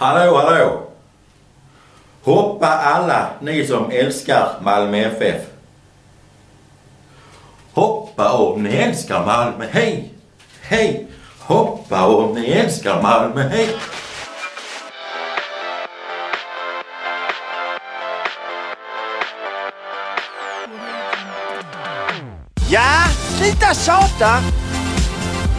Hallå, hallå! Hoppa alla ni som älskar Malmö FF. Hoppa om ni älskar Malmö, hej! Hej! Hoppa om ni älskar Malmö, hej! Ja, sluta tjata!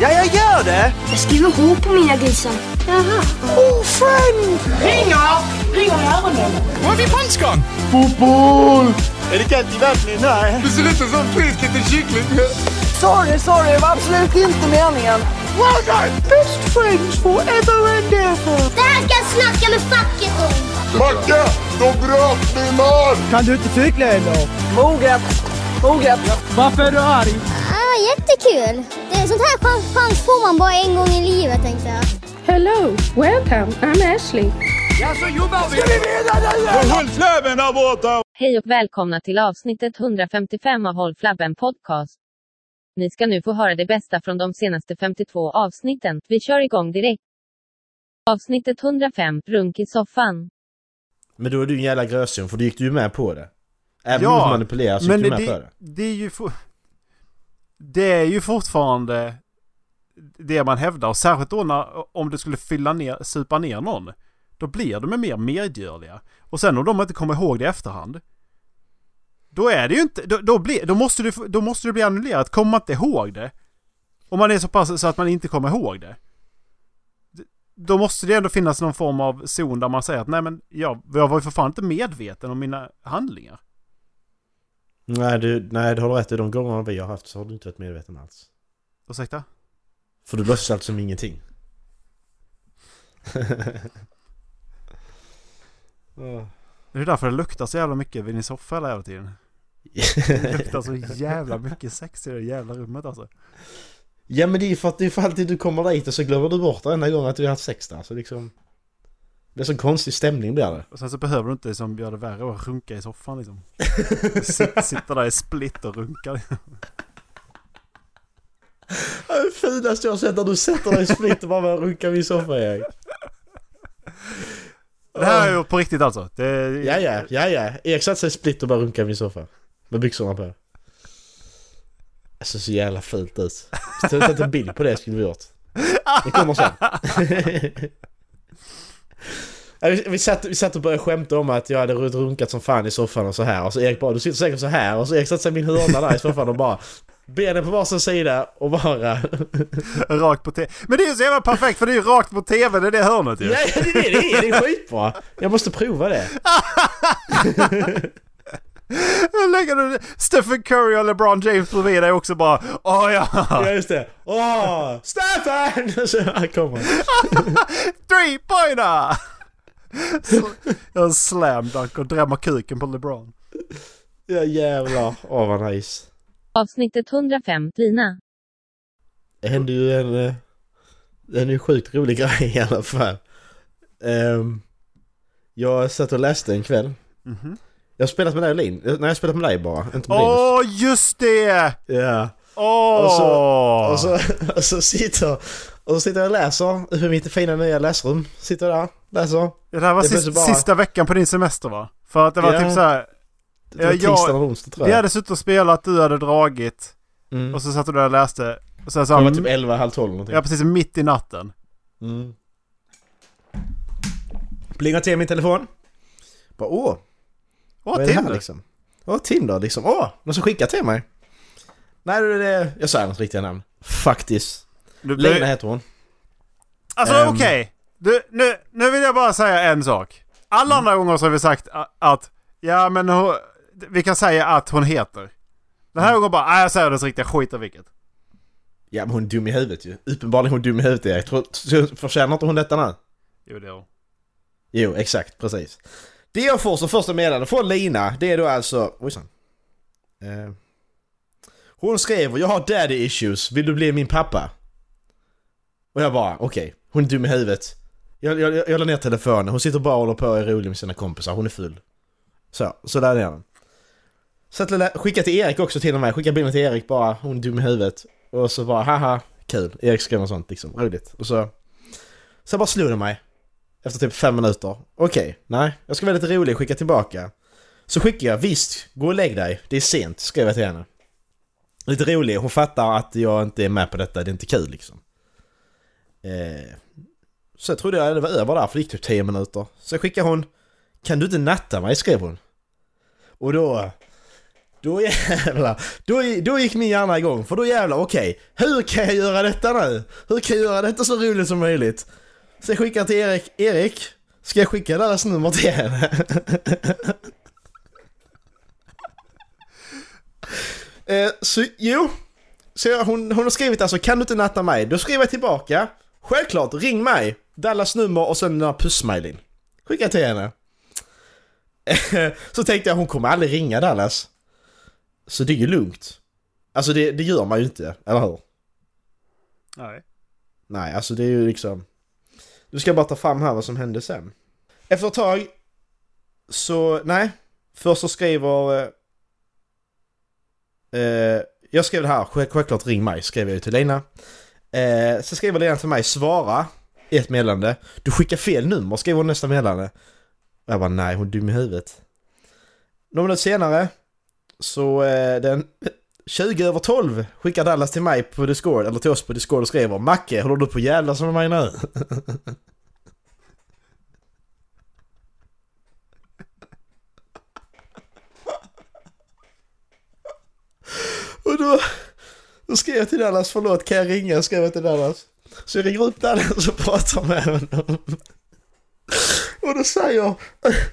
Ja, jag gör det! Jag skriver H på mina grisar. Jaha. Oh, friend! Ringer! Ringer i öronen. Var är vi punchgång? Fotboll! Är det kallt i vattnet? Nej. Du ser ut som en frisk liten kyckling. Sorry, sorry. Det var absolut inte meningen. Well done! Best friends forever and ever. Det här ska jag snacka med facket om. Macke, de bröt min man! Kan du inte cykla eller? Moget. Moget. Varför är du arg? Ah, jättekul. Det är sånt här chans, chans får man bara en gång i livet tänkte jag. Hello, welcome, I'm Ashley. Ja, så jobbar vi! Ska vi vinna nu? Håll flabben där borta! Hej och välkomna till avsnittet 155 av Håll Flabben Podcast. Ni ska nu få höra det bästa från de senaste 52 avsnitten. Vi kör igång direkt. Avsnittet 105, Runk i soffan. Men då är du en jävla grösing för då gick du ju med på det. Även Ja, om du manipulerar så Men gick du med det, på det. det är ju for, det är ju fortfarande det man hävdar och särskilt då när, om du skulle fylla ner, supa ner någon. Då blir de mer medgörliga. Och sen om de inte kommer ihåg det i efterhand. Då är det ju inte, då, då, blir, då, måste du, då måste det bli annullerat. Kommer man inte ihåg det. Om man är så pass så att man inte kommer ihåg det. Då måste det ändå finnas någon form av zon där man säger att nej men jag, jag var ju för fan inte medveten om mina handlingar. Nej du, nej du har rätt i de gångerna vi har haft så har du inte varit medveten alls. Ursäkta? För du låtsas allt som ingenting. Åh. Det är därför det luktar så jävla mycket vid din soffa hela jävla tiden. Det luktar så jävla mycket sex i det jävla rummet alltså. Ja men det är ju för att det är för alltid du kommer dit och så glömmer du bort varenda gång att du har haft sex där. Så liksom... Det blir så konstig stämning blir det. Och sen så behöver du inte liksom göra det värre och runka i soffan liksom. Sitt, sitta där i split och runka. Det finaste jag har sett när du sätter dig i split och bara börjar runka vid soffan Erik. Det här är ju på riktigt alltså. Det, Ja ja, ja ja. Erik satte sig i split och bara runkade vid soffan. Med byxorna på. Alltså så jävla fult ut. Ta en bild på det skulle vi gjort. Det kommer sen. Vi, satt, vi satt och började skämta om att jag hade runkat som fan i soffan och så här och så Erik bara du sitter säkert så här och så Erik satte sig i min hörna där i soffan och bara Benen på varsin sida och bara... Rakt på tv. Men det är ju så jävla perfekt för det är ju rakt på tv, det är det hörnet ju. Ja det är det det är, det är skitbra! Jag måste prova det. Lägger du Stephen Curry och LeBron James bredvid dig också bara Åh ja! Ja just det. Åh! Stefan! Så här kommer. Three pointer! Jag slam dunk och drämmer kuken på LeBron. Ja jävlar. Åh vad nice. Avsnittet 105, Lina. Det hände ju en... eh, En är sjukt rolig grej i alla fall. Ehm, jag satt och läste en kväll. Mhm. Jag har spelat med dig och Lin. Nej jag har spelat med dig bara. Inte med Åh Linus. just det! Ja. Åh! Och så, och, så, och så sitter och så sitter jag och läser hur mitt fina nya läsrum. Sitter där, läser. det här var det är sist, plötsligt bara- sista veckan på din semester va? För att det var Ja. typ så här. Det var Ja, jag- eller onsdag tror Vi jag. hade suttit och spelat, du hade dragit. Mm. Och så satt du där och läste. Och sen så Det var typ 11, halv 12 någonting. Ja precis, mitt i natten. Mm. Plingar till min telefon. Bara åh, Åh, vad är det här Tinder! liksom? Åh, Tinder liksom. Åh, någon som skickar till mig. Nej, det är det... Jag sa hennes riktiga namn. Faktiskt. Du, Lena heter hon. Alltså Ehm. okej. Du, nu, nu vill jag bara säga en sak. Alla andra gånger så har vi sagt att, ja men hon, vi kan säga att hon heter. Den här gången bara, nej jag säger dess riktiga skit vilket. Ja, men hon är dum i huvudet ju. Uppenbarligen är hon dum i huvudet Erik. Förtjänar inte hon detta nu? Jo det är hon. Jo, exakt. Precis. Det jag får som första meddelande från Lina, det är då alltså... Ojsan. Eh, hon skrev jag har daddy issues, vill du bli min pappa? Och jag bara, okej. Hon är dum i huvudet. Jag, jag, jag, jag la ner telefonen, hon sitter bara och håller på och är rolig med sina kompisar, hon är full. Så, så där är den. Så att skicka till Erik också till och med, skicka bilden till Erik bara, hon är dum i huvudet. Och så bara, haha, kul. Erik skrev något sånt liksom, roligt. Och så... Så bara slog det mig. Efter typ fem minuter. Okej, nej. Jag ska vara lite rolig och skicka tillbaka. Så skickar jag visst, gå och lägg dig. Det är sent, skrev jag till henne. Lite rolig, hon fattar att jag inte är med på detta, det är inte kul liksom. Eh, så jag trodde jag det var över där för det gick typ 10 minuter. Så skickar hon Kan du inte natta mig? skrev hon. Och då... Då jävlar. Då, då gick min hjärna igång. För då jävlar, okej. hur kan jag göra detta nu? Hur kan jag göra detta så roligt som möjligt? Så jag skickar till Erik. Erik, ska jag skicka deras nummer till henne? eh, så jo. Så hon, hon har skrivit alltså kan du inte natta mig? Då skriver jag tillbaka. Självklart, ring mig! Dallas nummer och sen den här pussmailen. Skicka till henne. Så tänkte jag hon kommer aldrig ringa Dallas. Så det är ju lugnt. Alltså det, det gör man ju inte, eller hur? Nej. Nej, alltså det är ju liksom... Nu ska jag bara ta fram här vad som hände sen. Efter ett tag så, nej. Först så skriver... Eh, eh jag skrev det här, självklart ring mig, skrev jag ju till Lina. Eh, så skriver Lena till mig, svara i ett meddelande. Du skickar fel nummer, skriver hon nästa meddelande. Jag bara nej, hon är dum i huvudet. Några minuter senare så eh, den 20 över 12 skickar Dallas till mig på Discord, eller till oss på Discord och skriver Macke, håller du på att jävlas med mig nu? och då, då skrev jag till Dallas, förlåt kan jag ringa? Jag skrev till Dallas. Så jag ringer upp Dallas och pratar med honom. Och då säger,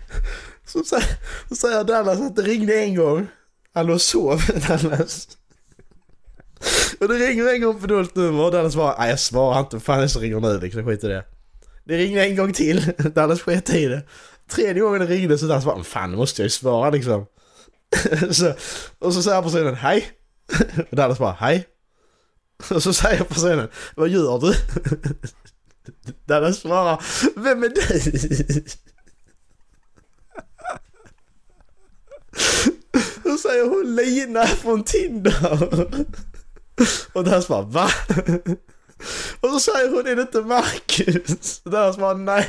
så säger, så säger Dallas att det ringde en gång. Han låg och sov, Dallas. Och det ringer en gång på dolt nummer och Dallas bara, nej jag svarar inte, fan det så ringer nu liksom, skit i det. Det ringde en gång till, Dallas sket i det. Tredje gången det ringde så Dallas bara, fan nu måste jag ju svara liksom. så, och så säger personen, hej. Och Dallas bara, hej. Och så säger personen, vad gör du? Dallas svarar, vem är du? Säger hon Lina från Tinder. Och Dallas bara, va? Och så säger hon, är det inte Marcus? Och Dallas bara, nej.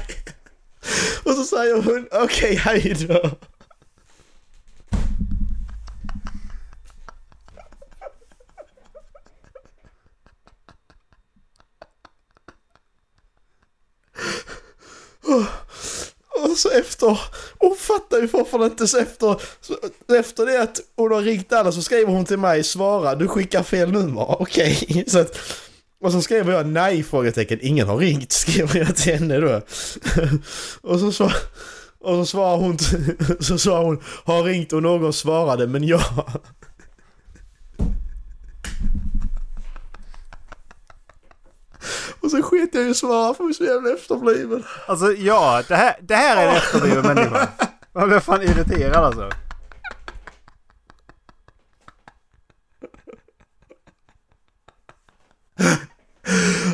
Och så säger hon, okej, okay, hejdå. Och så efter, hon fattar ju fortfarande inte så efter, så efter det att hon har ringt alla så skriver hon till mig, svara, du skickar fel nummer, okej. Okay. Så att, och så skriver jag nej? frågetecken, ingen har ringt, skriver jag till henne då. och så, så och så svarar hon, så svarar hon, har ringt och någon svarade men jag. Och så sket jag ju svara för jag är så jävla efterbliven. Alltså ja, det här, det här är en efterbliven människa. Man blir fan irriterad alltså.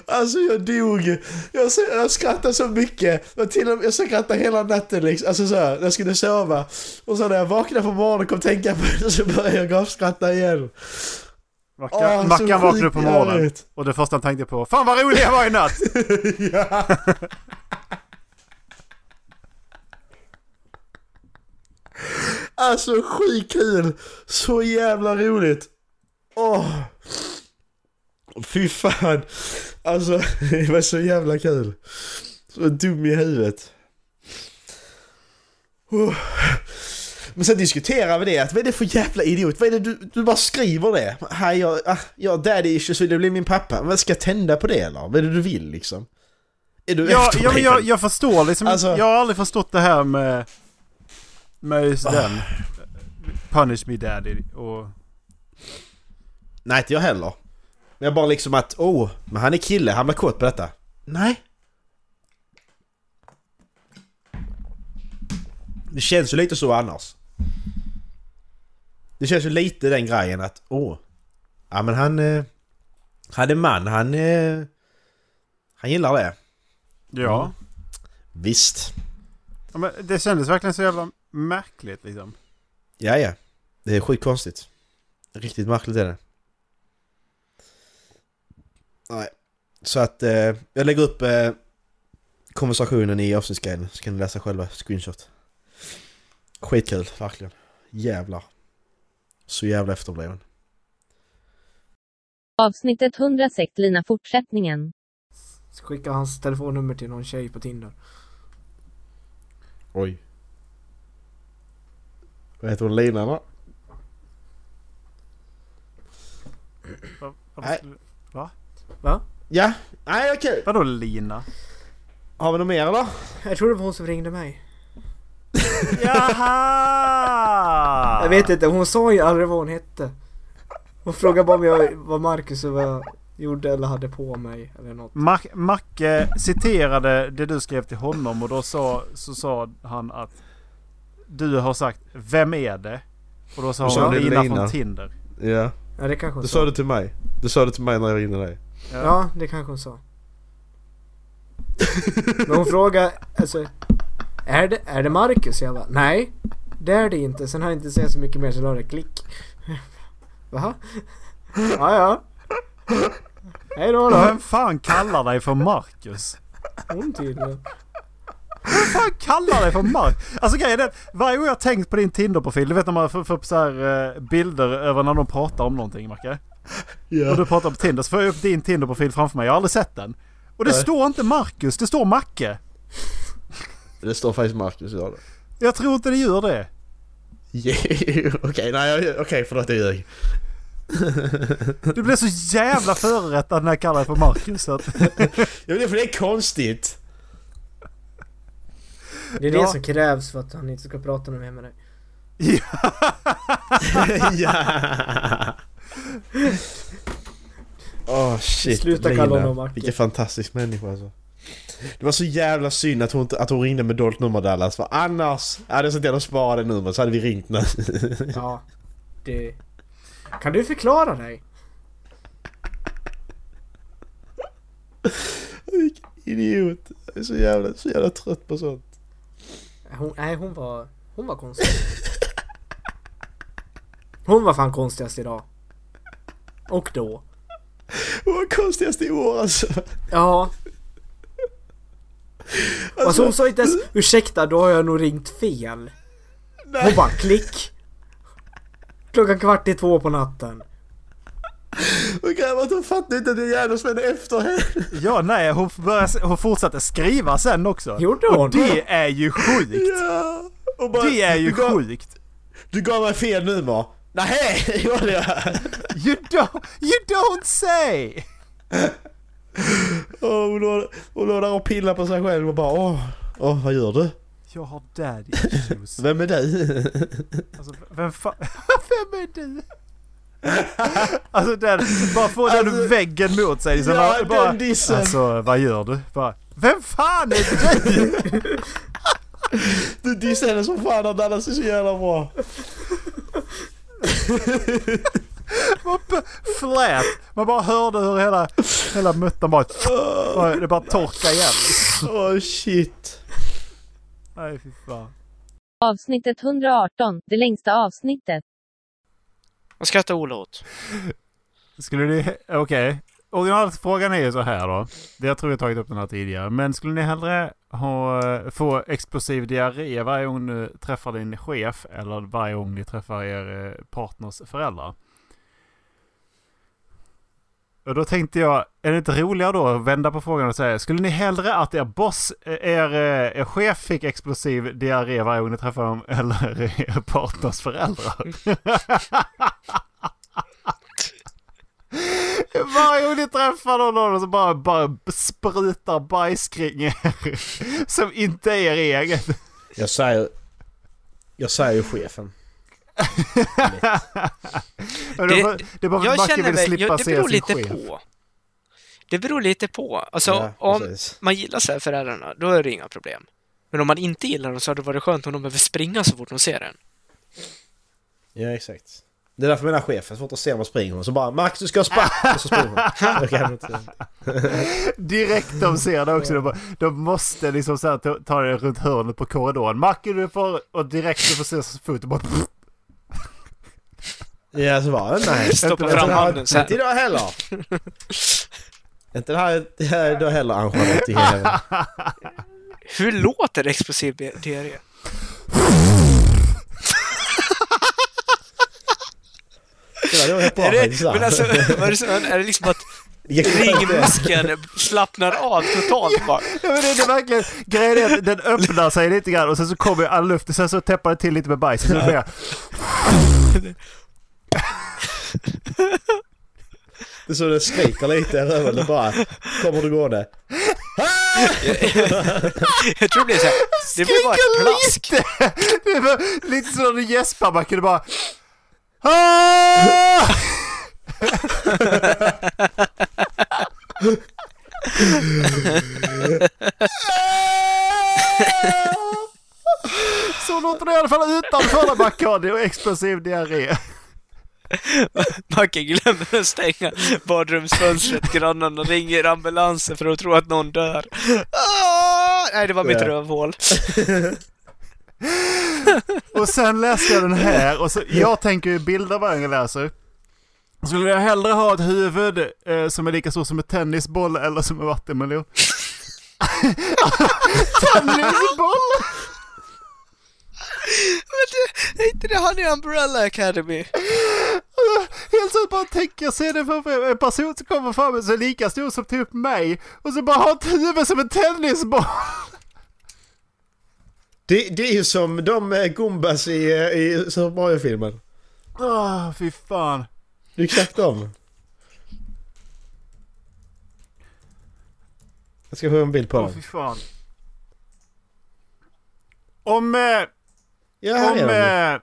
Alltså jag dog. Jag, jag skrattade så mycket. Jag, till och med, jag skrattade hela natten liksom. Alltså så här, när jag skulle sova. Och så när jag vaknade på morgonen och kom tänka på det så började jag gapskratta igen. Mackan, oh, Mackan vaknade upp på morgonen och det första han tänkte på Fan vad rolig jag var i natt! alltså skitkul! Så jävla roligt! Åh! Oh. Fy fan! Alltså det var så jävla kul! Så dum i huvudet. Oh. Men sen diskuterar vi det, att vad är det för jävla idiot? Vad är det du, du bara skriver det? Hej, jag, ah, jag daddy issues, vill du bli min pappa? Vad ska jag tända på det eller? Vad är det du vill liksom? Är du ja, ja, jag, jag förstår liksom, alltså, jag har aldrig förstått det här med... Med just den. Punish me daddy och... Nej, inte jag heller. Men jag bara liksom att, oh, men han är kille, han blir kåt på detta. Nej. Det känns ju lite så annars. Det känns ju lite den grejen att åh. Ja men han... Eh, han är man, han... Eh, han gillar det. Ja. Mm. Visst. Ja, men det kändes verkligen så jävla märkligt liksom. Ja, ja. Det är sjukt konstigt. Riktigt märkligt är det. Nej. Så att eh, jag lägger upp eh, konversationen i avsnittsguiden så kan ni läsa själva screenshot. Skitkul, verkligen. Jävlar. Så jävla efterbliven. Avsnittet 106 Lina fortsättningen. Skicka hans telefonnummer till någon tjej på Tinder. Oj. Vad heter hon? Lina va? Va- Nej. Va? Ja, nej okej. Vadå Lina? Har vi något mer eller? Jag tror det var hon som ringde mig. Jaha! Jag vet inte, hon sa ju aldrig vad hon hette. Hon frågade bara om jag var Marcus och vad jag gjorde eller hade på mig eller något. Mac- Macke citerade det du skrev till honom och då sa, så sa han att du har sagt Vem är det? Och då sa hon det Lina, från Tinder. Ja. Ja det kanske hon Du sa. sa det till mig. Du sa det till mig när jag ringde dig. Ja, det kanske hon sa. Men hon frågade, alltså är det, är det Marcus? Jag bara, nej det är det inte. Sen har jag inte sett så mycket mer så la det klick. Va? Ja ja. Hej då då. Vem fan kallar dig för Marcus? Hon tydligen. Vem fan kallar dig för Marcus? Alltså grejen är att varje gång jag har tänkt på din Tinder-profil, du vet när man får, upp så här eh, bilder över när de pratar om någonting Macke. Och du pratar på Tinder så får jag upp din Tinder-profil framför mig. Jag har aldrig sett den. Och det Nej. står inte Marcus, det står Macke. Det står faktiskt Marcus i det. Jag tror inte det gör det. Okej, nej jag- okej förlåt jag ljög. Du blev så jävla förorättad när jag kallade dig för Marcus. Så att, Ja men för det är konstigt. Det är det Ja. som krävs för att han inte ska prata mer med dig. ja. Åh shit. Sluta kalla honom Macke. Vilken fantastisk människa alltså. Det var så jävla synd att hon, inte- att hon ringde med dolt nummer Dallas. För annars hade jag sett till att spara det numret så hade vi ringt nu. Ja. Det... Kan du förklara dig? Vilken idiot. Jag är så jävla, så jävla trött på sånt. Hon, nej hon var... Hon var konstig. Hon var fan konstigast idag. Och då. Det var konstigast i år alltså. Ja. Alltså hon sa inte ens ursäkta då har jag nog ringt fel. Hon bara klick. Klockan kvart i två på natten. Och att hon fattade inte att jag gärna spände efter henne. ja, nej, hon, började, hon fortsatte skriva sen också. Gjorde hon? Och det är ju sjukt. Ja. Bara, Det är ju du gav, sjukt. Du gav mig fel nummer. Nej, gjorde jag. You don't, you don't say! Hon låg- hon låg där och pillade på sig själv och bara åh, åh vad gör du? Jag har daddy issues. Vem är du? Alltså, vem fan... Vem är du? Alltså den, bara få den Alltså- väggen mot sig. Så Ja, bara, bara, den dissen. Alltså vad gör du? Bara, vem fan är du? Du dissade henne som fan Dallas är så jävla bra. Flät. Man bara hörde hur hela, hela muttan bara... Det bara torkade igen. Åh shit. Nej fy fan. Avsnittet 118, det längsta avsnittet. Vad skrattar Ola åt? Skulle ni... Okej. Originalfrågan är ju så här då. Det jag tror jag tagit upp den här tidigare. Men skulle ni hellre ha, få explosiv diarré varje gång du träffar din chef eller varje gång ni träffar er eh, partners föräldrar? Och då tänkte jag, är det inte roligare då att vända på frågan och säga Skulle ni hellre att er boss, er, eh, er chef fick explosiv diarré varje gång ni träffar dem eller er partners föräldrar? Varje gång ni träffar någon av dem så bara, bara sprutar bajs kring er. Som inte är er eget. Jag säger... Jag säger ju chefen. Det, det att jag känner ville mig, slippa jag, det se beror lite chef. på. Det beror lite på. Alltså, Ja, om precis. man gillar så här föräldrarna, då är det inga problem. Men om man inte gillar dem så hade det varit skönt om de behöver springa så fort de ser en. Ja exakt. Det är därför menar chefen, så fort de ser mig springer hon så bara Max du ska ha spark! Och så springer hon. Direkt de ser det också. De, bara, de måste liksom så här, ta, ta det runt hörnet på korridoren. Macke du får... Och direkt du får se fot och bara... Ja så bara nej. Stoppa fram handen så Inte idag heller. Inte det här, det här är då heller Ann-Charlotte. Hur låter explosiv diarré? Det var Är det, men alltså, är, det, så- är det liksom att ringmuskeln slappnar av totalt bara? Ja, men det, det är verkligen, grejen är att den öppnar sig lite grann och sen så kommer all luft och sen så täppar det till lite med bajs. Så det blir, Det är så det skriker lite i röven. Det bara kommer du gående. Jag tror det blir så här, det blir bara ett plask. lite! Det var lite så när du gäspar, man kunde bara... Ah! Så låter det i alla fall utanför Bacardi och explosiv diarré. Macke glömmer att stänga badrumsfönstret. Grannarna ringer ambulansen för att tro att någon dör. Ah! Nej, det var mitt rövhål. Och sen läste jag den här och så, jag tänker ju bilder varje gång jag läser. Skulle jag hellre ha ett huvud eh, som är lika stort som en tennisboll eller som en vattenmelon? tennisboll! Men det, är inte det han i Umbrella Academy? Helt så bara tänker jag se det framför mig. En person som kommer fram och så är lika stor som typ mig. Och så bara har ett huvud som en tennisboll. Det, det är ju som de eh, Gumbas i, eh, i Super Mario-filmen. Åh, fy fan. Det är exakt dem. Jag ska få en bild på Åh, dem. fy fan. Om... Eh, Ja, här om är eh,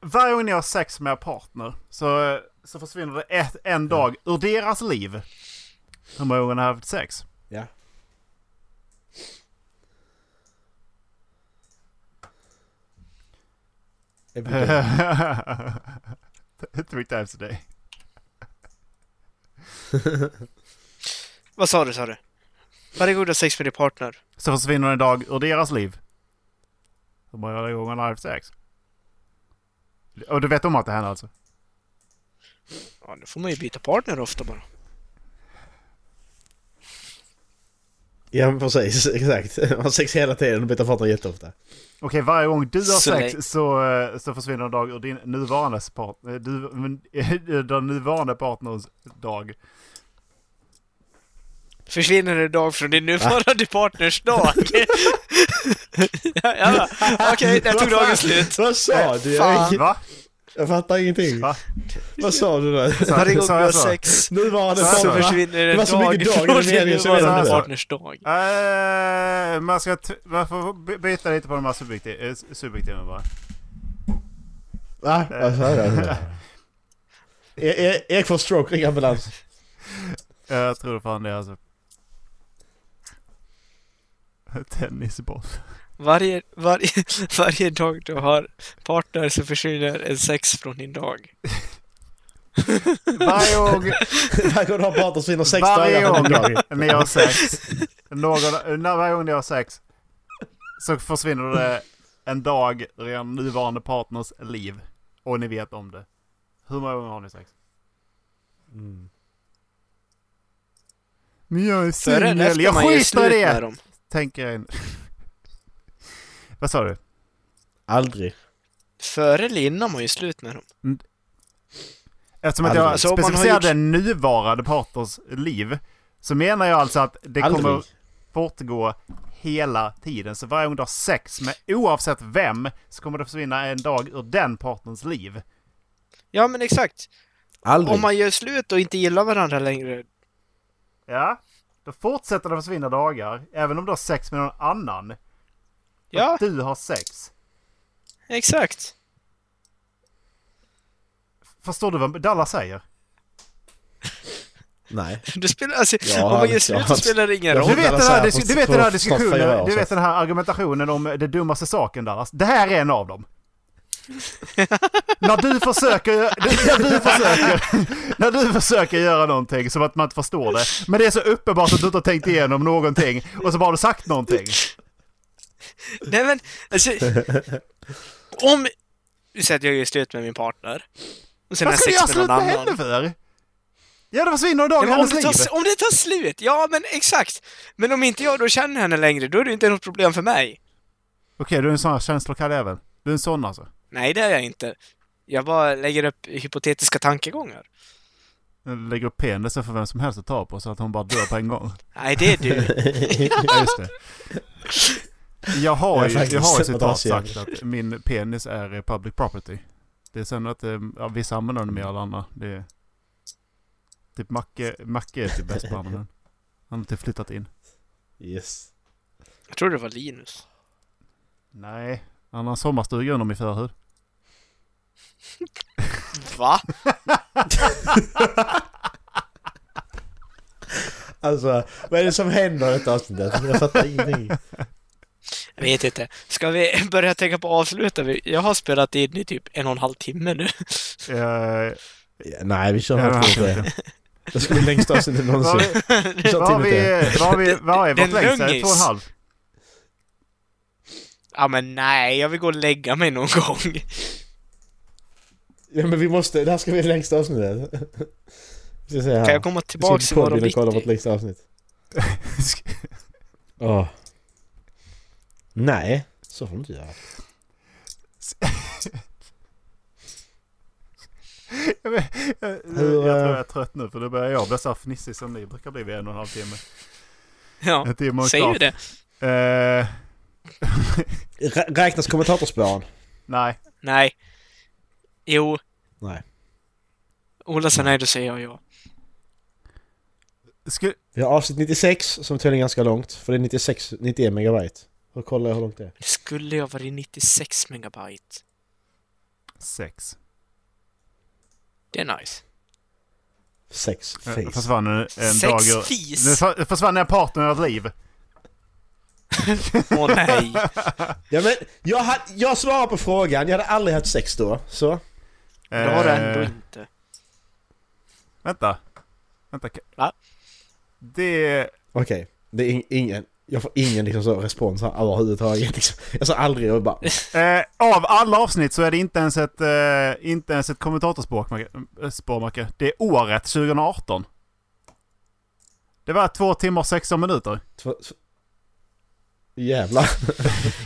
varje gång ni har sex med er partner så, så försvinner det ett, en dag ur deras liv. Hur många gånger har haft sex? Ja. Every day. Three times a day. Vad sa du, sa du? Varje gång du har sex med din partner. Så försvinner en dag ur deras liv. Hur många gånger har ni haft sex? Och du vet om att det händer alltså? Ja, nu får man ju byta partner ofta bara. Ja men precis, exakt. Man har sex hela tiden och byter partner jätteofta. Okej, varje gång du har Så sex länge- så, eh, så försvinner en dag ur din nuvarande, part, eh, du, den nuvarande partners dag. Försvinner en dag från din nuvarande partners dag. ja, ja. Okej, där tog dagen slut. Vad sa du? Fan. Jag, Va? jag fattar ingenting. Va? Vad sa du då? Varje gång du har så? sex Nuvarande Så så försvinner Det en var så dag mycket dag i från den din meningen så nuvarande inte. partners dag. Eh, man ska man får by- byta lite på de här subjektiv, eh, subjektiva bara. Va? Vad sa du? E- E- Erik får stroke, ring ambulans. Eh, Jag tror fan det alltså. Tennisboll. Varje, varje, varje dag du har partner så försvinner en sex från din dag. Varje gång, Varje gång du har partner så vinner sex varje dagar en dag. ni har sex. Någon, när varje gång ni har sex. Så försvinner det en dag ur er nuvarande partners liv. Och ni vet om det. Hur många gånger har ni sex? Men jag är singel. Jag skiter i det! Tänker jag in. Vad sa du? Aldrig. Före eller innan man gör slut med dem. Eftersom att jag Alltså, har specificerade gjort- nuvarande partners liv. Så menar jag alltså att det Aldrig. kommer fortgå hela tiden. Så varje gång du har sex med oavsett vem så kommer det försvinna en dag ur den partners liv. Ja, men exakt. Aldrig. Om man gör slut och inte gillar varandra längre. Ja, då fortsätter det försvinna dagar. Även om du har sex med någon annan. Ja, du har sex. exakt. Förstår du vad Dallas säger? Nej. Det spelar, alltså, Ja, om man ja. slut så spelar det ingen Ja, Du roll. vet, den här, på- du vet den här diskussionen, du vet den här argumentationen om det dummaste saken Dallas. Det här är en av dem. när du försöker, när du försöker, när du försöker göra någonting som att man inte förstår det. Men det är så uppenbart att du inte har tänkt igenom någonting och så bara har du sagt någonting. Nej men, alltså. om... Vi säger att jag gör slut med min partner. Och sen Vad ska du göra slut med henne för? Ja, det försvinner en dag Ja, i om, hennes liv. om det tar slut, ja men exakt. Men om inte jag då känner henne längre, då är det inte något problem för mig. Okej, du är en sån här känslokall även. Du är en sån alltså. Nej, det är jag inte. Jag bara lägger upp hypotetiska tankegångar. Lägger upp penisen för vem som helst att ta på så att hon bara dör på en gång. Nej, det är du. Ja, just det. Jag har Jag har ju, jag har ju citat sagt att min penis är public property. Det är sen att eh, ja, vissa använder den mer än andra. Det är, typ Macke, Macke är typ bäst på att använda den. Han har typ flyttat in. Yes. Jag tror det var Linus. Nej, han har sommarstuga under min förhud. Va? Alltså, vad är det som händer i detta avsnittet? Jag fattar ingenting. Jag vet inte. Ska vi börja tänka på att avsluta? Vi- Jag har spelat in i typ en och en halv timme nu. Ja, nej, vi kör här det på det. Ska bli längsta avsnittet någonsin. vad har vi, vad har vi, vad är vårt längsta? Två och en halv? Ja men nej, jag vill gå och lägga mig någon gång. Ja men vi måste, det här ska bli det längsta avsnittet. Vi ska här. Kan jag komma Vi ska tillbaks in på imorgon podden och kolla vårt bitti? längsta avsnitt. Åh. Nej, så får du inte göra. Jag, vet- jag, Hur, jag tror eh, jag är trött nu för då börjar jag bli så här fnissig som ni brukar bli vid en och en halv timme. Ja, En timme och säg det. Eh, Rä- Räknas kommentatorspåren? nej. Nej. Jo. Nej. Ola sa nej, då säger jag ja. Skulle, Vi har avsnitt 96 som tydligen är ganska långt. För det är 96, 91 megabyte. Och kolla hur långt det är. Det skulle ha varit 96 megabyte. sex. Det är nice. Sex Jag face. försvann en, en Sex dag ur... fis. Nu för- försvann en partner ett liv. Åh nej. Ja men, jag, hade, jag svarar på frågan. Jag hade aldrig haft sex då. Så. Det har du ändå Eh, inte. Vänta. Vänta. Va? Det... Okej. Det är in, ingen... Jag får ingen liksom så respons här överhuvudtaget. Liksom. Jag sa aldrig och bara... Eh, av alla avsnitt så är det inte ens ett, eh, inte ens ett kommentatorspår, Macke- eh. Det är året 2018. Det var två timmar och 16 minuter. Två, två. Jävlar.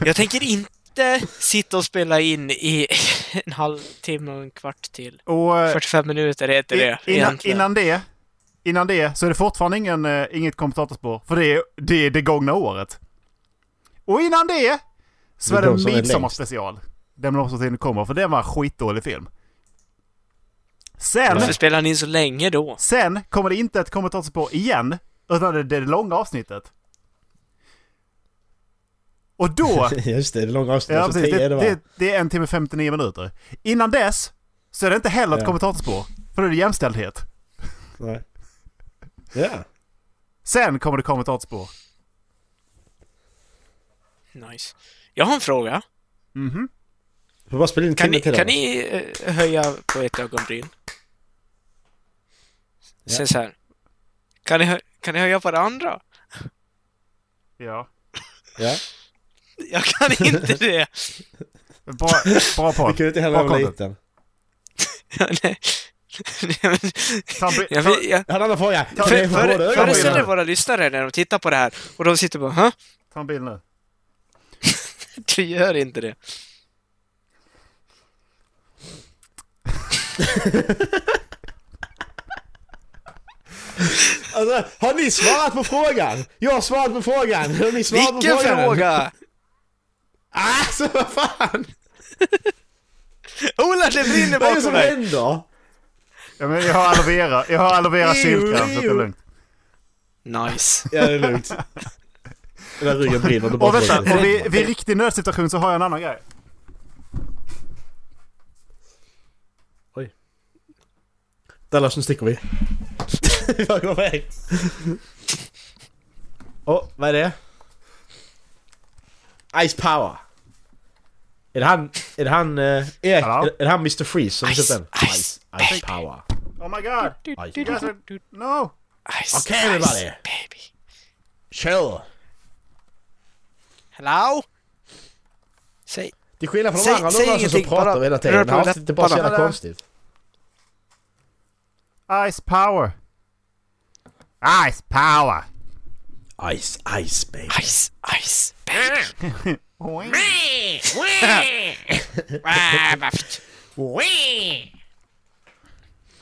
Jag tänker inte sitta och spela in i en halvtimme och en kvart till. Och eh, 45 minuter heter det innan, egentligen. innan det Innan det så är det fortfarande ingen, eh, inget kommentatorspår. För det är, det är det gångna året. Och innan det så Det är det är midsommarspecial. Den blomstertiden kommer, för det var en skitdålig film. Sen, Varför spelar ni in så länge då? sen kommer det inte ett kommentatorspår igen. Utan det är det långa avsnittet. Och då Just det, det är långa avsnitt. Ja, så precis. Det, är det, det, det är en timme 59 minuter. Innan dess så är det inte heller ett Ja. kommentatorspår. För då är det jämställdhet. Nej. Ja. Sen kommer det kommentatorspår. Nice. Jag har en fråga. Mhm. Vi får bara spela in Kan ni, till kan ni eh, höja på ett ögonbryn? Ja. Sen så här. Kan ni, kan ni höja på det andra? Ja. Ja. Jag kan inte det. Bra, bra på. Vi kunde inte heller Bra vara content. liten. Nej. Nej, Jag har en annan fråga. Är för-. Föreställ dig våra lyssnare när de tittar på det här och de sitter bara Hä? Ta en bild nu. Du gör inte det. Alltså, har ni svarat på frågan? Jag har svarat på frågan. Har ni svarat Vilken på frågan? fråga? Alltså vad fan! Ola, det brinner Vad är det bakom som dig! händer? Ja, men jag har aloe vera. Jag har aloe vera Ew, sylkräm så det är lugnt. Nice. Ja det är lugnt. Den där ryggen brinner. Bara Och vänta, och vid, vid riktig nödsituation så har jag en annan grej. Dallas, nu sticker vi. Vi bara går iväg. Åh, vad är det? Ice Power. Är det han... Är det han... Eh, Erik? Hallå? Är, är det han Mr. Freeze som Ice, den? ice, Ice Power. Oh my god! Ice You guys are... No! Ice, everybody. ice, baby. Chill! Hello? Säg. Till skillnad från de andra låtsas som pratar hela tiden. Det här är bara så jävla konstigt. Ice power! Ice power! Ice, ice baby. Ice, ice, baby.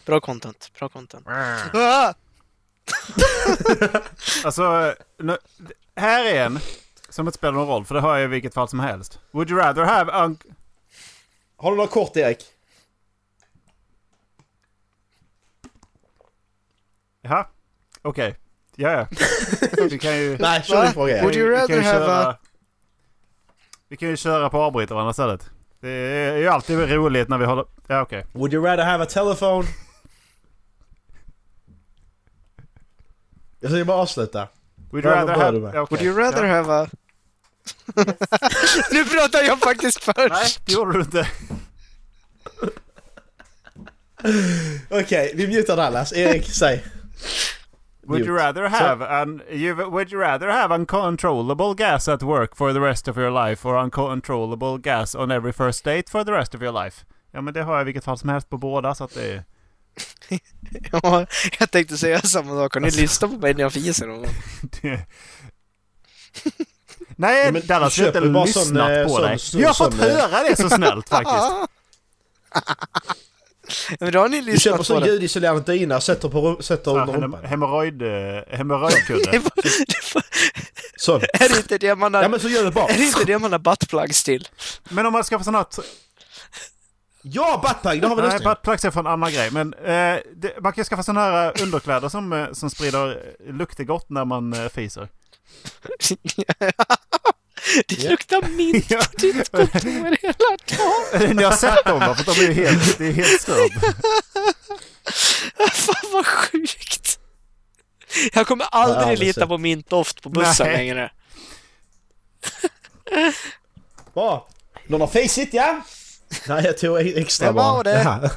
Bra content, bra content. Ah! Alltså, nu, här är en som inte spelar någon roll för det har jag i vilket fall som helst. Would you rather have un- Har du något kort Erik? Jaha, okej. Ja, ja. Vi kan ju... Nej, kör din fråga Would you rather have köra, a... Vi kan ju köra på avbrytarna istället. Det är ju alltid roligt när vi håller... Ja, okej. Would you rather have a telephone? Jag ska bara avsluta. Would you rather have... okej. Would you rather Ja. have a... nu pratar jag faktiskt Nej, först! det gjorde du inte. Okej, vi mutar Dallas. Erik, säg. Would you rather have an... You, would you rather have uncontrollable gas at work for the rest of your life or uncontrollable gas on every first date for the rest of your life? Ja, men det har jag i vilket fall som helst på båda så att det är... Ja, jag tänkte säga samma sak. Har ni lyssnat på mig när jag fiser det... Nej, Ja, men Dallas har inte lyssnat sån, eh, på sån- dig. sån- jag har fått sån, eh, höra det så snällt faktiskt. Men då har ni Du köper lyssnat på det. ljudisolerande dyna, sätter, på, sätter Ja, under rumpan. Hemorrojd... eh, Hemorrojdkudde. Sån. Är det inte det man har... Ja men så gör det bara. Är det inte det man har buttplugs till? Men om man ska få sån här... Ja, buttplug, det har vi Nej, lösningen. buttplugs är från en annan grej. Men eh, det, man kan skaffa såna här eh, underkläder som, eh, som sprider lukter gott när man eh, fiser. Det luktar mint Ja. på ditt kontor hela dagen. Ni har sett dem va? För de är ju helt, det är helt stört. Fan vad sjukt. Jag kommer aldrig aldrig lita på min doft på bussen Nej. längre. Bra. Någon har faceit ja? Nej, jag tog extra bara. var det?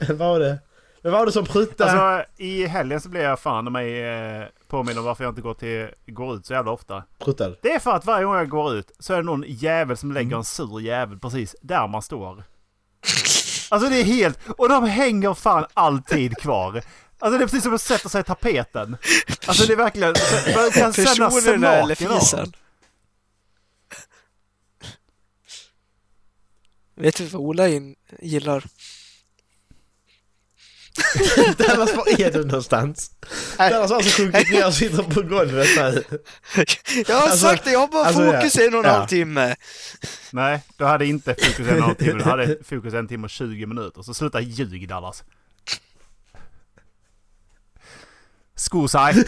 Vem var det? Vem var det som pruttade? Alltså i helgen så blev jag fan mig eh, påminn om varför jag inte går, till, går ut så jävla ofta. pruttade. Det är för att varje gång jag går ut så är det någon jävel som lägger en sur jävel precis där man står. Alltså det är helt... Och de hänger fan alltid kvar. Alltså det är precis som att sätta sig i tapeten. Alltså det är verkligen... Man kan känna smaken av. Vet du vad Ola in- gillar? Dallas, var är du någonstans? Dallas har alltså sjunkit ner och sitter på golvet nu. Jag har Alltså- sagt det, jag har bara alltså, fokus ja. i en och en Ja. halv timme. Nej, du hade inte fokus en och en halv timme. Du hade fokus en timme och 20 minuter. Så sluta ljug Dallas. Sko sig.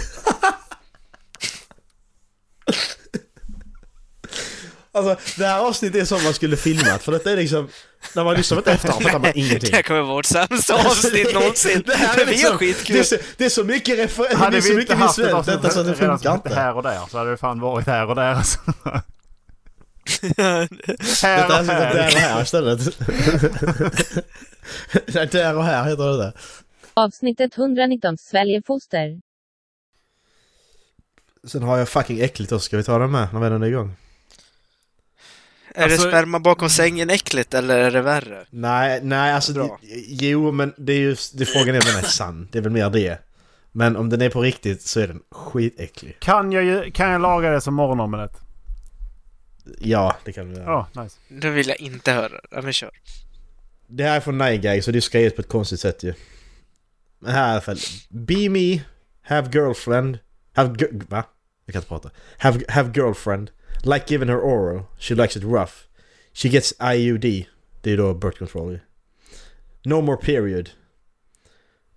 Alltså det här avsnittet är som man skulle filmat för detta är liksom... När man lyssnar på det efteråt fattar man Det ingenting. här kommer vara vårt sämsta avsnitt någonsin. Det här är liksom, skitkul. det, är så, det är så mycket refer- det är så mycket visuellt detta så att det funkar inte. här och där så hade det fan varit här och där alltså. Här är och där och här. här istället. Nej, där och här heter det där. Avsnittet 119 Sväljer foster. Sen har jag fucking äckligt också, ska vi ta den med när vi ändå är igång? Är Alltså- det sperma bakom sängen äckligt eller är det värre? Nej, nej alltså Bra. Jo men det är ju, det frågan är om den är sann. Det är väl mer det. Men om den är på riktigt så är den skitäcklig. Kan jag, kan jag laga det som morgonomelett? Ja, det kan du göra. Ja, nice. Det vill jag inte höra. Ja, men kör. Det här är från Nigag så det är skrivet på ett konstigt sätt ju. Men här i alla fall. Be me, have girlfriend, have... Va? Jag kan inte prata. Have, have girlfriend, like giving her oral, she likes it rough. She gets IUD, det är då birth control. No more period.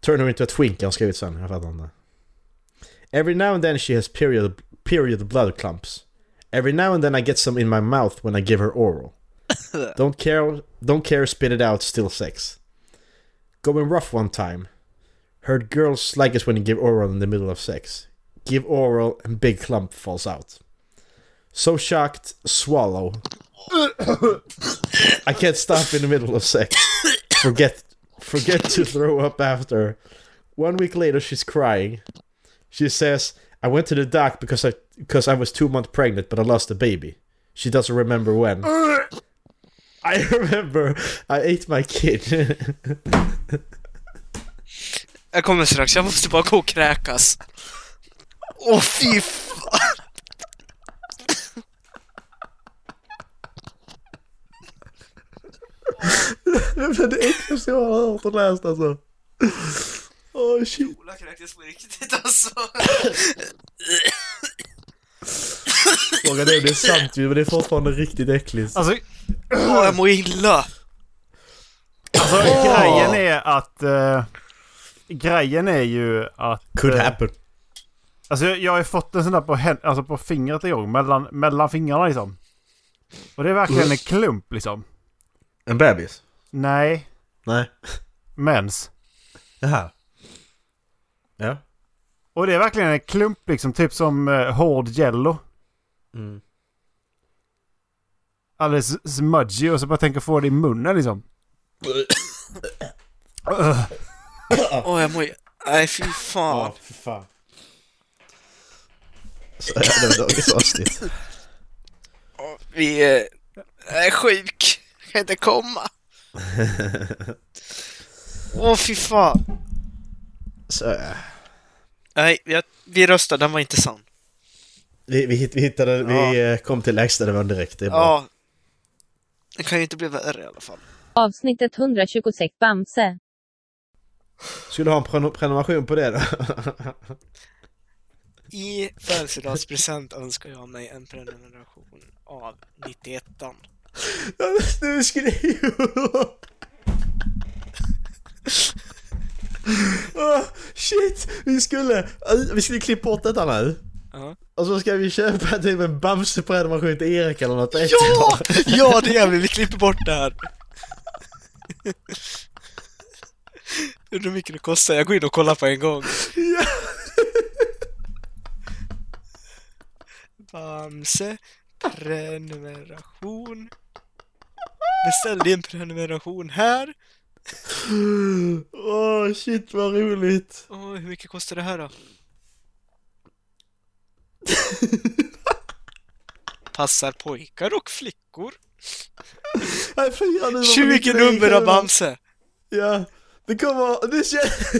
Turn her into a twink, har skrivit sen. Jag fattar inte. Every now and then she has period, period blood clumps. Every now and then I get some in my mouth when I give her oral. Don't care, don't care, spit it out, still sex. Going rough one time. Heard girls like it when you give oral in the middle of sex. Give oral and big clump falls out. So shocked, swallow. I can't stop in the middle of sex. Forget, forget to throw up after. One week later, she's crying. She says, "I went to the doc because I because I was two months pregnant, but I lost the baby." She doesn't remember when. I remember I ate my kid. Jag kommer strax, jag måste bara gå och kräkas. Åh fy fan! Det är det äckligaste jag har hört och läst alltså. Åh shit. Ola kräktes på riktigt alltså. Frågan är om det är sant ju men det är fortfarande riktigt äckligt. Alltså, Åh, jag mår illa. alltså grejen är att... eh, grejen är ju att... Could eh, happen. Alltså jag, jag har ju fått en sån där på, alltså på fingret en gång. Mellan, mellan fingrarna liksom. Och det är verkligen en klump liksom. En bebis? Nej, Nej. mens. Jaha. Ja. Och det är verkligen en klump liksom. Typ som uh, hård jello. Mm. Alldeles smudgy och så bara tänker få det i munnen liksom. Åh, jag mår. Nej, fy fan. Ja, för fan. Så är det dagens avsnitt. Vi är... Jag är sjuk. Inte komma. Åh, fy fan. Så, ja. Nej, jag, vi röstade, den var inte sann. vi, vi, vi hittade, Ja. vi eh, kom till lägsta nivån direkt. Det är bra. Ja. Det kan ju inte bli värre i alla fall. Avsnittet 126 Bamse. Skulle du ha en prenum- prenumeration på det då? I födelsedagspresent önskar jag mig en prenumeration av 91 Du skulle ju... Åh, shit! Vi skulle, vi skulle klippa bort detta nu. Ja. Och så ska vi köpa typ en Bamse-prenumeration till Erik eller något Ja! Ja, det gör vi. Vi klipper bort det här. Undrar hur mycket det kostar. Jag går in och kollar på en gång. Ja. Bamse prenumeration. Beställ din prenumeration här. Åh shit vad roligt! Åh, hur mycket kostar det här då? Passar pojkar och flickor. Nej, nummer på 20 99 nummer av. Bamse. Ja, det kommer... Det känns...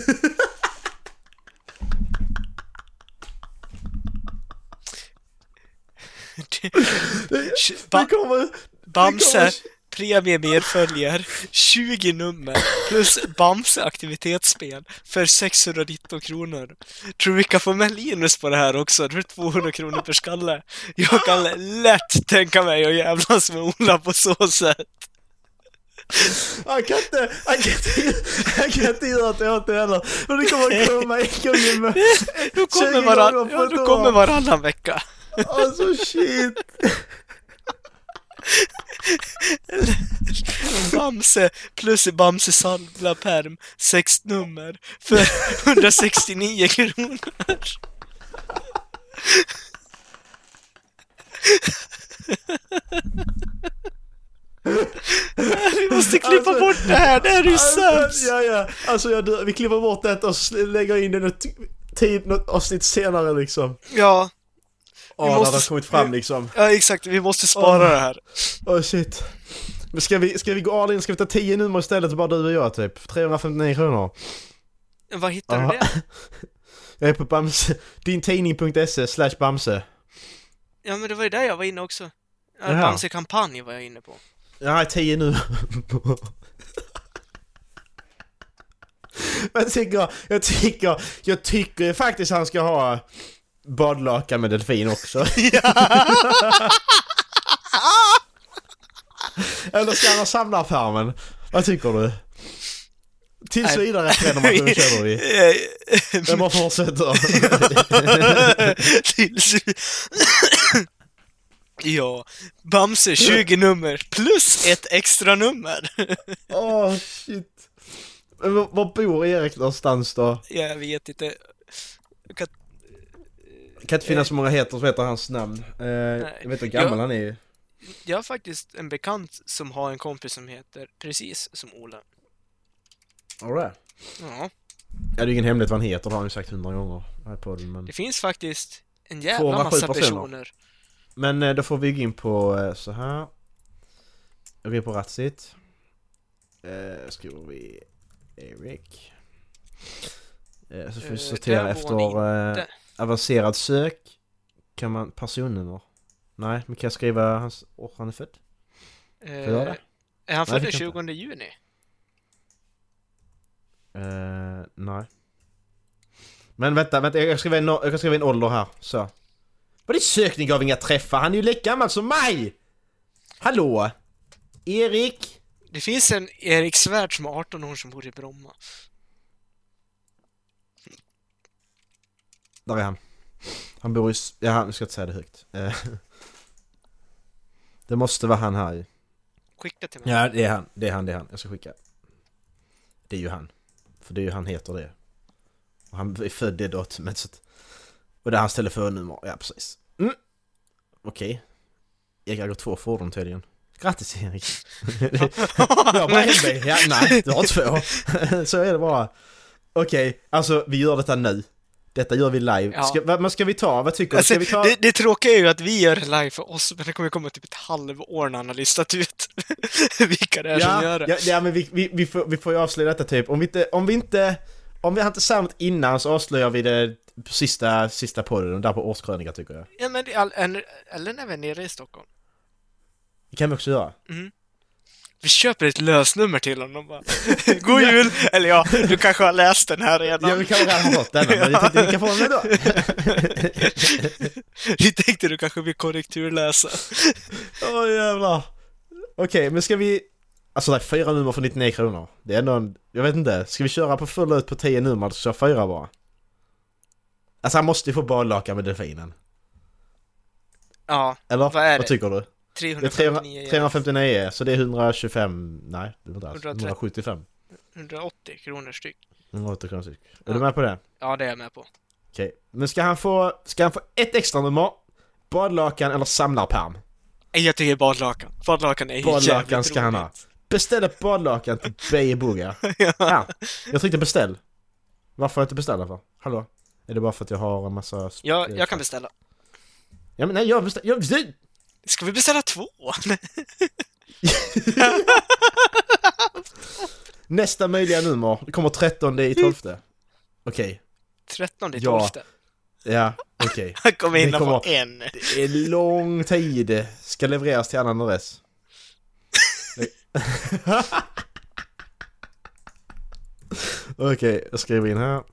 Ba- Det kommer... Bamse, premie medföljer, 20 nummer plus Bamse aktivitetsspel för 619 kronor. Tror vi kan få med Linus på det här också? Det är 200 kronor per skalle. Jag kan lätt tänka mig att jävlas med Ola på så sätt. Han kan inte... Han kan inte, han kan inte göra det åt det heller. Och det kommer komma en gång med... Du kommer, 20 varann, ja, du kommer varannan vecka. Alltså shit! Bamse plus Bamse samla perm, sex nummer för 169 kronor. Vi måste klippa Alltså- bort det här, det här är ju Alltså, sämst! ja, ja. Alltså jag, dör. vi klipper bort det och lägger in det något tid, något avsnitt senare liksom. Ja, När måste har kommit fram liksom. ja exakt, vi måste spara Åh. det här. Åh shit. Men ska vi, ska vi gå all in? Ska vi ta 10 nummer istället och bara du och jag typ? 359 kronor. Vad hittar Aha. du det? Jag är på Bamse, dintidning.se slash Bamse. Ja men det var ju där jag var inne också. Ja, Jaha. Bamse kampanj var jag inne på. Ja, 10 nu. jag tycker, jag tycker, jag tycker faktiskt han ska ha badlakan med delfin också. Eller ska han ha samlarpärmen? Vad tycker du? Tills vidare prenumeration känner vi. Jag bara fortsätter. Tills... ja, Bamse 20 nummer plus ett extra nummer. Åh shit. Men var, var bor Erik någonstans då? jag vet inte. Jag kan... Det kan inte finnas så många heter som heter hans namn. Eh, jag vet hur gammal Ja. han är ju. Jag har faktiskt en bekant som har en kompis som heter precis som Ola. Alright. Ja, Ja, det är ingen hemlighet vad han heter, det har han ju sagt hundra gånger här i podden. Men, det finns faktiskt en jävla 207 massa personer. personer. men eh, då får vi gå in på eh, så här. Jag går in på Ratsit. Eh, skriver vi Erik. Eh, Så får vi Eh, sortera efter eh. Avancerad sök. Kan man personnummer? Nej, men kan jag skriva hans år han är född? Eh, är han född den fick jag 20 juni? Eh, nej. Men vänta, vänta, jag kan skriva en, jag kan skriva en ålder här, så. Vad är sökning gav inga träffar? Han är ju lika gammal som mig! Hallå? Erik? Det finns en Erik Svärd som är 18 år som bor i Bromma. Där är han. Han bor i... Ja, nu ska jag inte säga det högt. Eh, Det måste vara han här ju. Skicka till mig. Ja, det är han. Det är han, det är han. Jag ska skicka. Det är ju han. För det är ju han heter det. Och han är född det datumet så att... Och det är hans telefonnummer. Ja, precis. Mm. Okej. Erik har gått två fordon tydligen. Grattis Erik! jag bara. Ja, nej, du har två. så är det bara. Okej, alltså vi gör detta nu. Detta gör vi live. Ja. Ska, vad, ska vi ta? Vad tycker du? Alltså, vi ta... det, det tråkiga är ju att vi gör det live för oss, men det kommer komma typ ett halvår när han har listat ut vilka det är som gör det. Ja, ja men vi, vi, vi, får, vi får ju avslöja detta typ. Om vi inte, om vi inte, om vi inte något innan så avslöjar vi det på sista, sista podden, där på årskrönika tycker jag. Ja, men det en, eller när vi är nere i Stockholm. Det kan vi också göra. Vi köper ett lösnummer till honom bara. God jul! Eller ja, du kanske har läst den här redan. Ja, vi kan redan ha fått denna, men jag tänkte vi kan få den idag. Vi tänkte du kanske vill korrekturläsa. Åh jävlar. Okej, men ska vi... Alltså det är fyra nummer för 99 kronor. Det är ändå en... Jag vet inte, ska vi köra på full ut på 10 nummer så kör fyra bara? Alltså han måste ju få badlakan med delfinen. Ja, Eller? Vad är det? tycker du? Det är 300, 359 igen. 359, så det är 125, nej det är inte alls, 130. 175. 180 kronor styck. 180 kronor styck. Är Ja. du med på det? Ja, det är jag med på. Okej. Men ska han få, ska han få ett extra nummer? Badlakan eller samlarpärm? Jag tycker badlakan. Badlakan är Badlakan jävligt ska han ha. roligt. Beställ ett badlakan till Beijer Buga. ja. Jag tryckte beställ. Varför har jag inte beställa för? Hallå? Är det bara för att jag har en massa... Ja, jag kan beställa. Ja men nej, jag beställer... Jag. Ska vi beställa två? Nästa möjliga nummer, det kommer 13 i 12. Okej. 13 i Ja. 12. Ja, okej. Han kommer hinna på en. Det är lång tid. Ska levereras till annan adress. Okej, jag skriver in här.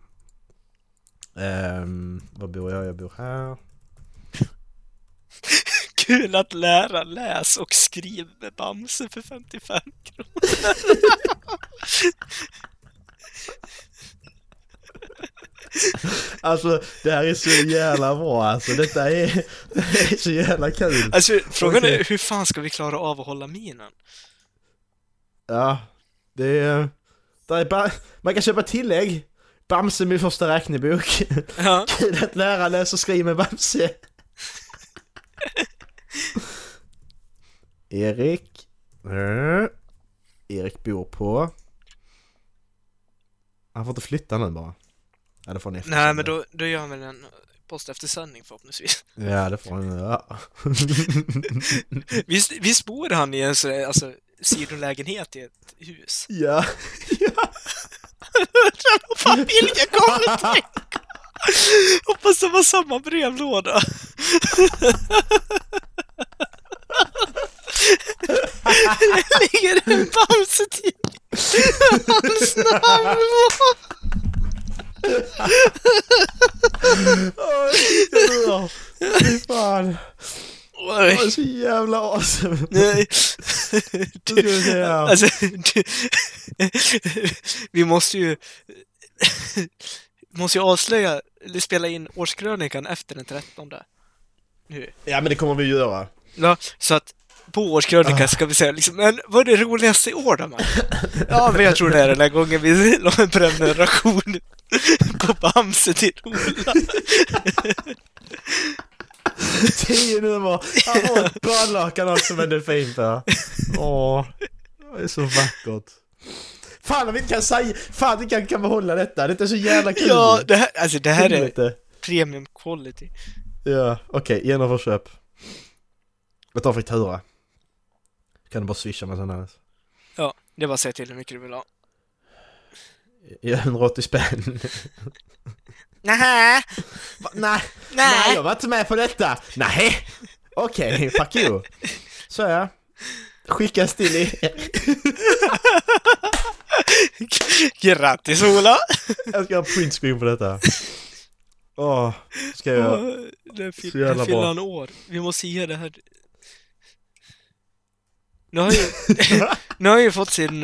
Um, var bor jag? Jag bor här. Kul att lära läs och skriv med Bamse för 55 kronor. Alltså, det här är så jävla bra alltså. Detta är, det är så jävla kul. Alltså, frågan är hur fan ska vi klara av att hålla minen? Ja, det är... Det är bara, man kan köpa tillägg. Bamse min första räknebok. Ja. Kul att lära läsa och skriva med Bamse. Erik. Eh. Erik bor på... Han får inte flytta nu bara. Ja, det får han efter Nej, men då, då gör han väl en post efter sändning förhoppningsvis. Ja, det får han ja. Visst, visst bor han i en så, alltså, sidolägenhet i ett hus? ja. Vad familjen kommer tänka! Hoppas det var samma brevlåda. Ligger en Bamse-tidning Hans namn på. Åh, Fy fan. Det var så jävla awesome. Nej. Se här. Alltså, du, vi måste ju måste ju avslöja, eller spela in årskrönikan efter den 13. Nu. Ja, men det kommer vi göra. Ja, så att på årskrönikan ska vi säga liksom, men vad är det roligaste i år då man? Ja, men jag tror det är den här gången vi la en prenumeration på Bamse till Ola. Tio nummer. Ett badlakan också med delfin på. Åh, det är så vackert. Fan om vi inte kan säga, fan vi kan, kan behålla detta. Det är så jävla kul. Ja, det här, alltså det här är premium quality. Ja, okej, genomför köp. Jag tar faktura. Kan du bara swisha med sån här? Ja, det är bara att säga till hur mycket du vill ha. Ja, 180 spänn. Nähä! Nej, nej, Nej! jag var inte med på detta. Nej, okej, fuck you. Så ja. Skickas till er. Grattis Ola! Jag ska ha printscreen på detta. Åh, ska jag... Det fyll- Så jävla bra. han år. Vi måste ge det här... Nu har ju, nu har ju fått sin...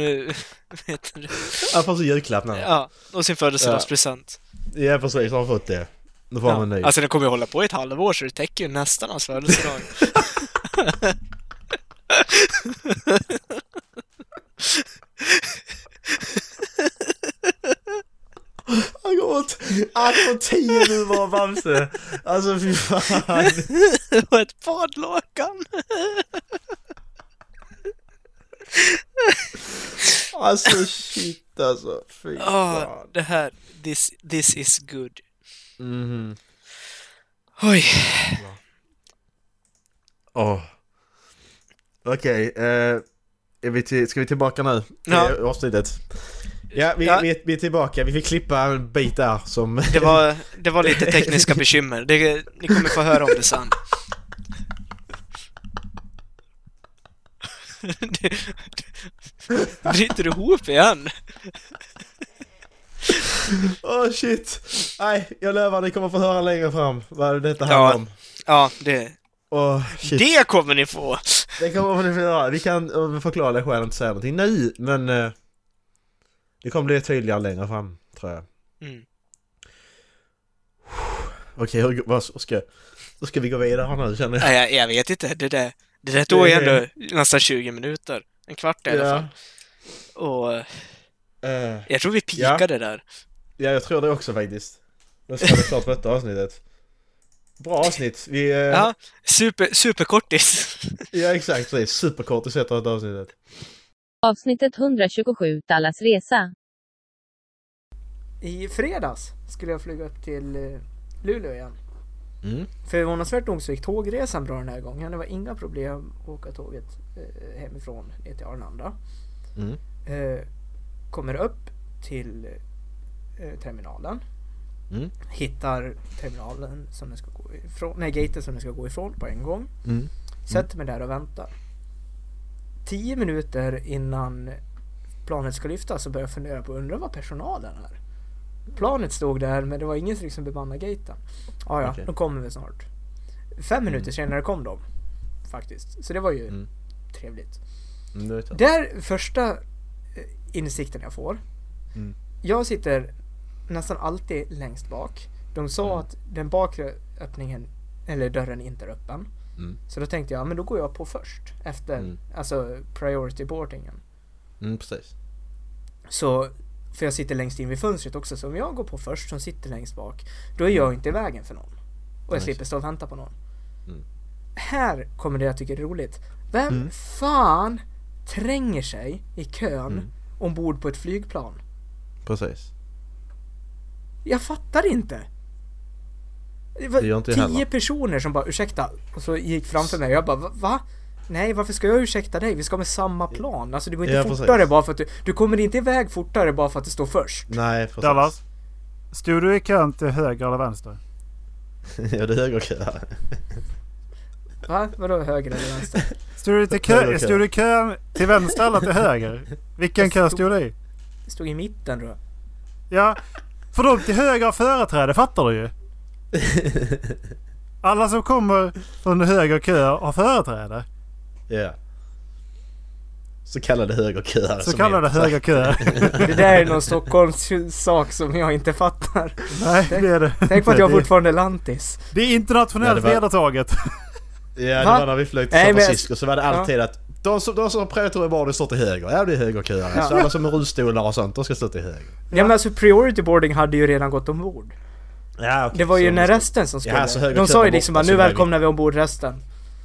heter det? Jag får så julklapp nu. Ja, och sin födelsedagspresent. Ja, precis. Har fått det. Då får man en ny. Alltså det kommer ju hålla på i ett halvår så det täcker ju nästan hans födelsedag. Han åt... Han åt tio nu var Bamse. Alltså fy fan. Och ett badlakan! Alltså shit alltså. Fy Ja, fan. det här, this, this is good. Mhm. Oj. Åh. Okej, eh, är vi till, ska vi tillbaka nu? Ja. Avsnittet. Ja, vi, Ja. Vi, vi är tillbaka. Vi fick klippa en bit där som... Det var, det var lite tekniska bekymmer. Det, ni kommer få höra om det sen. Bryter du ihop igen? Åh shit! Nej, jag lovar ni kommer få höra längre fram vad detta handlar Ja. om. Ja, det, Åh shit. det kommer ni få! Det kommer ni få göra. Vi kan eh, förklara det själv och inte säga någonting nu, men... det kommer bli tydligare längre fram, tror jag. Mm. Okej, hur, vad ska... Då ska vi gå vidare nu känner jag. Jag, jag vet inte. Det där, det där tog ju ändå nästan 20 minuter. En kvart i alla fall. Och Eh, jag tror vi pikade där. ja, jag tror det också faktiskt. Då ska det klart på detta avsnittet. Bra avsnitt. Vi... eh, Ja, super, superkortis. ja exakt, precis. Superkort i sätter detta avsnittet. Avsnittet 127, Dallas resa. I fredags skulle jag flyga upp till eh, Luleå igen. Mm. Förvånansvärt nog så gick tågresan bra den här gången. Det var inga problem att åka tåget eh, hemifrån ner till Arlanda. Mm. Eh, kommer upp till terminalen. Mm. Hittar terminalen som den ska gå ifrån, nej gaten som den ska gå ifrån på en gång. Mm. Sätter mig där och väntar. Tio minuter innan planet ska lyfta så börjar jag fundera på, undra vad personalen är. Planet stod där men det var ingen som liksom bemannade gaten. Ja, ja, Okej. de kommer väl snart. Fem minuter senare kom de. Faktiskt. Så det var ju Mm. trevligt. Mm. Där första eh, insikten jag får. Mm. Jag sitter nästan alltid längst bak. De sa Mm. att den bakre öppningen, eller dörren inte är öppen. Mm. Så då tänkte jag, men då går jag på först. Efter, Mm. alltså priority boardingen. Mm, precis. Så, för jag sitter längst in vid fönstret också. Så om jag går på först som sitter längst bak. Då är jag inte i vägen för någon. Och jag slipper stå och vänta på någon. Mm. Här kommer det jag tycker är roligt. Vem Mm. fan tränger sig i kön Mm. ombord på ett flygplan? Precis. Jag fattar inte. Det var Det inte tio heller. personer som bara ursäkta och så gick framför mig. Jag bara va? Nej varför ska jag ursäkta dig? Vi ska med samma plan. Alltså det går inte Ja, precis. fortare bara för att du... Du kommer inte iväg fortare bara för att du står först. Nej, precis. Dallas. Stod du i kön till höger eller vänster? ja, det är högerkö här. Va? Vadå höger eller vänster? Stod du, till kö, stod du i kön till vänster eller till höger? Vilken kö stod du i? Stod i mitten tror jag. Ja, för de till höger har företräde, fattar du ju. Alla som kommer från höger kö har företräde. Ja. Så kallade högerköer. Så kallade är- höger kö. Det där är någon Stockholms sak som jag inte fattar. Nej, det är det. Tänk på att jag fortfarande är lantis. Det är internationellt vedertaget. Ja, det Va? var när vi flög till San Francisco så var det alltid att de som, de som har prioriterat borden står till höger. Ja, det är högerköer. Ja. Så alla som har rullstolar och sånt, de ska stå till höger. Ja men alltså priority boarding hade ju redan gått ombord. Ja, okej. Det var ju Så- när resten som Ja, skulle. höger De sa ju liksom så nu välkomnar vi ombord resten.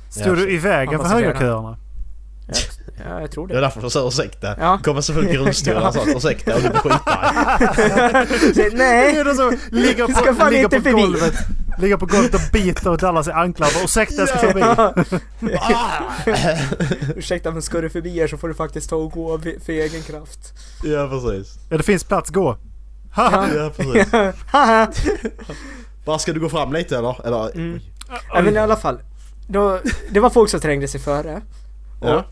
Stod du i vägen för högerköerna? Ja, jag tror Det är det. därför de sa ursäkta. Ja. Kommer så folk i rullstolar och sånt. Ursäkta och du blir skitarg. Nej! är det så, ligger Du ska på, fan ligger inte på förbi. golvet. Ligger på golvet och biter Dallas i anklarna. Ursäkta jag ska förbi. Ursäkta men ska du förbi här så får du faktiskt ta och gå för egen kraft. Ja precis. Ja det finns plats, gå. Ja. Ja precis. Haha. Bara ska du gå fram lite eller? eller? Mm. Ja, men i alla fall. Då, det var folk som trängde sig före. Och Ja.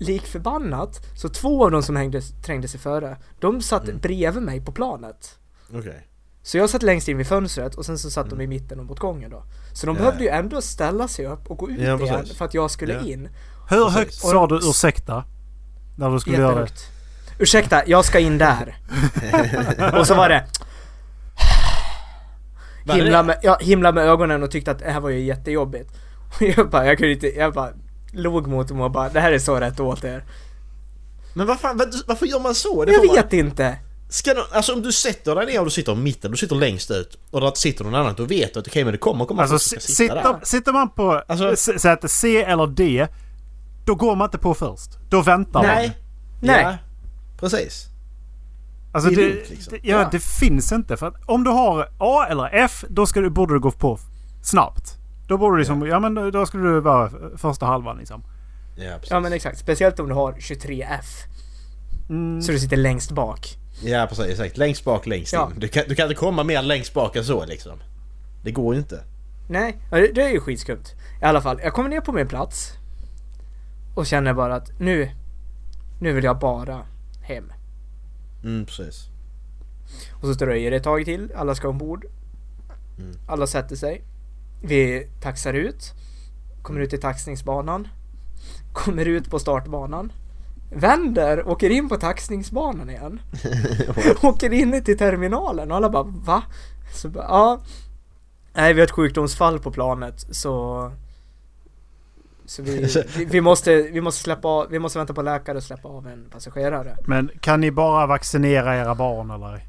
lik förbannat, så två av dem som hängde, trängde sig före, de satt Mm. bredvid mig på planet. Okej. Så jag satt längst in vid fönstret och sen så satt de i mitten och mot gången då. Så de Mm. Ja. behövde ju ändå ställa sig upp och gå ut Ja, igen för att jag skulle Ja. in. Hur högt sa du ursäkta? När du skulle göra det? Ursäkta, jag ska in där. och så var det Var himla med, ja, himla med ögonen och tyckte att det här var ju jättejobbigt. Och jag bara, jag kunde inte, jag bara log mot dem och bara, det här är så rätt åt er. Men vad fan, vad- varför gör man så? Det Jag får man- vet inte. Ska du, alltså om du sätter dig ner och du sitter i mitten, du sitter längst ut och där sitter någon annan, då vet du att okej men det kommer komma Alltså sitta sitter, där. sitter man på Alltså- s- säte C eller D, då går man inte på först. Då väntar man. Nej. Nej. Ja, precis. Alltså Det det, lugnt, liksom. det, ja, Ja. det finns inte. För att om du har A eller F, då ska du, borde du gå på snabbt. Då borde du liksom, ja men då- då skulle du vara första halvan liksom. Ja, precis. Ja men exakt, speciellt om du har 23F. Mm. Så du sitter längst bak. Ja precis, exakt. Längst bak, längst Ja. in. Du kan, du kan inte komma mer längst bak än så liksom. Det går ju inte. Nej, ja, det, det är ju skitskumt. I alla fall, jag kommer ner på min plats. Och känner bara att nu, nu vill jag bara hem. Mm, precis. Och så dröjer det ett tag till, alla ska ombord. Mm. Alla sätter sig. Vi taxar ut. Kommer ut i taxningsbanan. Kommer ut på startbanan. Vänder, åker in på taxningsbanan igen. åker in till terminalen och alla bara va? Så bara, ja. Nej, vi har ett sjukdomsfall på planet så... Så vi, vi, vi, måste, vi måste släppa av, vi måste vänta på läkare och släppa av en passagerare. Men kan ni bara vaccinera era barn eller?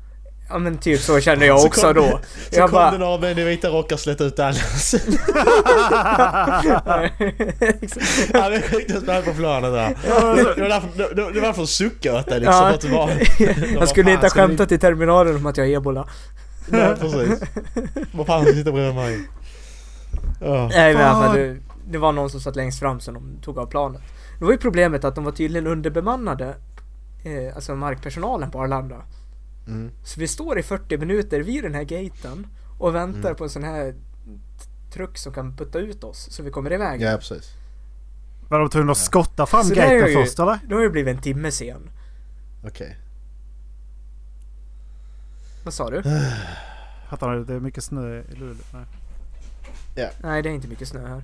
Ja men typ så känner jag Så också kom- då. Så Jag kom bara- det några män i vita rockar och slet ut Dallas. Han är sjukdomsfall på planet där. Det var därför, det, det var därför de suckade åt dig liksom. Ja. Att det var, jag skulle inte ha skämtat i terminalen om att jag har ebola. Nej precis. Vad fan sitter bredvid mig? Ja. Nej men i alla fall. Det, var någon som satt längst fram som de tog av planet. Det var ju problemet att de var tydligen underbemannade, eh, alltså markpersonalen på Arlanda. Mm. Så vi står i 40 minuter vid den här gaten och väntar Mm. på en sån här truck som kan putta ut oss så vi kommer iväg. Ja precis. Var de tvungna att skotta fram Så gaten ju- först eller? Då har det blivit en timme sen. Okej. Vad sa du? Fattar du? Det är mycket snö i Luleå. Nej. Nej det är inte mycket snö här.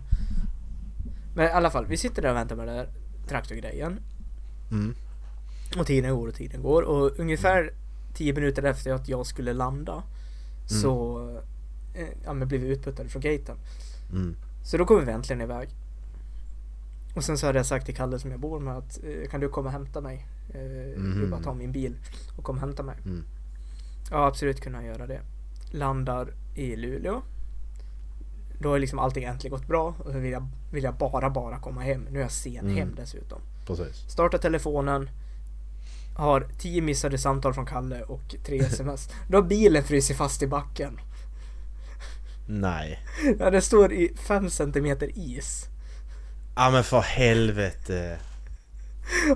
Men i alla fall, vi sitter där och väntar med den där traktorgrejen. Mm. Och tiden går och tiden går och ungefär 10 minuter efter att jag skulle landa så eh, ja, men blev vi utputtade från gaten. Mm. Så då kom vi äntligen iväg. Och sen så hade jag sagt till Kalle som jag bor med att eh, kan du komma och hämta mig? Eh, Du bara ta min bil och kom och hämta mig. Mm. Ja absolut kunna göra det. Landar i Luleå. Då har liksom allting äntligen gått bra och så vill jag, vill jag bara bara komma hem. Nu är jag sen Mm. hem dessutom. Precis. Startar telefonen. Har 10 missade samtal från Kalle och 3 sms. Då har bilen frusit fast i backen. Nej. Ja, det står i 5 centimeter is. Ja men för helvete.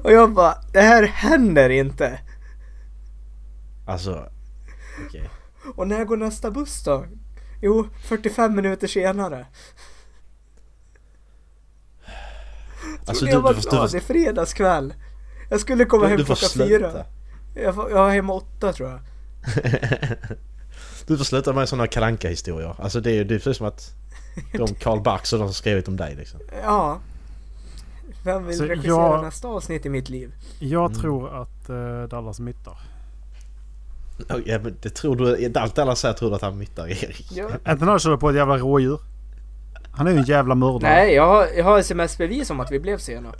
Och jag bara, det här händer inte. Alltså. Okej. Och när går nästa buss då? Jo, 45 minuter senare. Alltså du, jag du, du, glad, du, det är fredagskväll. Jag skulle komma Du- hem klockan fyra. Jag, jag var hemma åtta tror jag. du får sluta med sådana kalanka historier Alltså det är ju precis som att de Karl Barks och de som skrivit om dig liksom. Ja. Vem vill Så regissera jag- nästa avsnitt i mitt liv? Jag Mm. tror att uh, Dallas myttar. Ja, men det tror du, allt alla säger tror du att han myttar Erik. Ja. Inte när han körde på ett jävla rådjur. Han är ju en jävla mördare. Nej, jag har, jag har sms-bevis om att vi blev sena.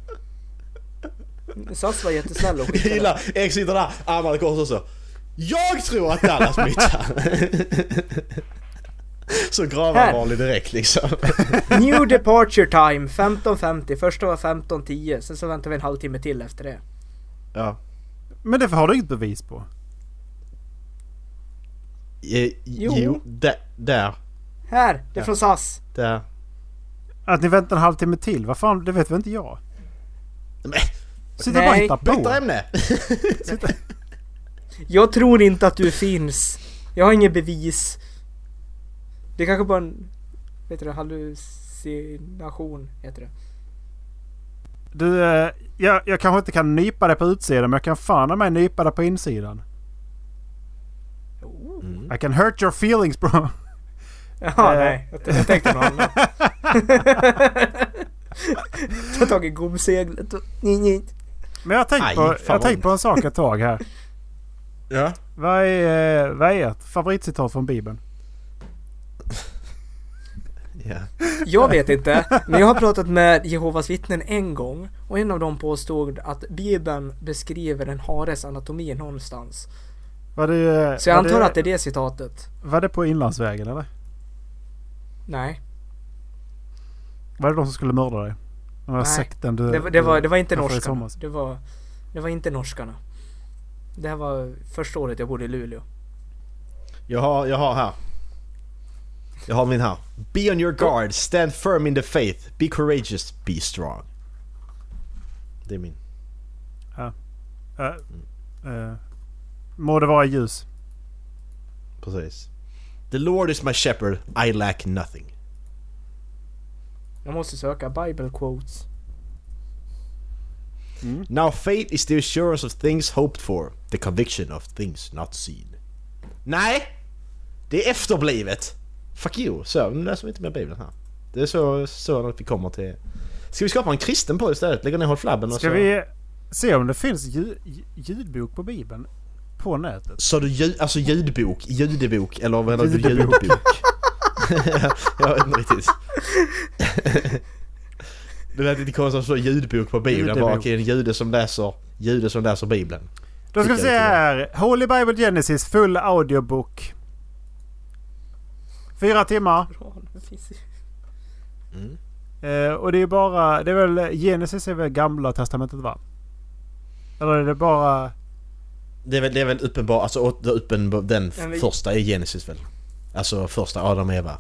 SAS var jättesnäll och Jag skickade. gillar, Erik sitter där, armarna kors och så. Jag tror att Dallas myttar! så gravallvarlig direkt liksom. New departure time 15.50. Första var 15.10. Sen så väntar vi en halvtimme till efter det. Ja. Men det har du inget bevis på. Eh, Jo. jo, där. där. Här! Det är Ja. från SAS. Där. Att ni väntar en halvtimme till? Vad fan, det vet väl inte jag? Men, Sitter bara och hittar på. byta ämne! Jag tror inte att du finns. Jag har inget bevis. Det är kanske bara en... Vet du det? Hallucination heter det. Du, eh, jag, jag kanske inte kan nypa dig på utsidan men jag kan fan mig nypa dig på insidan. I can hurt your feelings bro. Jaha, Eh. nej. Jag, jag tänkte något annat. Ta tag i gomseglet och... Men jag har tänkt, på, jag tänkt på en sak ett tag här. Ja. Vad är, vad är ert favoritcitat från Bibeln? ja. Jag vet inte, men jag har pratat med Jehovas vittnen en gång och en av dem påstod att Bibeln beskriver en hares anatomi någonstans. Var det, Så jag var antar det, att det är det citatet. Var det på Inlandsvägen eller? Nej, Var det de som skulle mörda dig? Den Nej. sekten du... det, var- det, var, det var inte norskarna. Det var, det var inte norskarna. Det här var första året jag bodde i Luleå. Jag har, jag har här. Jag har min här. Be on your guard, stand firm in the faith, be courageous, be strong. Det är min. Eh, eh, må det vara ljus. Precis. The Lord is my shepherd, I lack nothing. Jag måste söka Bible quotes. Now faith is the assurance of things hoped for, the conviction of things not seen. Nej! Det är efterblivet! Fuck you! Så, nu läser vi inte mer Bibeln här. Det är så, så att vi kommer till... Ska vi skapa en kristen på istället? Lägga ner Håll Flabben och Ska så... vi se om det finns ljud, ljudbok på Bibeln? På nätet? Sa du ljud, alltså ljudbok? Ljudbok? Eller vad menar du? Ljudbok. Ljudbok? jag vet inte riktigt. Det lät lite konstigt att stå ljudbok på Bibeln. Jag bara Ljudbok. okej, en jude som läser, jude som läser Bibeln. Då ska vi se här. Holy Bible Genesis full audiobook. Fyra timmar. Ju- Eh, och det är bara... Det är väl... Genesis är väl gamla testamentet va? Eller är det bara... Det är väl, det är väl uppenbart, alltså åt- uppen, den men- första är Genesis väl? Alltså första Adam och Eva.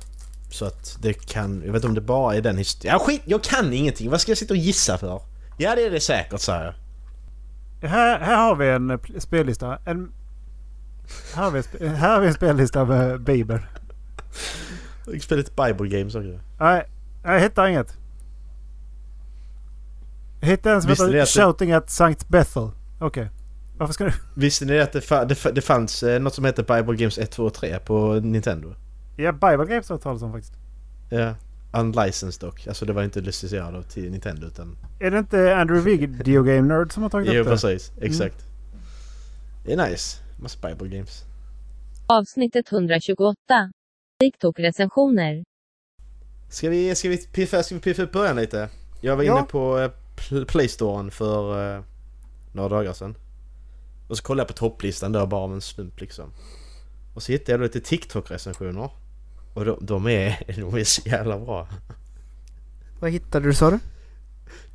Så att det kan, jag vet inte om det bara är den historien. Ja skit, jag kan ingenting. Vad ska jag sitta och gissa för? Ja det är det säkert säger jag. Här, här har vi en pl- spellista. En... Här har vi, här har vi en spellista med Bibeln. Jag spelar lite Bible games också. Nej, jag hittar inget. Jag hittade en som heter att det- Shouting at Sankt Bethel. Okej. Varför ska du... Visste ni att det, fa- det, det fanns eh, något som heter Bible Games 1, 2 och 3 på Nintendo? Ja, Bible Games har jag talat om faktiskt. Ja. Unlicensed dock. Alltså det var inte licensierat till Nintendo utan... Är det inte Andrew Video Game Nerd som har tagit Jo upp det? precis, exakt. Det är nice. Massa Bible Games. Avsnittet 128. TikTok-recensioner. Ska vi, ska vi piffa, ska vi piffa upp början lite? Jag var Ja. inne på eh, Pl- Playstoren för eh, några dagar sedan. Och så kollade jag på topplistan där bara av en slump liksom. Och så hittade jag då lite TikTok-recensioner. Och de, de, är, de är så jävla bra. Vad hittade du sa du?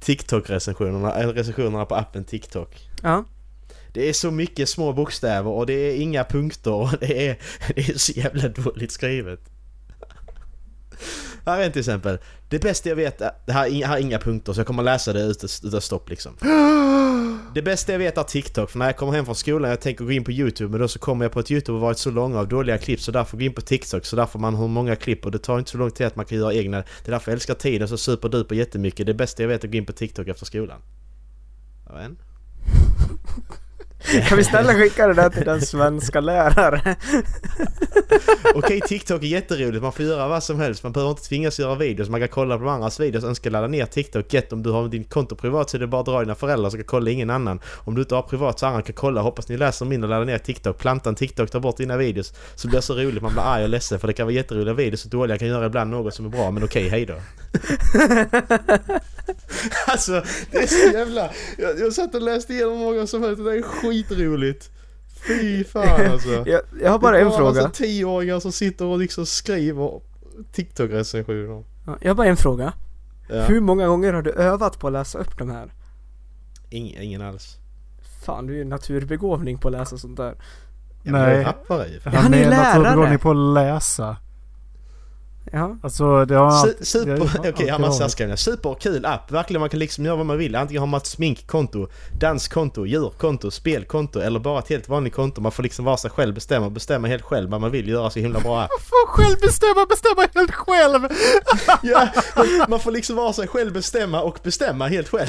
TikTok-recensionerna, eller recensionerna på appen TikTok. Ja. Det är så mycket små bokstäver och det är inga punkter och det är, det är så jävla dåligt skrivet. Här är en till exempel. Det bästa jag vet, är- det här, här är inga punkter så jag kommer läsa det utan stopp liksom. Det bästa jag vet är TikTok, för när jag kommer hem från skolan jag tänker gå in på YouTube men då så kommer jag på att YouTube har varit så långa av dåliga klipp så därför gå in på TikTok så därför man har många klipp och det tar inte så lång tid att man kan göra egna. Det är därför jag älskar tiden så superduper jättemycket. Det bästa jag vet är att gå in på TikTok efter skolan. Inte. Kan vi snälla skicka det där till den svenska lärare? Okej, TikTok är jätteroligt. Man får göra vad som helst. Man behöver inte tvingas göra videos. Man kan kolla på de andras videos. Önska ladda ner TikTok. Get om du har din konto privat så är det bara att dra dina föräldrar så kan kolla ingen annan. Om du inte har privat så andra kan kolla. Hoppas ni läser min och laddar ner TikTok. Planta en TikTok, ta bort dina videos. Så blir det så roligt. Man blir arg och ledsen för det kan vara jätteroliga videos och dåliga kan göra ibland något som är bra. Men okej, hej då. alltså, det är så jävla... Jag, jag satt och läste igenom många som helst. Det är skitroligt. Fy fan alltså. Jag, jag har bara Det är en fråga. massa tioåringar som sitter och liksom skriver TikTok-recensioner. Ja, Jag har bara en fråga. Ja. Hur många gånger har du övat på att läsa upp de här? Ingen, ingen alls. Fan, du är ju naturbegåvning på att läsa sånt där. Ja, Nej. Jag rappar ju. han är ju lärare. naturbegåvning på att läsa. Ja. Alltså det har... Su- Super, okej, alltid han. Superkul app. Verkligen, man kan liksom göra vad man vill. Antingen har man ett sminkkonto, danskonto, djurkonto, spelkonto eller bara ett helt vanligt konto. Man får liksom vara sig själv, bestämma, bestämma helt själv vad man vill göra så himla bra app. Får själv bestämma, bestämma helt själv! Ja, man får liksom vara sig själv, bestämma och bestämma helt själv.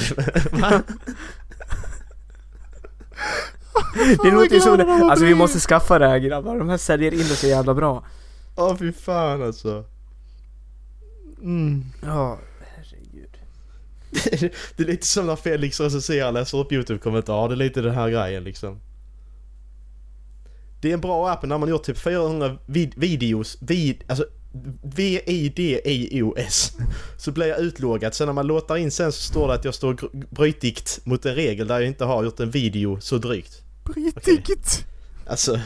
Det låter ju som det. Alltså vi måste skaffa det här grabbar. De här säljer in det så jävla bra. Åh fy fan alltså. Mm. Ja, herregud. Det är lite som när Felix recenserar läser upp YouTube-kommentarer. Det är lite den här grejen liksom. Det är en bra app när man gjort typ 400 vid- videos, vid, alltså V-I-D-I-O-S. Så blir jag utloggad. Sen när man låter in sen så står det att jag står brytigt mot en regel där jag inte har gjort en video så drygt. Brittigt! Alltså...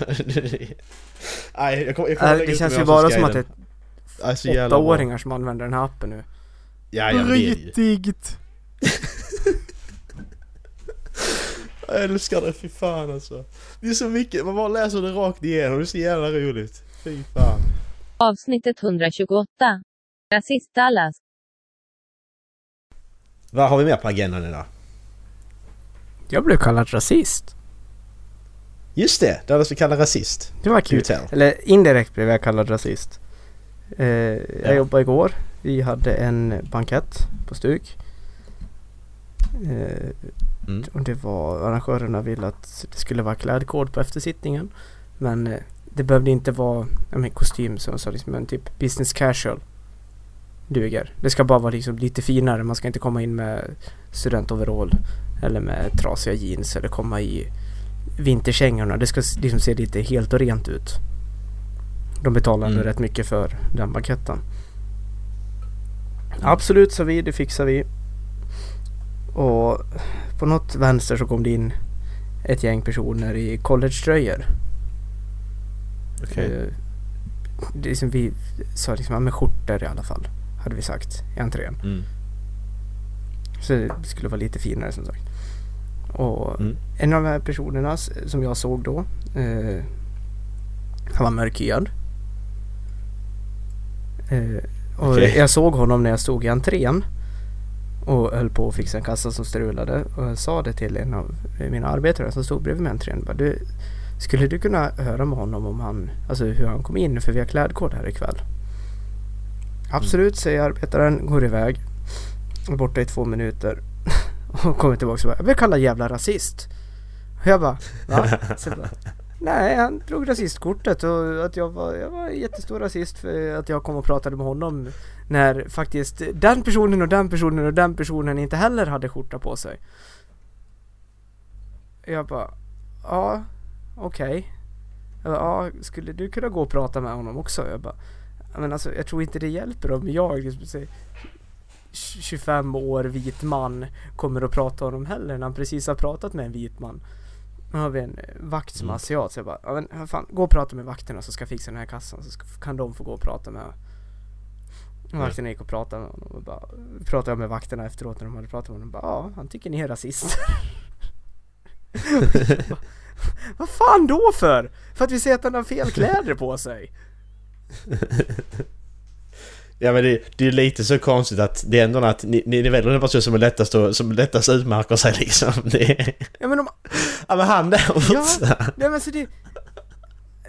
Nej, jag kommer, jag kommer Äh, lägga Det känns ju bara som att det är så jävla bra. åttaåringar som använder den här appen nu. Ja, ja, det är det ju. Brittigt! Jag älskar det, fy fan alltså. Det är så mycket, man bara läser det rakt igenom, det är så jävla roligt. Fy fan. Avsnittet 128. Rasist Dallas. Vad har vi mer på agendan idag? Jag blev kallad rasist. Just det, det hade vi kallar rasist. Det var kul. Eller indirekt blev jag kallad rasist. Eh, jag Ja. jobbade igår. Vi hade en bankett på Stuk. Eh, Mm. och det var arrangörerna ville att det skulle vara klädkod på eftersittningen. Men eh, det behövde inte vara men, kostym som sa liksom, men typ business casual. Duger. Det ska bara vara liksom lite finare. Man ska inte komma in med studentoverall. Eller med trasiga jeans eller komma i vinterkängorna. Det ska liksom se lite helt och rent ut. De betalar ändå Mm. rätt mycket för den banketten. Absolut sa vi, det fixar vi. Och på något vänster så kom det in ett gäng personer i collegetröjor. Okej. Eh, Det är som vi sa liksom, med skjortor i alla fall. Hade vi sagt i entrén. Mm. Så det skulle vara lite finare som sagt. Och Mm. en av de här personerna som jag såg då. Eh, han var mörkhyad. Eh, och Okej. jag såg honom när jag stod i entrén. Och höll på att fixa en kassa som strulade. Och jag sa det till en av mina arbetare som stod bredvid mig i entrén. Bara, du, skulle du kunna höra med honom om han, alltså hur han kom in? För vi har klädkod här ikväll. Absolut, säger arbetaren. Går iväg. Är borta i två minuter. Och kommer tillbaka och bara, jag blir kallad jävla rasist. Och jag bara, va? Så bara, Nej, han drog rasistkortet och att jag var, jag var jättestor rasist för att jag kom och pratade med honom när faktiskt den personen och den personen och den personen inte heller hade skjorta på sig. Jag bara, ja, okej. Jag bara, Ja, skulle du kunna gå och prata med honom också? Jag bara, men alltså jag tror inte det hjälper om jag, liksom, 25 år vit man kommer att prata om honom heller när han precis har pratat med en vit man. Nu har vi en eh, vakt som är asiat så jag bara, ja men fan, gå och prata med vakterna så ska jag fixa den här kassan så ska, kan de få gå och prata med och Vakterna gick och pratade med honom och bara Pratade jag med vakterna efteråt när de hade pratat med honom bara, ja han tycker ni är rasister Vad fan då för? För att vi säger att han har fel kläder på sig? Ja men det, det är lite så konstigt att det är ändå att ni, ni, ni väljer den person som är lättast, att- som lättast utmärker sig liksom. Det är, Ja men om, ja men han där Ja, borta. nej men så det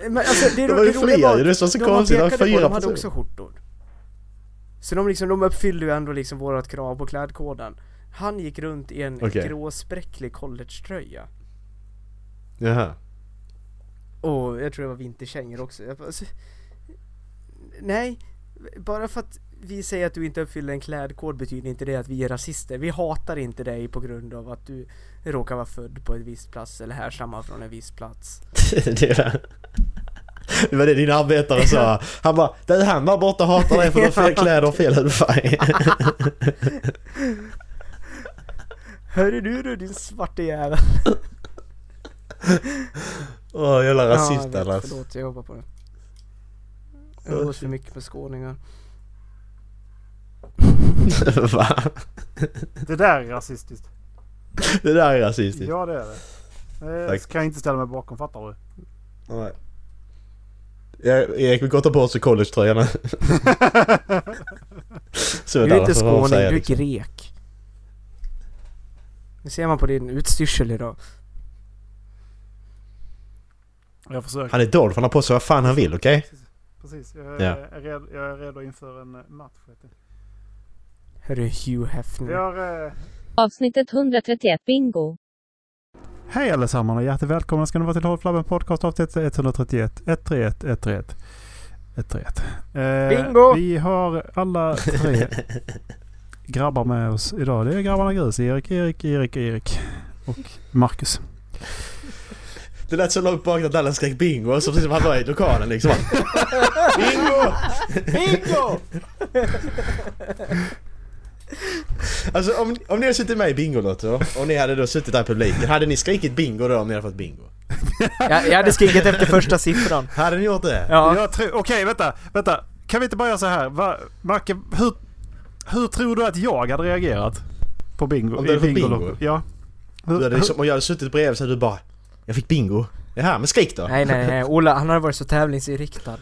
men alltså, det, Det var ju fler ju, det var så de konstigt, var pekade på, fyra De hade också skjortor Så de liksom, de uppfyllde ju ändå liksom vårat krav på klädkoden Han gick runt i en Okej. gråspräcklig collegetröja Jaha. Och jag tror det var vinterkängor också alltså, Nej Bara för att vi säger att du inte uppfyller en klädkod betyder inte det att vi är rasister Vi hatar inte dig på grund av att du råkar vara född på en viss plats eller härstammar från en viss plats det, var, det var det din arbetare sa. Han bara du han där borta hatar dig för du har fel kläder och fel hudfärg. Hörru du du din svarte jävel Åh jävla Ja, rasist jag vet, Dallas. Förlåt, jag jobbar på det. Jag umgås för mycket med skåningar. Va? Det där är rasistiskt. Det där är rasistiskt. Ja det är det. Det Tack. ska jag inte ställa mig bakom fattar du? Nej. Ja, Erik vill gå ta på sig collegetröjan. Du är inte skåning, du är liksom. grek. Det ser man på din utstyrsel idag. Jag försöker. Han är Dolph, han har på sig vad fan han vill, okej? Precis, jag, Ja. är redo, jag är redo inför en eh, match. Hörru Hugh Vi Hefner. har... Eh... Avsnittet 131 Bingo. Hej allesammans och hjärtligt välkomna ska ni vara till Håll Flabben Podcast avsnitt 131 131 131 131. Eh, Bingo! Vi har alla tre grabbar med oss idag. Det är grabbarna Grus, Erik, Erik, Erik, Erik och Marcus. Det lät så långt bak att alla skrek bingo, så precis som han var i lokalen liksom. bingo! Bingo! Alltså om, om ni hade suttit med i Bingolotto och ni hade då suttit där i publiken, hade ni skrikit bingo då om ni hade fått bingo? jag, jag hade skrikit efter första siffran. Hade ni gjort det? Ja. Jag tror- Okej, vänta, vänta. Kan vi inte bara göra så här? Va, Marke, hur, hur tror du att jag hade reagerat? På bingo? Om du hade fått bingo? Ja. Du hade liksom, om jag hade suttit bredvid så hade du bara Jag fick bingo. Jaha, men skrik då! Nej nej nej, Ola han har varit så tävlingsinriktad.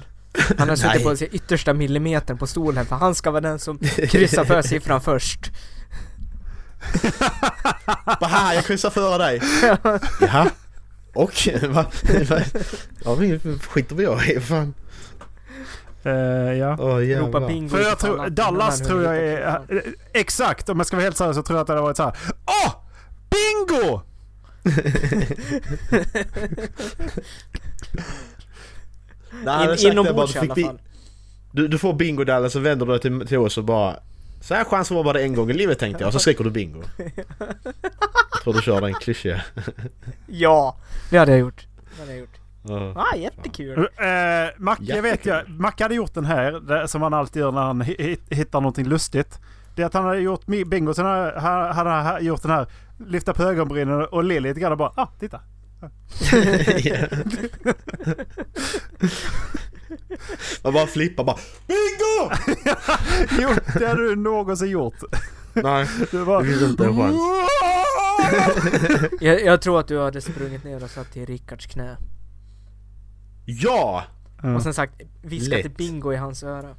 Han har suttit Nej. på sin yttersta millimetern på stolen för han ska vara den som kryssar för siffran först. Bara här, jag kryssar före dig! Jaha? Och? Va? Va? Ja, men skiter vi jag i, fan. Eh, ja. Åh Ropa bingo För jag tror, Dallas tror jag är... eh, Exakt! Om jag ska vara helt seriös så tror jag att det hade varit så här. Åh! Bingo! Nej, In, inombords i alla fick fall. Du, du får bingo Dallas så vänder du dig till, till oss och bara Så här chans var bara en gång i livet tänkte jag och så skriker du bingo. Jag tror du kör den klyschiga. Ja, det hade jag gjort. Det hade jag gjort. Ja. Ah, jättekul. Uh, Macke vet jag, Macke hade gjort den här, det, som han alltid gör när han hi- hi- hittar någonting lustigt. Det är att han hade gjort bingo, sen hade han gjort den här, lyfta på ögonbrynen och le lite grann och bara ah, titta. Man bara flippar bara BINGO! Jo, det hade du någonsin gjort. Nej, Du bara, det finns inte en chans. Jag, jag tror att du hade sprungit ner och satt i Rickards knä. Ja! Och sen sagt, viskat Lätt. bingo i hans öra.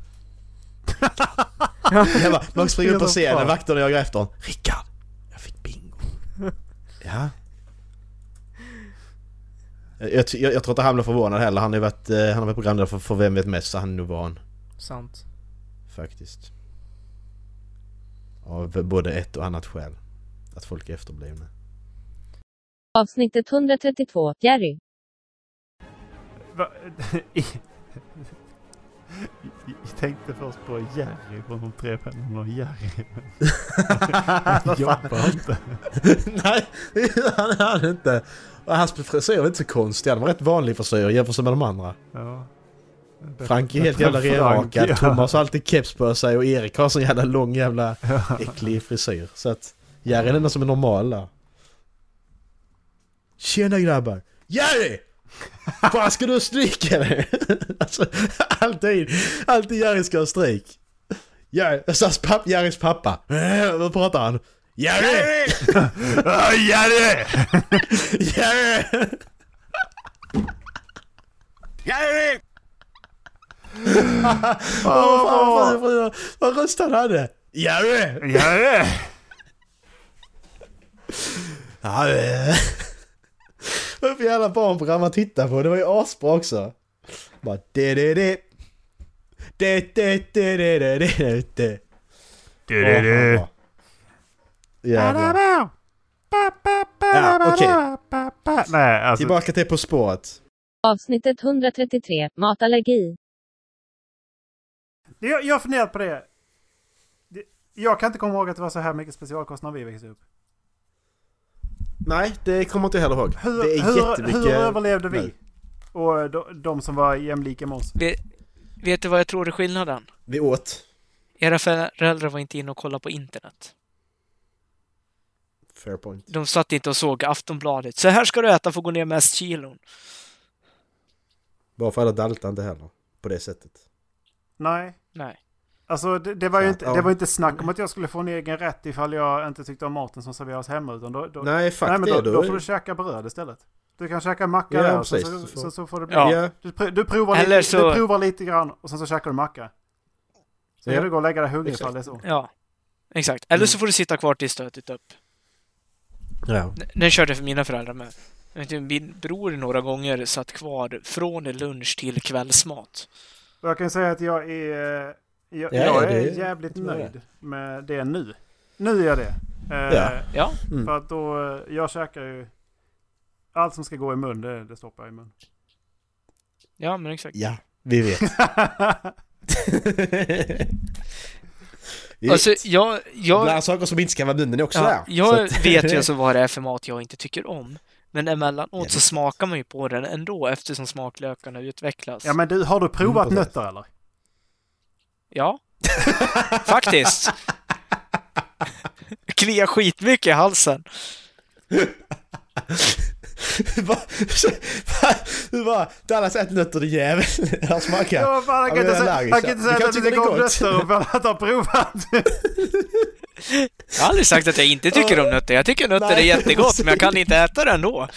Jag bara, man springer upp på scenen, vakterna jagar efter honom. Rickard! Jag fick bingo. Ja. Jag, jag, jag tror inte han blir förvånad heller. Han har ju varit, eh, han har varit programledare för, för Vem vet mest så han är nog van. Sant. Faktiskt. Av både ett och annat skäl. Att folk är efterblivna. Avsnittet 132 Jerry. Va- Jag tänkte först på Jerry från de tre pennorna och Jerry. Fan? Jobbar inte. Nej, han hade inte. Och hans frisyr var inte så konstig. Han var rätt vanlig frisyr jämfört med de andra. Ja. Frank är helt jävla renrakad. ja. Thomas har alltid keps på sig och Erik har sån jävla lång jävla äcklig frisyr. Så att Jerry är den enda som är normal där. Tjena grabbar! Jerry! Fan ska du ha stryk eller? alltså, alltid, alltid Jerry ska ha stryk. Jerry, Jerrys pappa. Äh, vad pratar han? Jerry! Jerry! Jerry! Jerry! Åh, fan, vad, röst han hade? Jerry! Jerry! Vad för jävla barnprogram man tittar på? Det var ju asbra också. Bara det det det. Det det det det det det det. Åh, vad bra. Jävlar. Ja, okej. Nej, alltså. Tillbaka till På spåret. Avsnittet 133 Matallergi. Jag, jag har funderat på det. Jag kan inte komma ihåg att det var så här mycket specialkostnader när vi växte upp. Nej, det kommer inte jag heller ihåg. Hur, det är hur, jättemycket... hur överlevde vi? Nej. Och de, de som var jämlika med oss. Vet, vet du vad jag tror är skillnaden? Vi åt. Era föräldrar var inte inne och kollade på internet. Fair point. De satt inte och såg Aftonbladet. Så här ska du äta för att gå ner mest kilon. Bara för alla daltar inte heller. På det sättet. Nej. Nej. Alltså det, det, var ju Ja, inte, ja. det var inte snack om att jag skulle få en egen rätt ifall jag inte tyckte om maten som serveras hemma. Utan då, då, Nej, fuck nej, men då, Då, får du käka bröd istället. Du kan käka macka Ja, där och sen precis. så, Du så, så får det bli. Ja. Du, du, provar Eller lite, så- du provar lite grann och sen så käkar du macka. Sen Ja. kan du gå och lägga dig hungrig ifall det är så. Ja. Exakt. Eller så får du sitta kvar tills du ätit upp. Ja. N- Den körde jag för mina föräldrar med. Min bror några gånger satt kvar från lunch till kvällsmat. Och jag kan säga att jag är, eh, jag, Ja, jag det- är det jävligt nöjd med det nu. Nu är jag det. Eh, Ja. Ja. Mm. För att då, eh, jag käkar ju allt som ska gå i mun, det, det stoppar jag i mun. Ja, men exakt. ja, vi vet. Alltså, jag... jag Bland saker som inte ska vara i munnen är också ja, där. jag att- vet ju alltså vad det är för mat jag inte tycker om. Men emellanåt så smakar man ju på den ändå eftersom smaklökarna utvecklas. ja men du, har du provat Mm, nötter eller? Ja. Faktiskt. Kliar skitmycket i halsen. Du bara, Dallas äter nötter din jävel. Han smakar. Ja, fan, han kan inte säga, han kan inte säga att är går gott. nötter bara att ha provat. Jag har aldrig sagt att jag inte tycker om nötter. Jag tycker nötter är jättegott, men jag kan inte äta det ändå.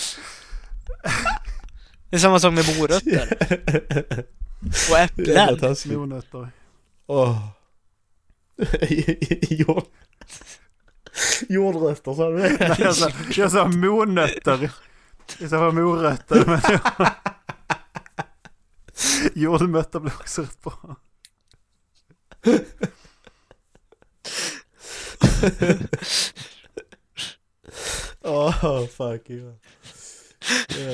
Det är samma sak med morötter. Och äpplen. Åh. Jord... Jordrötter sa du det? Jag sa, jag sa mornötter. Jag sa morötter. Men Jordnötter blir också rätt bra. Åh, fuck you.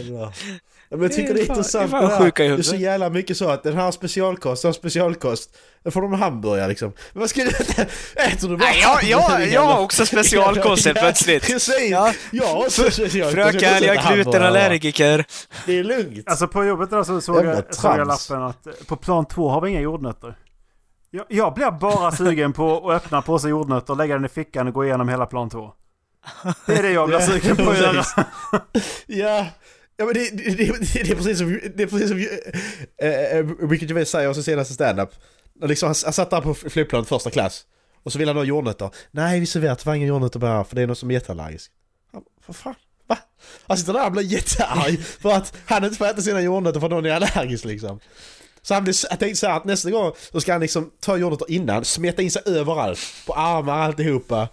Ja, Men jag tycker det är intressant det är det fan här. Det är så jävla mycket så att den här specialkost, den här specialkost. Då får de hamburgare liksom. Men vad ska du? Äter du bara Nej, jag, jag, jag har också specialkost helt Ja, plötsligt. Precis! Ja. Jag har också specialkost. Fröken, jag är glutenallergiker. Det är lugnt. Alltså på jobbet där så såg jag, såg jag lappen att på plan två har vi inga jordnötter. Jag, jag blir bara sugen på att öppna en påse jordnötter, lägga den i fickan och gå igenom hela plan två. Det är det jag blir sugen på att göra. Ja, ja men det, det, det, det är precis som, det är precis som äh, äh, Ricky Gervais säger i sin senaste standup. Liksom, han, han satt där på flygplanet första klass. Och så vill han ha jordnötter. Nej, vi serverar tyvärr inga jordnötter bara för det är någon som är jätteallergisk. Han, Vad fan? Va? Han sitter där och blir jättearg för att han inte får äta sina jordnötter för någon är allergisk liksom. Så han blir, jag tänkte så här att nästa gång så ska han liksom ta jordnötter innan, smeta in sig överallt. På armar alltihopa.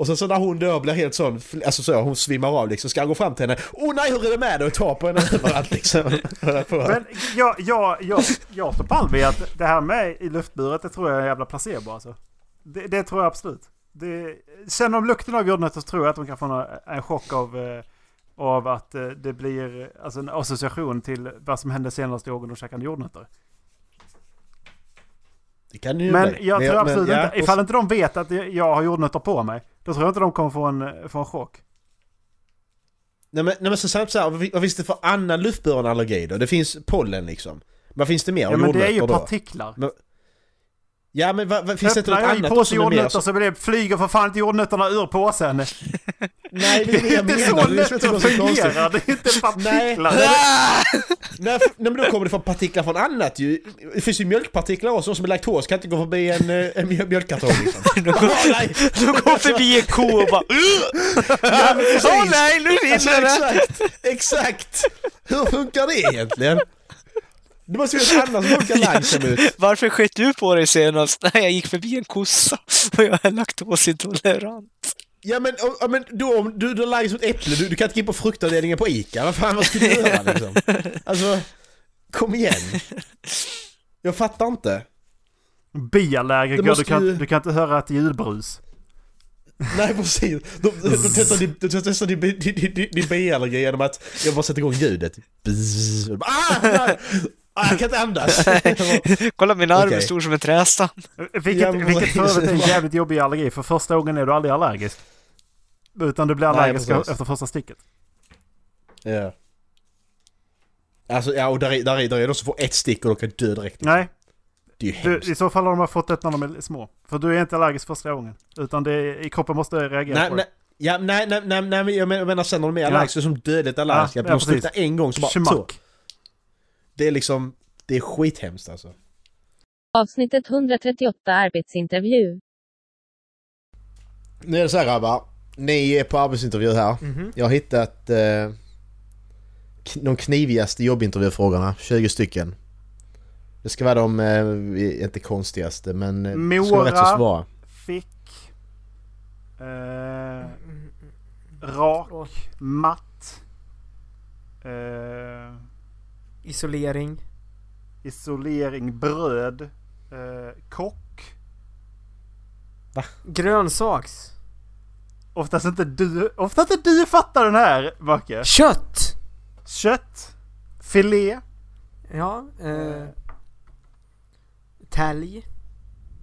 Och sen så när hon då blir helt sån, alltså så, hon svimmar av liksom, ska han gå fram till henne. Åh oh, nej, hur är det med dig? Och ta på henne överallt liksom. Men jag, jag, jag, jag står pall vid att det här med i luftburet, det tror jag är en jävla placebo alltså. Det, det tror jag absolut. Det, känner de lukten av jordnötter så tror jag att de kan få en, en chock av, eh, av att eh, det blir alltså en association till vad som hände senast i år när de käkade jordnötter. Det kan ju Men jag tror men- absolut ja, inte, ifall inte de vet att jag har jordnötter på mig, då tror jag inte de kommer få en, få en chock. Nej men, nej, men så samtidigt så här, vad vad finns det för annan luftburen allergi då? Det finns pollen liksom. Vad finns det mer? Ja men det är ju då? partiklar. Men, ja men vad, vad, finns det inte något annat påse jordnötter så... så blir det, flyger för fan inte jordnötterna ur påsen. Nej det är det jag menar. så Det är så nötter är så konstigt. fungerar, det är inte Nej. partiklar. Nej, f- nej men då kommer det från partiklar från annat ju. Det finns ju mjölkpartiklar också, som är laktos kan inte gå förbi en, eh, en mjöl- mjölkkartong liksom. De går, nej. de går förbi en ko och bara. Åh nej, nu Alltså, rinner det! exakt, exakt! Hur funkar det egentligen? Det måste ju vara ett annat som funkar langsam ut. Varför sket du på dig senast? Nej, jag gick förbi en kossa och jag är laktosintolerant. Ja men, och- ja, men då om du, du är allergisk mot äpple, du, du kan inte gå på fruktavdelningen på ICA, vad fan vad ska du göra liksom? Alltså, kom igen. Jag fattar inte. Måste du, kan, ju- du kan inte höra ett ljudbrus. Nej precis. De, de, de testar din, de testar din, din, din, din, genom att jag bara sätter igång ljudet. Bzzz. Ah, nej. Ah, jag kan inte andas. Kolla min arm är Okej. stor som en trästam. Vilket, Ja, vilket för övrigt är en jävligt jobbig allergi. För första gången är du aldrig allergisk. Utan du blir Nej, allergisk precis. efter första sticket. ja. Alltså ja och där är, där är, där är de som får ett stick och de kan dö direkt. Nej, Det är ju du, hemskt. i så fall har de fått det när de är små. För du är inte allergisk första gången. Utan det är, i kroppen måste reagera Nej, på nej, det. ja, nej, nej, nej, nej, jag men- jag menar sen när de är Ja. allergiska, som dödligt allergiska, Ja, de ja, sprutar precis. en gång så bara så. Det är liksom, det är skithemskt alltså. Avsnittet 138 arbetsintervju. Nu är det så här grabbar. Ni är på arbetsintervju här. Mhm. Jag har hittat... Eh, de knivigaste jobbintervjufrågorna, 20 stycken. Det ska vara de, eh, inte konstigaste men eh, det ska vara rätt så Mora. svåra. Fick. Eh, rak. Matt. Eh, Isolering. isolering. Bröd. Eh, kock. Grönsaks. Oftast inte du, oftast inte du fattar den här Macke. Kött! Kött. Filé. Ja. Eh, tälj.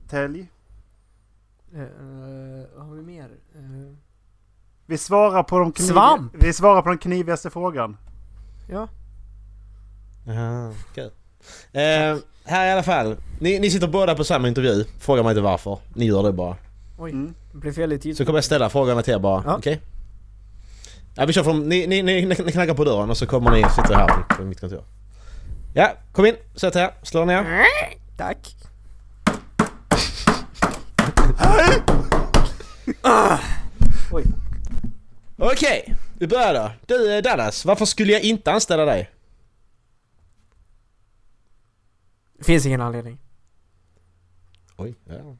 Tälj. Eh, eh, vad har vi mer? Eh, Vi svarar på de kniv- Svamp. Vi svarar på den knivigaste frågan. ja. Aha, kul. Eh, här i alla fall. Ni, ni sitter båda på samma intervju. Fråga mig inte varför. Ni gör det bara. Oj. Mm. Det blev fel i tid. Så kommer jag ställa frågorna till er bara. Ja. Okej? Ja, vi kör från... Ni, ni, ni, ni knackar på dörren och så kommer ni sitta här på, mitt kontor. Ja, kom in. Sätt här. Slå ner. Tack. Oj. Okej, vi börjar då. Du eh, Dallas, varför skulle jag inte anställa dig? Det finns ingen anledning. Oj, ja.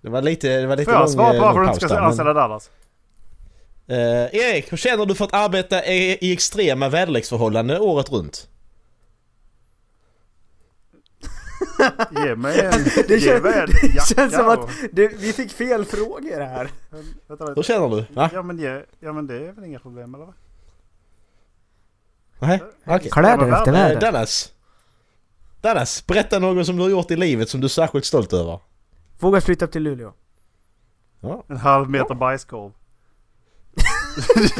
Det var lite, det var lite Får jag lång, svara eh, på varför lång du inte ska men- anställa Dallas? Eh, Erik, hur känner du för att arbeta i, i extrema väderleksförhållanden året runt? Ge mig en, Det, ge kän, mig en det känns som och- att det, vi fick fel frågor här. Vänta, Hur känner du? Va? Ja men, ge, ja men det är väl inga problem eller? vad? Nej, okej. Kläder Ja, efter Eh, väder. Dallas. Dallas, berätta något som du har gjort i livet som du är särskilt stolt över. Våga flytta upp till Luleå. Ja. En halv meter bajskorv.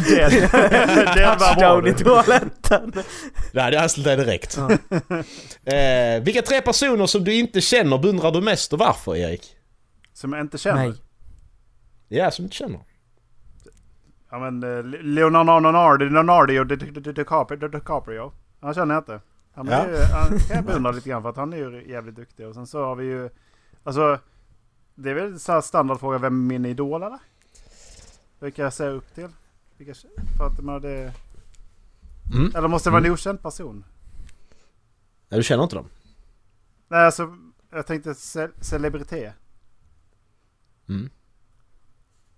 det, det var bra i det. toaletten. Det hade jag direkt. Ja. Eh, vilka tre personer som du inte känner beundrar du mest och varför Erik? Som jag inte känner. Nej. Ja, som du inte känner. Ja men eh, Leonardo Leonardo. DiCaprio. Han känner jag inte. Han, Ja. är ju, han kan jag beundra lite grann för att han är ju jävligt duktig. Och sen så har vi ju... Alltså... Det är väl så här standardfråga vem är min idol eller? Vilka jag ser upp till? Vilka, för att man det... Mm. Eller måste det vara en Mm. okänd person? Ja, du känner inte dem? Nej alltså... Jag tänkte ce- celebrité. Mm.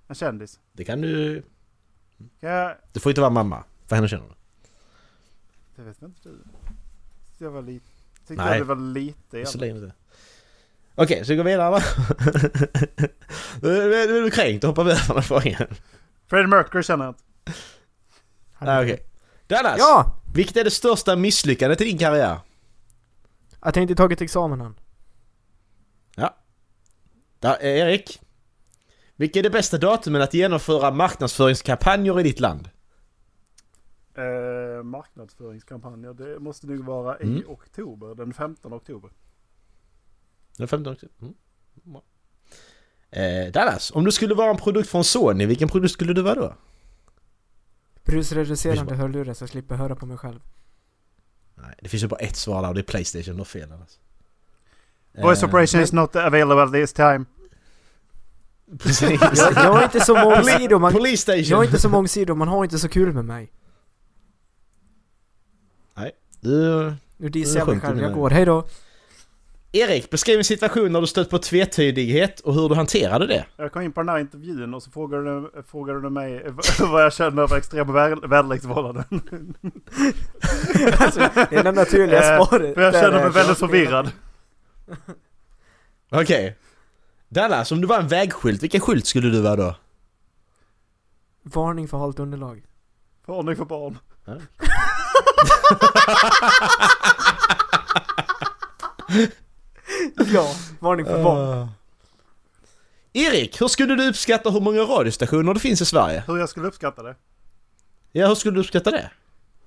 En kändis. Det kan du... Kan jag... Du får inte vara mamma. För henne känner du. Det vet väl inte du? Jag var lite... Tyckte Nej. det var lite... Så jävla- länge inte. Okej, så vi går vidare va? Nu är du kränkt och hoppar vidare från den frågan. Freddie Mercury känner jag inte. Ah, Okej. Dallas! Ja! Vilket är det största misslyckandet i din karriär? Att jag inte tagit examen än. Da, eh, Erik? Vilket är det bästa datumet att genomföra marknadsföringskampanjer i ditt land? Eh, marknadsföringskampanjer. Det måste nog vara i Mm. oktober. Den 15 oktober. Den 15 oktober. Mm. Eh, Dallas, om du skulle vara en produkt från Sony, vilken produkt skulle du vara då? Brusreducerande hörlurar så jag slipper höra på mig själv. Nej, det finns ju bara ett svar där och det är Playstation, du har fel alltså. Voice Eh, operation is not available this time. Precis. Jag, jag har inte så mångsidig man, Police Station! jag har inte så mångsidig man har inte så kul med mig. Du... Nu dissar jag mig själv, jag går. Hej då. Erik, beskriv en situation när du stött på tvetydighet och hur du hanterade det. Jag kom in på den här intervjun och så frågade du, frågade du mig vad jag känner över extrema väderleksförhållanden. Alltså, det är det naturliga Eh, svaret. För jag känner mig väldigt förvirrad. Okej. Dallas, om du var en vägskylt, vilken skylt skulle du vara då? Varning för halt underlag. Varning för barn. Ja, varning för barn. Uh. Erik, hur skulle du uppskatta hur många radiostationer det finns i Sverige? Hur jag skulle uppskatta det. Ja, hur skulle du uppskatta det?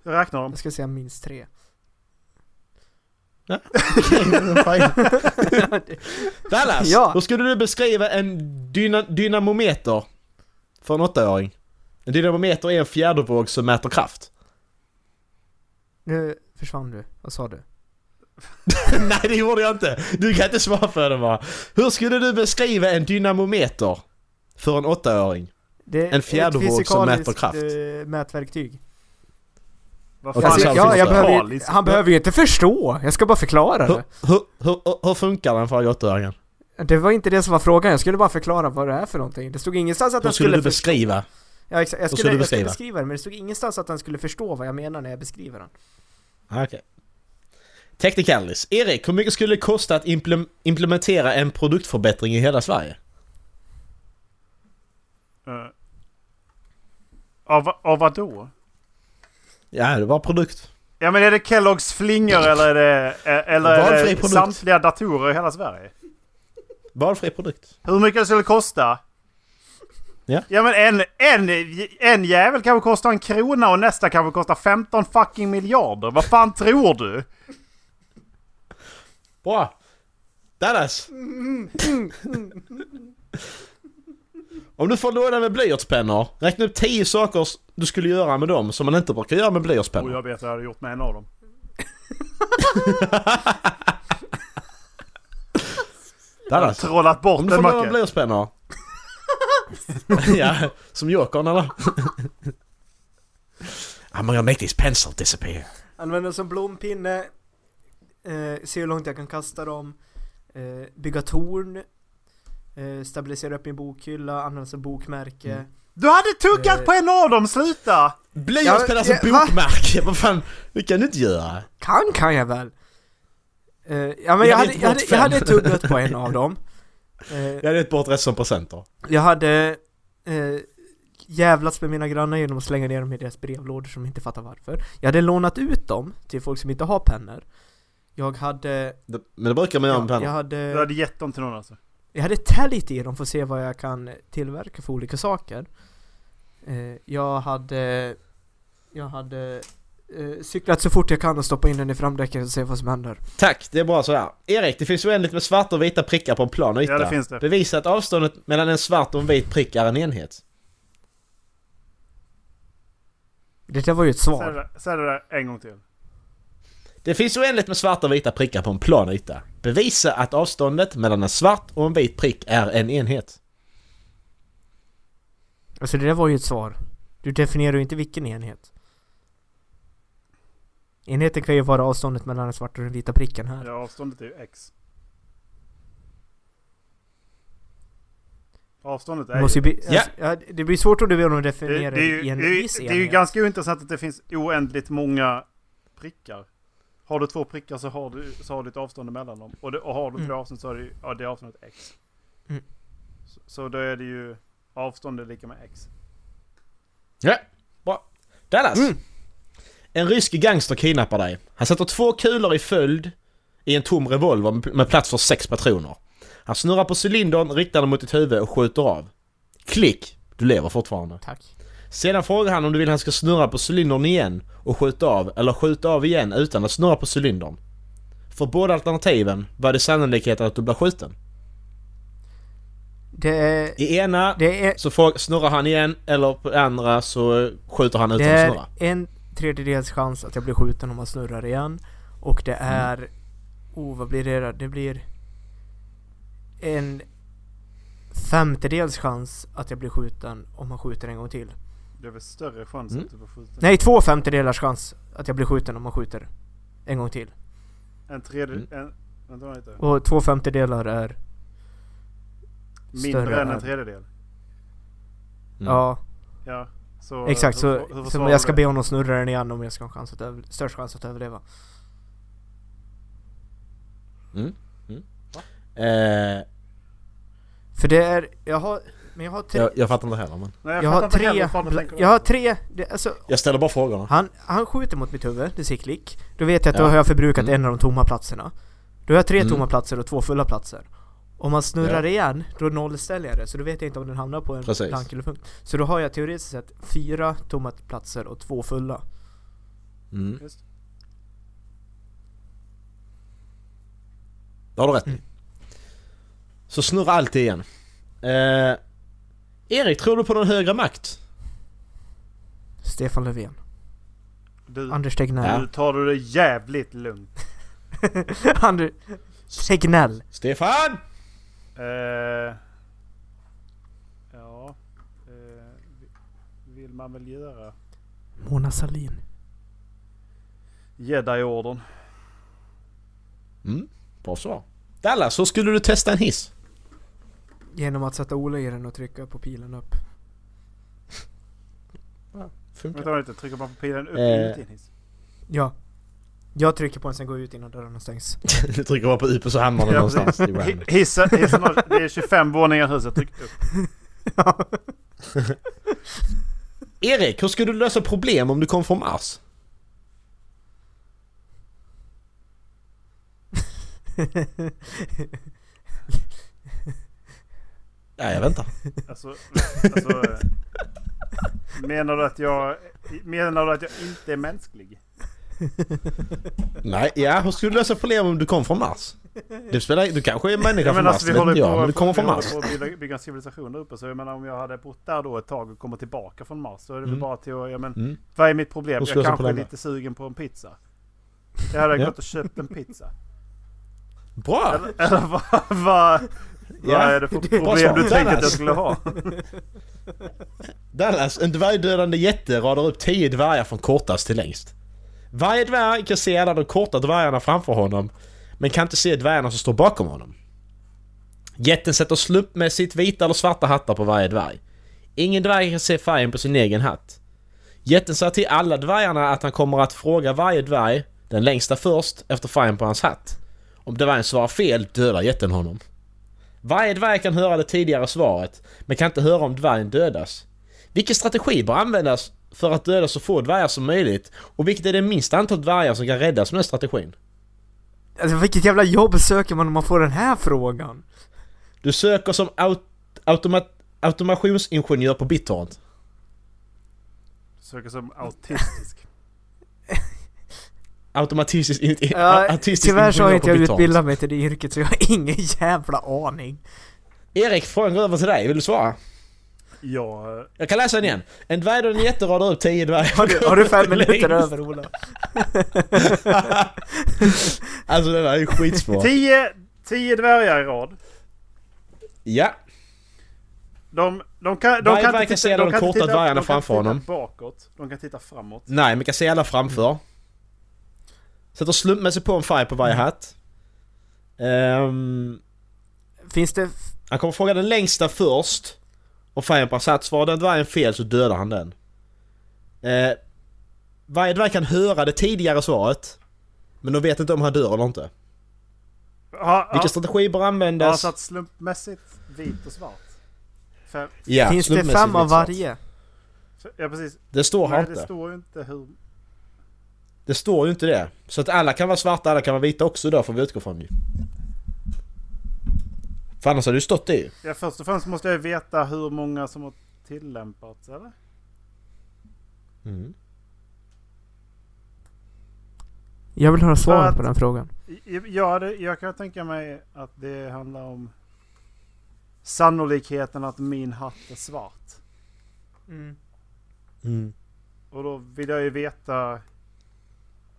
Jag räknar dem. Jag ska säga minst tre. Dallas, Ja. hur skulle du beskriva en dyna dynamometer för en åttaåring? En dynamometer är en fjädervåg som mäter kraft. Nu försvann du. Vad sa du? Nej, det gjorde jag inte! Du kan inte svara för det bara. Hur skulle du beskriva en dynamometer för en åttaåring? Det En fjädervåg ett som mäter kraft. eh, mätverktyg. Vad fan Alltså, är ja, jag behöver, han behöver ju inte förstå. Jag ska bara förklara Hur, det. hur, hur, hur funkar den för gottöringen? Det var inte det som var frågan. Jag skulle bara förklara vad det är för någonting. Det stod ingenstans att Hur den skulle skulle du beskriva? Ja, exakt. Jag skulle, jag skulle beskriva? det, men det stod ingenstans att den skulle förstå vad jag menar när jag beskriver den. Ah, Okej. Technicalities. Erik, hur mycket skulle det kosta att implem- implementera en produktförbättring i hela Sverige? Eh, av, av vad då? Ja, det var produkt. Ja men är det Kelloggs flingor eller är det, eh, eller är det samtliga datorer i hela Sverige? Valfri produkt. Hur mycket det skulle kosta? Ja. Ja men en, en, en jävel kanske kostar en krona och nästa kanske kostar 15 fucking miljarder. Vad fan tror du? Bra! Dallas! Om du får låna med blyertspennor, räkna upp 10 saker du skulle göra med dem som man inte brukar göra med blyertspennor. jag vet vad jag hade gjort med en av dem. Dallas! Trollat bort Om du den får låna Macke. blyertspennor. ja, som Jokern eller? I'm gonna make this pencil disappear. Använda som blompinne, eh, se hur långt jag kan kasta dem, eh, bygga torn, eh, stabilisera upp min bokhylla, använda som bokmärke. Mm. Du hade tuggat Eh. på en av dem, sluta! Blyertspennor som Ja, va? bokmärke, vad fan? Det kan du inte göra. Kan kan jag väl? Eh, ja men Jag jag hade jag, hade, jag hade tuggat på en av dem. Eh, Jag hade gett bort resten som presenter. jag hade eh, jävlats med mina grannar genom att slänga ner dem i deras brevlådor som inte fattar varför. Jag hade lånat ut dem till folk som inte har pennor. Jag hade... Det- Men det brukar man göra med Ja, jag pennor. hade... Du hade gett dem till någon alltså. Jag hade täljt i dem för att se vad jag kan tillverka för olika saker. Eh, jag hade... Jag hade eh, cyklat så fort jag kan och stoppa in den i framdäcket och se vad som händer. Tack, det är bra sådär. Erik, det finns oändligt med svarta och vita prickar på en plan yta. Ja, det finns det. Bevisa att avståndet mellan en svart och en vit prick är en enhet. Det där var ju ett Säg det, svar. säg det där en gång till. Det finns oändligt med svarta och vita prickar på en plan yta. Bevisa att avståndet mellan en svart och en vit prick är en enhet. Alltså det där var ju ett svar. Du definierar ju inte vilken enhet. Enheten kan ju vara avståndet mellan den svarta och den vita pricken här. Ja, avståndet är ju x. Avståndet Det, är måste ju bli, alltså, ja, det blir svårt om du vill Det, definiera det, är ju, i en det, är viss det är ju enhet. ganska ointressant att det finns oändligt många prickar. Har du två prickar så har du, så har du ett avstånd mellan dem. Och, det, och har du tre Mm. avstånd så har du ja, det är avståndet x. Mm. Så, så då är det ju avståndet lika med x. Ja, bra. Dallas! Mm. En rysk gangster kidnappar dig. Han sätter två kulor i följd i en tom revolver med- plats för sex patroner. Han snurrar på cylindern, riktar den mot ditt huvud och skjuter av. Klick! Du lever fortfarande. Tack. Sedan frågar han om du vill han ska snurra på cylindern igen och skjuta av eller skjuta av igen utan att snurra på cylindern. För båda alternativen var det sannolikheten att du blir skjuten. Det är... I ena Det är... så får, snurrar han igen eller på det andra så skjuter han Det utan att är snurra. en tredjedels chans att jag blir skjuten om man snurrar igen. Och det Mm. är... Oh, vad blir det då? Det blir... En femtedels chans att jag blir skjuten om man skjuter en gång till. Det är väl större chans Mm. att du får skjuta. Nej, två femtedelars chans att jag blir skjuten om man skjuter en gång till. En tredje... Mm. En, vänta lite. Och två femtedelar är... Mindre än en tredjedel. Mm. Ja, Ja. Så, exakt. hur- Så, hur så försvarar jag ska be honom snurra den igen om jag ska ha chans att över, störst chans att överleva. Eh, För det är... Jag har... Men jag har tre... jag, jag fattar inte heller men... Nej, jag, Jag har inte tre... heller Jag har tre... Det, alltså, Jag ställer bara frågorna. Han, han skjuter mot mitt huvud, det ser klick. Då vet jag att Ja. då har jag förbrukat Mm. en av de tomma platserna. Då har jag tre Mm. tomma platser och två fulla platser. Om man snurrar Ja. igen, då nollställer jag det. Så då vet jag inte om den hamnar på en Precis. plank eller punkt. Så då har jag teoretiskt sett fyra tomma platser och två fulla. Mm. Just. Det har du rätt. Mm. Så snurra alltid igen. Eh, Erik, tror du på någon högre makt? Stefan Löfven. Du, Anders Tegnell. nu tar du det jävligt lugnt. Anders Tegnell. Stefan! Eh, ja. Eh, vi- vill man väl göra. Mona Sahlin. Jedi-orden. Mm, bra svar. Dallas, hur skulle du testa en hiss? Genom att sätta Ola i den och trycka på pilen upp. Funkar. Vänta lite, trycker man på pilen upp Eh. inuti en hiss? Ja. Jag trycker på den, sen går jag ut innan dörrarna stängs. du trycker bara på upp och så hamnar den någonstans. i Hissen, hissen har, det är 25 våningar huset, tryck upp. Erik, hur skulle du lösa problem om du kom från Mars? Ja, jag väntar. Alltså, alltså menar du att jag, menar du att jag inte är mänsklig? Nej, ja, hur skulle du lösa problem om du kom från Mars? Du, spelar, du kanske är människa Ja, från men Mars, alltså, vi inte jag, på, men du kommer från vi Mars. håller på att bygga, bygga en civilisation där uppe. Så jag menar om jag hade bott där då ett tag och kommer tillbaka från Mars. Så är det väl Mm. bara till att, ja men Mm. vad är mitt problem? Jag kanske är problemet? lite sugen på en pizza. Jag hade Ja. gått och köpt en pizza. Bra! Eller, eller vad, vad, Ja, vad är det för är bra problem svar. du tänkte att jag Dallas. skulle ha? Dallas, en dvärgdödande jätte radar upp 10 dvärgar från kortast till längst. Varje dvärg kan se alla de korta dvärgarna framför honom, men kan inte se dvärgarna som står bakom honom. Jätten sätter slumpmässigt vita eller svarta hattar på varje dvärg. Ingen dvärg kan se färgen på sin egen hatt. Jätten säger till alla dvärgarna att han kommer att fråga varje dvärg, den längsta först, efter färgen på hans hatt. Om dvärgen svarar fel dödar jätten honom. Varje dvärg kan höra det tidigare svaret, men kan inte höra om dvärgen dödas. Vilken strategi bör användas för att döda så få dvärgar som möjligt? Och vilket är det minsta antal dvärgar som kan räddas med den strategin? Alltså vilket jävla jobb söker man om man får den här frågan? Du söker som aut automa- automationsingenjör på BitTorrent. Söker som autistisk. Automatistisk... in- in- Ja, autistisk tyvärr så har inte jag utbildat mig till det yrket så jag har ingen jävla aning. Erik, frågan går över till dig. Vill du svara? Ja, Jag kan läsa den igen. En dvärg jätte radar upp 10 dvärgar. Har du, har du fem minuter över Ola? Alltså det där är ju skitsvårt. tio, tio dvärgar i rad. Ja. De, de kan, de Varje kan inte kan se de de kan korta titta, dvärgarna de kan framför inte titta honom. bakåt. De kan titta framåt. Nej, men kan se alla framför. Sätter slumpmässigt på en färg på varje hatt. Ehm, Finns det... han kommer fråga den längsta först. På hans hatt. Svarar den dvärgen fel så dödar han den. Eh, varje dvärg kan höra det tidigare svaret. Men de vet inte om han dör eller inte. Har, Vilken strategi bör har han användas? satt slumpmässigt vit och svart? Fem, Ja, finns det fem av vitt svart. varje? ja precis. Det står här Nej, det inte. står ju inte hur... Det står ju inte det. Så att alla kan vara svarta, alla kan vara vita också då får vi utgå från ju. För annars hade det ju stått det ju. Ja, först och främst måste jag veta hur många som har tillämpats, eller? Mm. Jag vill höra svaret på den frågan. Ja, det, jag kan tänka mig att det handlar om sannolikheten att min hatt är svart. Mm. Och då vill jag ju veta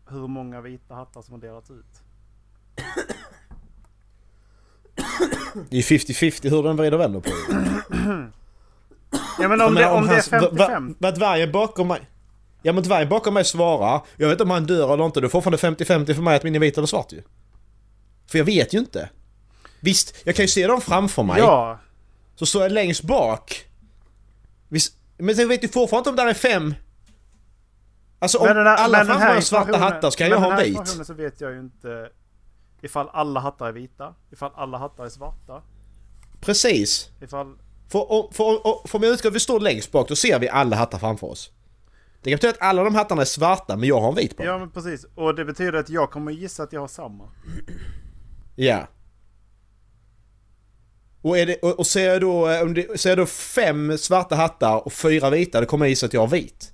hur många vita hattar som har delats ut. Det är ju 50-50 hur den vrider och vänder på det. Ja men om det, menar, om det är hans- va- va- 55. Vad dvärgen bakom mig... Ja men dvärgen bakom mig svarar. Jag vet inte om han dör eller inte. Det är fortfarande 50-50 för mig att min är vit eller svart ju. För jag vet ju inte. Visst, jag kan ju se dem framför mig. Ja, Så står jag längst bak. Visst, men jag vet ju fortfarande inte om där är fem. Alltså om men den här, alla men den framför här mig har svarta hattar så kan men jag ha den en här vit. informationen så vet jag ju inte ifall alla hattar är vita, ifall alla hattar är svarta, Precis. ifall... För, om, för, om, för om jag utgår vi står längst bak då ser vi alla hattar framför oss. Det kan betyda att alla de hattarna är svarta men jag har en vit på. Ja men precis. Och det betyder att jag kommer gissa att jag har samma. Ja. Och, är det, och, och ser, jag då, eh, om det, ser jag då fem svarta hattar och fyra vita, då kommer jag gissa att jag har vit.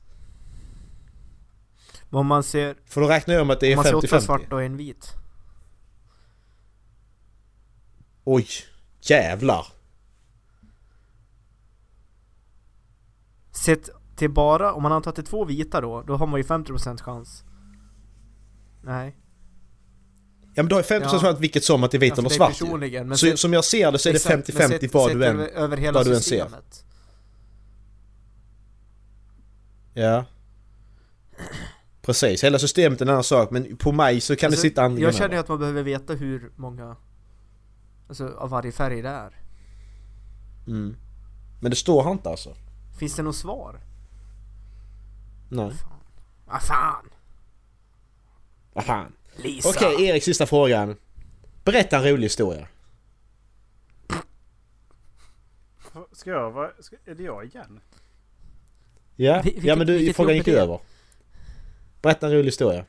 Om man ser... För då räknar jag med att det Om är man ser åtta 50-50. svarta och en vit. Oj, jävlar. Sett till bara, om man antar att det är två vita då, då har man ju 50% chans. Nej. Ja men då är 50% Ja. svart vilket som att det är vit Alltså, eller svart personligen, men Så, sett- som jag ser det så är det Exakt, men 50-50 sett- vad du än... över, hela vad du än ser. Ja. Precis, hela systemet är en annan sak men på mig så kan Alltså, det sitta antingen Jag känner ju att man behöver veta hur många Alltså av varje färg det är. mm. Men det står här inte alltså. Finns det något svar? Nej. Vad fan! Vad fan. Lisa! Okej, Erik sista frågan. Berätta en rolig historia. Ska jag vara... Ska, är det jag igen? Ja, Vi- vilket- ja men du, frågan gick ju över. Berätta en rolig historia.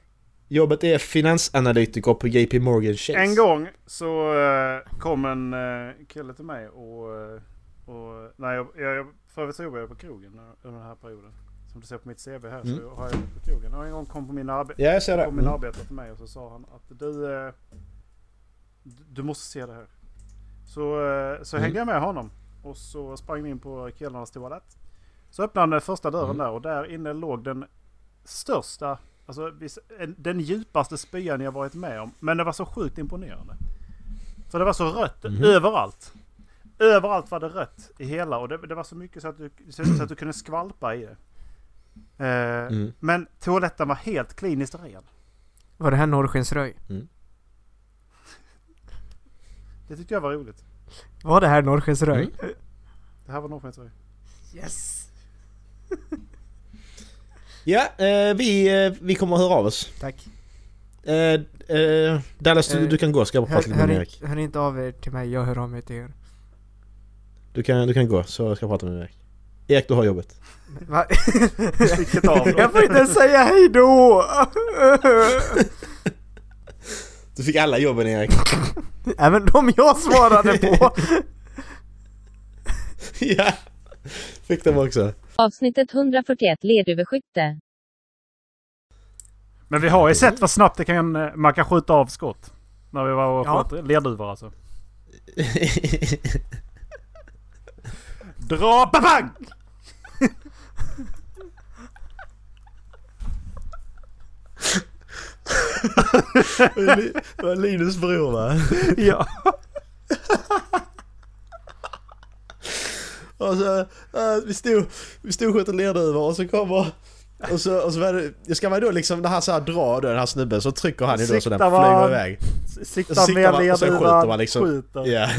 Jobbet är finansanalytiker på JP Morgan Chase. En gång så eh, kom en uh, kille till mig och... eh, och nej, jag, jag, för övrigt så jobbade jag på krogen under den här perioden. Som du ser på mitt CV här Mm. så har jag jobbat på krogen. Och en gång kom på min, arbe- Ja, jag ser det. kom min Mm. arbetare till mig och så sa han att du... eh, du- måste se det här. Så, eh, så Mm. hängde jag med honom. Och så sprang vi in på killarnas toalett. Så öppnade han första dörren Mm. där och där inne låg den största, alltså den djupaste spyan jag varit med om. Men det var så sjukt imponerande. För det var så rött Mhm. överallt. Överallt var det rött i hela och det, det var så mycket så att, du, så att du kunde skvalpa i det. Eh, Mm. Men toaletten var helt kliniskt ren. Var det här Norrskensröj? Det tyckte jag var roligt. Var det här Norrskensröj? Mm. Det här var Norrskensröj. Yes! Ja, eh, vi, eh, vi kommer att höra av oss. Tack. Eh, eh, Dallas, du, Eh, du kan gå. Ska jag prata lite med Erik. hör inte av er till mig, jag hör av mig till er. Du kan, du kan gå, så ska jag prata med Erik. Erik, du har jobbet. Va? Jag får inte säga hej då! Du fick alla jobben Erik. Även de jag svarade på! ja, fick dem också. Avsnittet 141 Lerduveskytte. Men vi har ju sett vad snabbt det kan, eh, man kan skjuta av skott. När vi var och Ja. sköt lerduvor alltså. Dra babang! Det var Linus bror va? ja. Och så, äh, vi stod, vi stod och sköt lerduvor och så kommer... Och så, och så var det, jag ska man då liksom, när han så här drar då den här snubben så trycker han ju då så den Siktar flyger man- iväg. Sikta Och så siktar med man och sen skjuter man liksom. skjuter. Ja.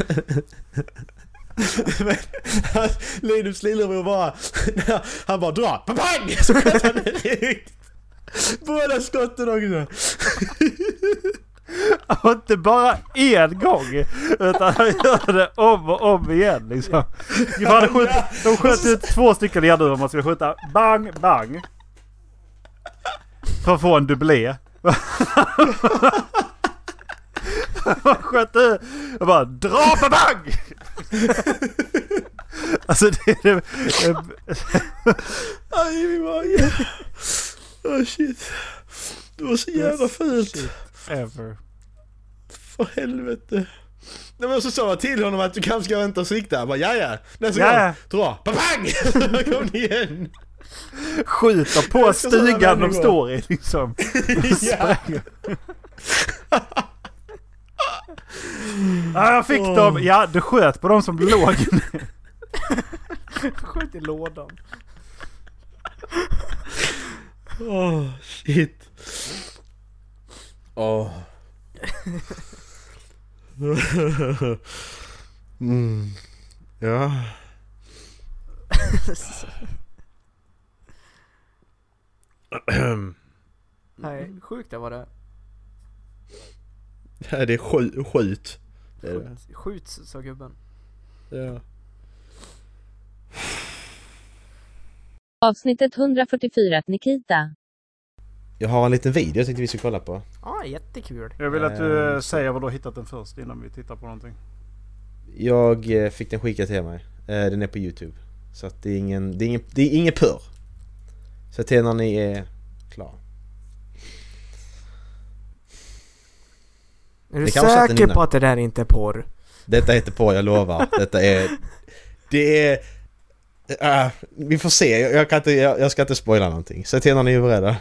Men han- Linus lillebror bara, han bara drar, pang! Så sköt han direkt. Båda skotten också. Och inte bara en gång. Utan han gör det om och om igen liksom. De hade skjut, de sköt ut två stycken lerduvor man skulle skjuta. Bang, bang. För att få en dubblé. Man sköt ut och bara dra på bang! Alltså det är det... Aj i min mage. Oh shit. Det var så jävla fult. Ever. För helvete. Nej men så sa jag till honom att du kanske ska vänta och sikta. Han bara jaja. Nästa Jaja. gång, dra. Pang! Så kom igen. Skjuter på stugan de står i liksom. Ja. Ja, jag fick Åh. dem. Ja, du sköt på de som låg. Skjut i lådan. Åh shit. Åh. Mm. Ja. Nej, sjukt det var det. Ja, det är skjut. skjut. Det är det. Skjut, skjut sa gubben. Ja. Avsnittet 144 Nikita. Jag har en liten video jag tänkte vi ska kolla på. Ja, ah, jättekul. Jag vill att du eh, säger var du har hittat den först innan vi tittar på någonting. Jag eh, fick den skickad till mig. Eh, Den är på Youtube. Så att det är ingen, det är ingen, det är ingen purr. Så till när ni är klara. Är du säker på att det där inte är porr? Detta är inte på, jag lovar. Detta är... Det är... äh, vi får se, jag, jag, kan inte, jag, jag ska inte spoila någonting. Säg till när ni är beredda.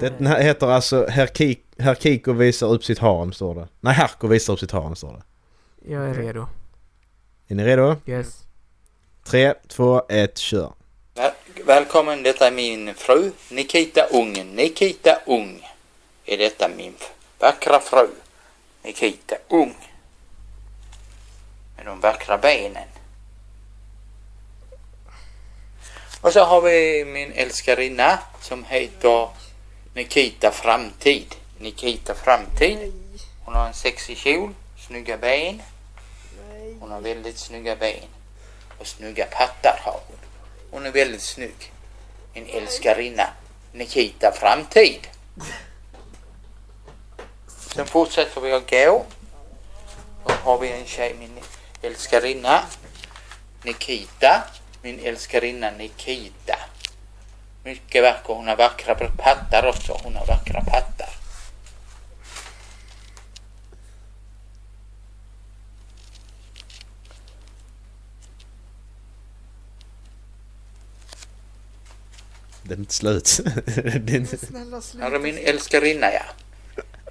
Den här heter alltså Herr, Kik, Herr Kiko visar upp sitt harem står det. Nej, Herko visar upp sitt harem står det. Jag är redo. Är ni redo? Yes. Tre, två, ett, kör. Väl, välkommen, detta är min fru Nikita Ung. Nikita Ung är detta min vackra fru Nikita Ung. Med de vackra benen. Och så har vi min älskarinna som heter Nikita Framtid. Nikita Framtid. Hon har en sexig kjol, snygga ben. Hon har väldigt snygga ben. Och snygga pattar har hon. Hon är väldigt snygg. Min älskarinna Nikita Framtid. Sen fortsätter vi att gå. Då har vi en tjej, min älskarinna Nikita. Min älskarinna Nikita. Mycket vacker. Hon har vackra pattar också. Hon har vackra pattar. Den är inte slut. Den. Snälla Här är min älskarinna ja.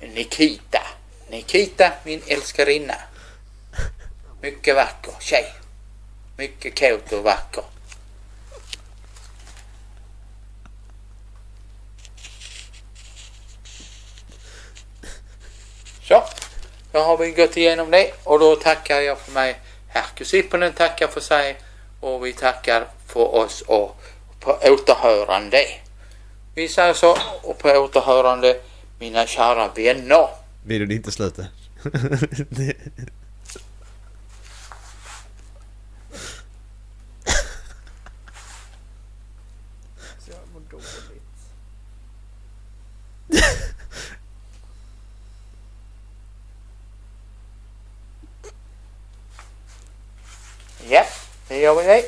Nikita. Nikita, min älskarinna. Mycket vacker tjej. Mycket kåt och vacker. Så, då har vi gått igenom det och då tackar jag för mig. Herkus Ipponen tackar för sig och vi tackar för oss och på återhörande. Vi säger så och på återhörande mina kära vänner. Videon är inte slut än. Så jag mår dåligt. Ja, det gör vi det.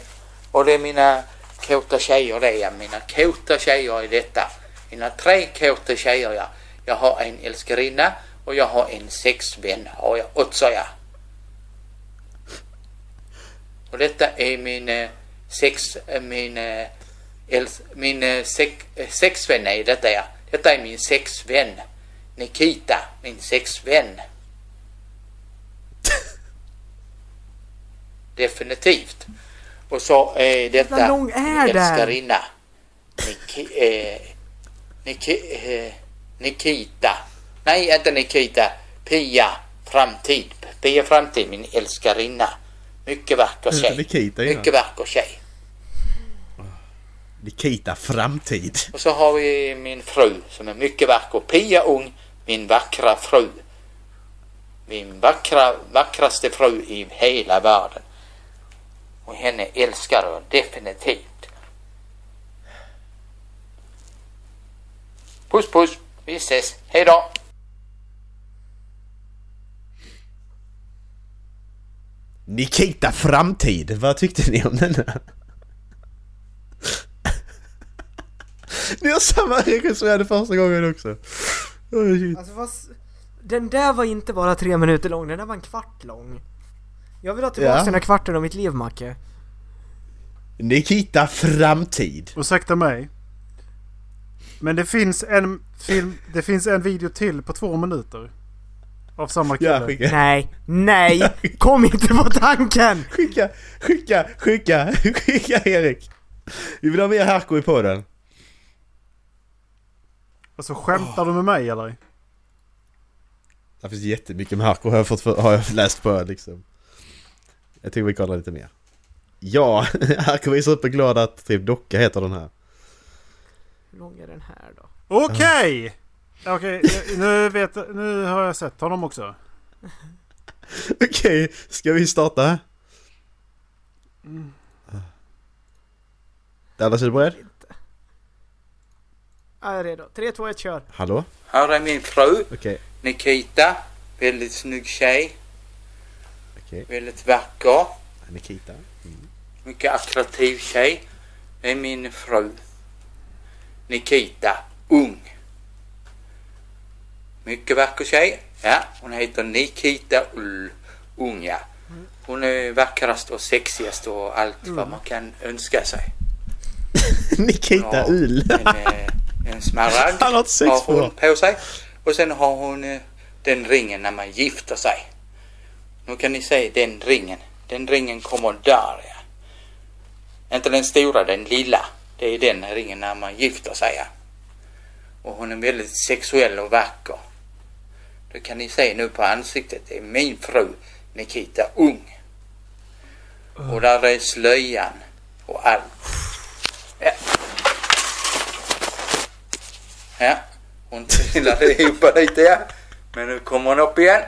Och det är mina kåta tjejer det ja. Mina kåta tjejer är detta. Mina tre kåta tjejer ja. Jag har en älskarinna och jag har en sexvän har jag också ja. Och detta är min sex, min, äls, min sex, sexvän är detta ja. Detta är min sexvän. Nikita, min sexvän. Definitivt. Och så är detta Hur lång är min älskarinna. Niki, eh, Niki, eh, Nikita. Nej, inte Nikita. Pia Framtid. Pia Framtid, min älskarinna. Mycket vacker tjej. Nikita? Mycket vacker tjej. Nikita Framtid. Och så har vi min fru som är mycket vacker. Pia Ung, min vackra fru. Min vackra, vackraste fru i hela världen. Och henne älskar jag definitivt. Puss puss, vi ses. Hej då! Nikita Framtid. Vad tyckte ni om den? här? Ni har samma regel som jag hade första gången också. Shit. Alltså s- Den där var inte bara tre minuter lång, den där var en kvart lång. Jag vill ha tillbaka Ja. den här kvarten av mitt liv, Macke. Nikita Framtid. Ursäkta mig. Men det finns en film, det finns en video till på två minuter. Av samma kille. Ja, skicka. Nej, nej! Kom inte på tanken! Skicka, skicka, skicka, skicka Erik. Vi vill ha mer Harko i podden. Alltså skämtar du med mig eller? Det finns jättemycket med Harko har jag, fått, har jag läst på liksom. Jag tycker vi kollar lite mer. Ja, Harko är superglad att typ Docka heter den här. Hur lång är den här då? Okej! Okej, nu, vet, nu har jag sett honom också. Okej, ska vi starta? Dallas, är du beredd? Ja, jag är redo. 3, 2, 1, kör! Hallå? Här är min fru Nikita. Väldigt snygg tjej. Okej. Väldigt vacker. Nikita. Mycket attraktiv tjej. Det är min fru. Nikita. Ung. Mycket vacker tjej. Ja, hon heter Nikita Ull. Ung, ja. Hon är vackrast och sexigast och allt vad man kan önska sig. Nikita. Ull. En, eh, en smaragd Han har hon på sig. Och sen har hon eh, den ringen när man gifter sig. Nu kan ni se den ringen. Den ringen kommer där ja. Inte den stora, den lilla. Det är den ringen när man gifter sig. ja. Och hon är väldigt sexuell och vacker. Det kan ni se nu på ansiktet. Det är min fru Nikita Ung. Och där är slöjan och allt. Ja. Ja, hon trillade ihop lite ja. Men nu kommer hon upp igen.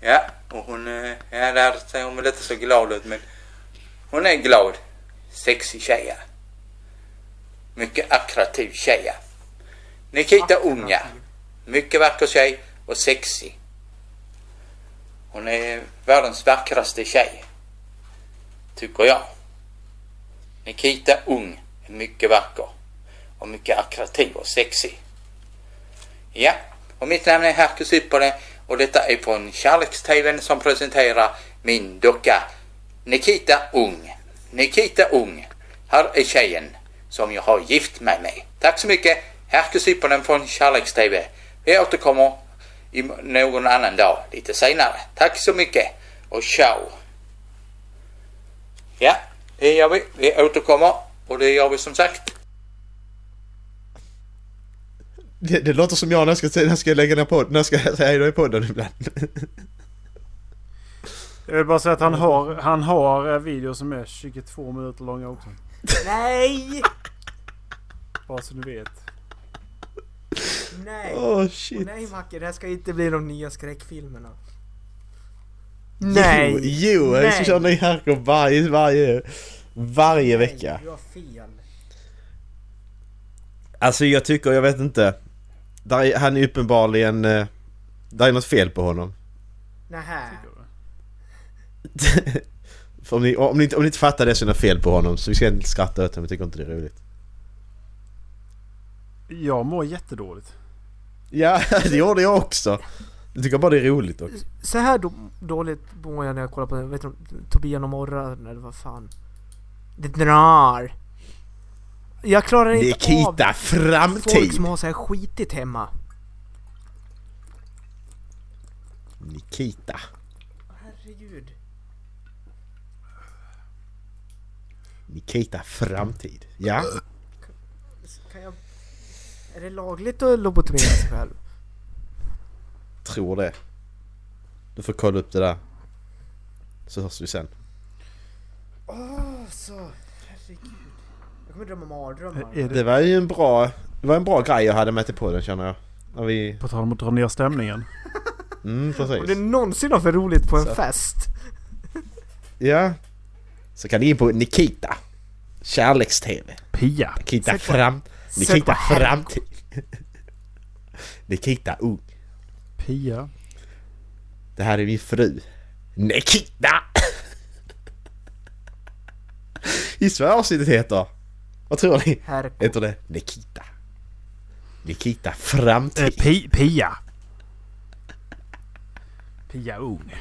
Ja, och hon, eh, ja där ser hon väl inte så glad ut men hon är glad. Sexig tjej ja. Mycket attraktiv tjej ja. Nikita Ung ja. Mycket vacker tjej och sexig. Hon är världens vackraste tjej. Tycker jag. Nikita Ung är mycket vacker. Och mycket attraktiv och sexig. Ja, och mitt namn är Herkus Ypperle och detta är från Kärleks-TVn som presenterar min docka Nikita Ung. Nikita Ung. Här är tjejen som jag har gift mig med. Tack så mycket. Herkus Ypperle från Kärleks-TV. Vi återkommer i någon annan dag lite senare. Tack så mycket och ciao. Ja, det gör vi. Vi återkommer och det gör vi som sagt. Det, det låter som jag när jag ska, när jag ska lägga ner podden, när jag ska säga hej då i podden ibland. Jag vill bara säga att han har, han har eh, videos som är 22 minuter långa också. Nej! Bara så ni vet. Nej! Åh shit. Nej Macke, det här ska inte bli de nya skräckfilmerna. Nej! Jo, jo jag ska köra ny Herko varje, varje, varje vecka. Nej, du har fel. Alltså jag tycker, jag vet inte. Där är, han är uppenbarligen... eh, Där är något fel på honom. Nähä. Om ni, om, ni, inte- om ni inte fattar det så är det något fel på honom. Så vi ska inte skratta åt honom, jag tycker inte det är roligt. Jag mår jättedåligt. Ja, det gjorde jag också. Jag tycker bara det är roligt också. Så här då, dåligt mår jag när jag kollar på vet du, Tobias och Morran eller vad fan. Det drar. Jag klarar inte Nikita av Framtid! folk som har så här skitigt hemma. Nikita. Herregud. Nikita Framtid. Ja. Kan jag... Är det lagligt att lobotomera sig själv? Tror det. Du får kolla upp det där. Så hörs vi sen. Åh, så... Herregud. Kommer drömma mardrömmar. Är det, Det var ju en bra... Det var en bra grej jag hade med till podden känner jag. När vi... på tal om att dra ner stämningen. Mm, Om det precis. någonsin har för roligt på en Så. fest. Ja. Så kan ni in på Nikita. Kärleks-TV. Pia. Nikita på- Fram... Nikita. Framtid. Nikita Ung. Pia. Det här är min fru. Nikita! Gissa vad avsnittet heter? Vad tror ni? Herko. Heter det Nikita? Nikita Eh, Framtid. pi, Pia. Pia Ung.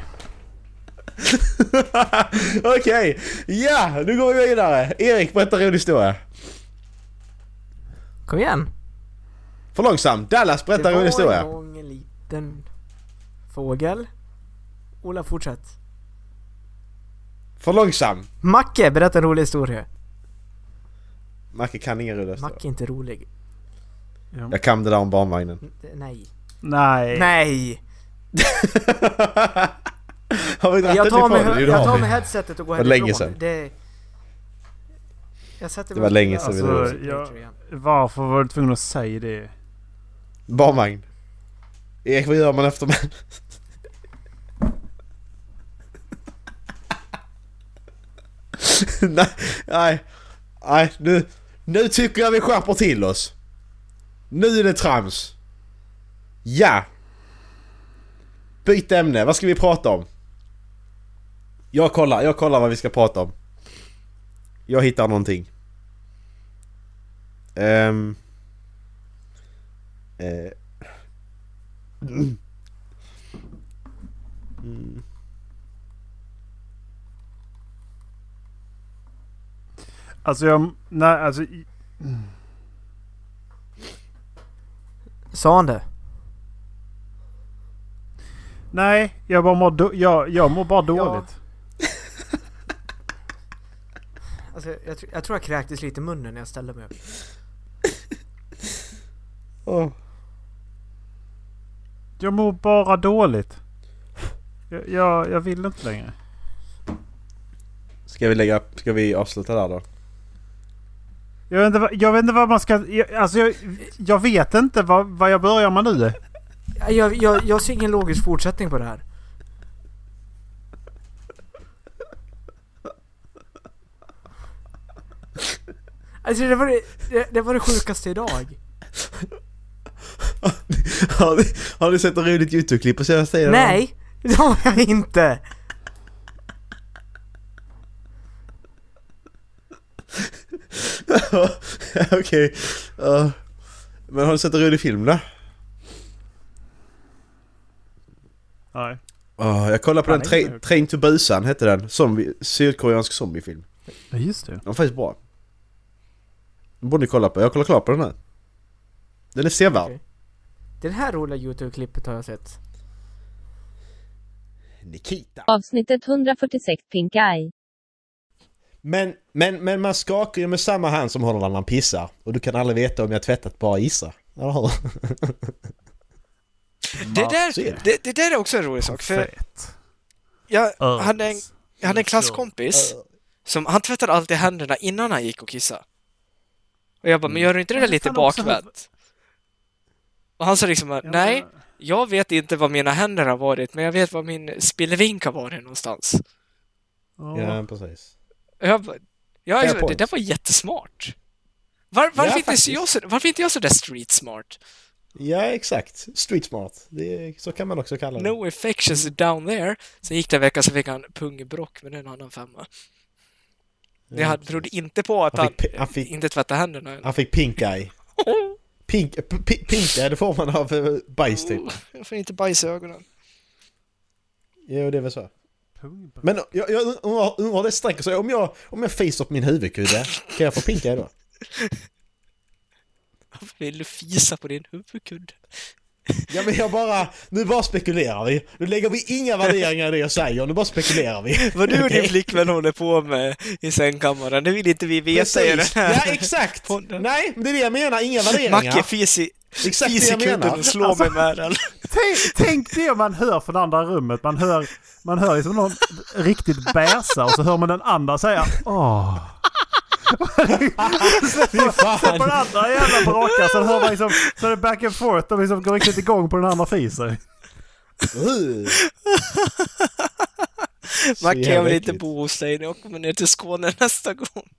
Okej, ja nu går vi vidare. Erik berättar en rolig historia. Kom igen. För långsam. Dallas berättar en rolig Det historia. var en gång en liten fågel. Ola fortsätt. För långsam. Macke, berätta en rolig historia. Macke kan ingen rolig historia. Macke är inte rolig. Ja. Jag kan det där om barnvagnen. N- Nej. Nej. Nej! Har vi Jag tar med, jag tar vi. med headsetet och går Det var länge härifrån. sedan. Det... Jag sätter Det var länge sedan vi Alltså, drog. jag, varför var du tvungen att säga det? Barnvagn. Erik, vad gör man efter man... nej, nej, nej, nu, nu tycker jag vi skärper till oss. Nu är det trams. Ja. Byt ämne, vad ska vi prata om? Jag kollar, jag kollar vad vi ska prata om. Jag hittar någonting. Ehm... uh. Mm. Alltså jag... Nej, alltså... Sa han det? Nej, jag bara mår, do- jag, jag mår bara dåligt. Alltså, jag, tr- jag tror jag kräktes lite i munnen när jag ställde mig upp. Åh. Jag mår bara dåligt. Jag, jag, jag vill inte längre. Ska vi lägga... Ska vi avsluta där då? Jag vet inte, vad- jag vet inte vad man ska... Jag, alltså jag, jag vet inte vad, vad jag börjar med nu. Jag, jag, jag ser ingen logisk fortsättning på det här. Alltså det var det, det, det var det sjukaste idag. har, ni, har ni sett ett roligt YouTube-klipp på senaste tiden? Nej, det har jag inte. Okej. Ja. men har du sett en rolig film då? Nej. Oh, jag kollade på Fan, den, Tra- Train to Busan hette den. Zombie, sydkoreansk zombiefilm. Ja, just det. Den var faktiskt bra. Den borde ni kolla på. Jag kollar klart på den här. Den är sevärd. Okej. Det här roliga YouTube-klippet har jag sett. Nikita. Avsnittet 146 Pink Eye. Men, men, men man skakar ju med samma hand som håller när man pissar. Och du kan aldrig veta om jag tvättat bara gissa. Eller hur? Det där, det. det, där är också en rolig sak. För jag hade en, jag hade en klasskompis som han tvättade alltid händerna innan han gick och kissade. Och jag bara, men gör du inte det där lite bakvänt? Och han sa liksom, nej, jag vet inte var mina händer har varit, men jag vet var min spillevink har varit någonstans. Ja, precis. Jag bara, ja, Fair det där var jättesmart. Var, varför, Ja, inte faktiskt. jag, så- varför inte jag så där street smart? Ja, exakt. Street smart. Det är, så kan man också kalla det. No affections down there. Sen gick det en vecka så fick han pungbrock med en annan femma. Det Ja, berodde inte på att Han han, fick pi- han fick- inte tvättade händerna. Han fick pink eye. Pink, pink eye, det får man av eh, bajs typ. Jag får inte bajs i ögonen. Jo, det är väl så. Pungbrock. Men jag, jag undrar, undrar det sträcker sig. Om jag, om jag fiser på min huvudkudde, kan jag få pink eye då? Varför vill du fisa på din huvudkudde? Ja men jag bara, nu bara spekulerar vi. Nu lägger vi inga värderingar i det jag säger, nu bara spekulerar vi. Vad du och din flickvän håller på med i sängkammaren, det vill inte vi veta i den Precis. här. Ja exakt! podden. Nej, men det är det jag menar, inga värderingar. Macke fis i, Exakt fis det i jag kudden menar. och slå Alltså- mig med den. Tänk, tänk det man hör från andra rummet. Man hör, man hör liksom någon riktigt bäsa och så hör man den andra säga åh. Fy fan. På den andra jävla brakar så hör man liksom, så är det back and forth och liksom går riktigt igång på den andra fiser. Jag jävla vill inte bo hos dig när jag kommer ner till Skåne nästa gång.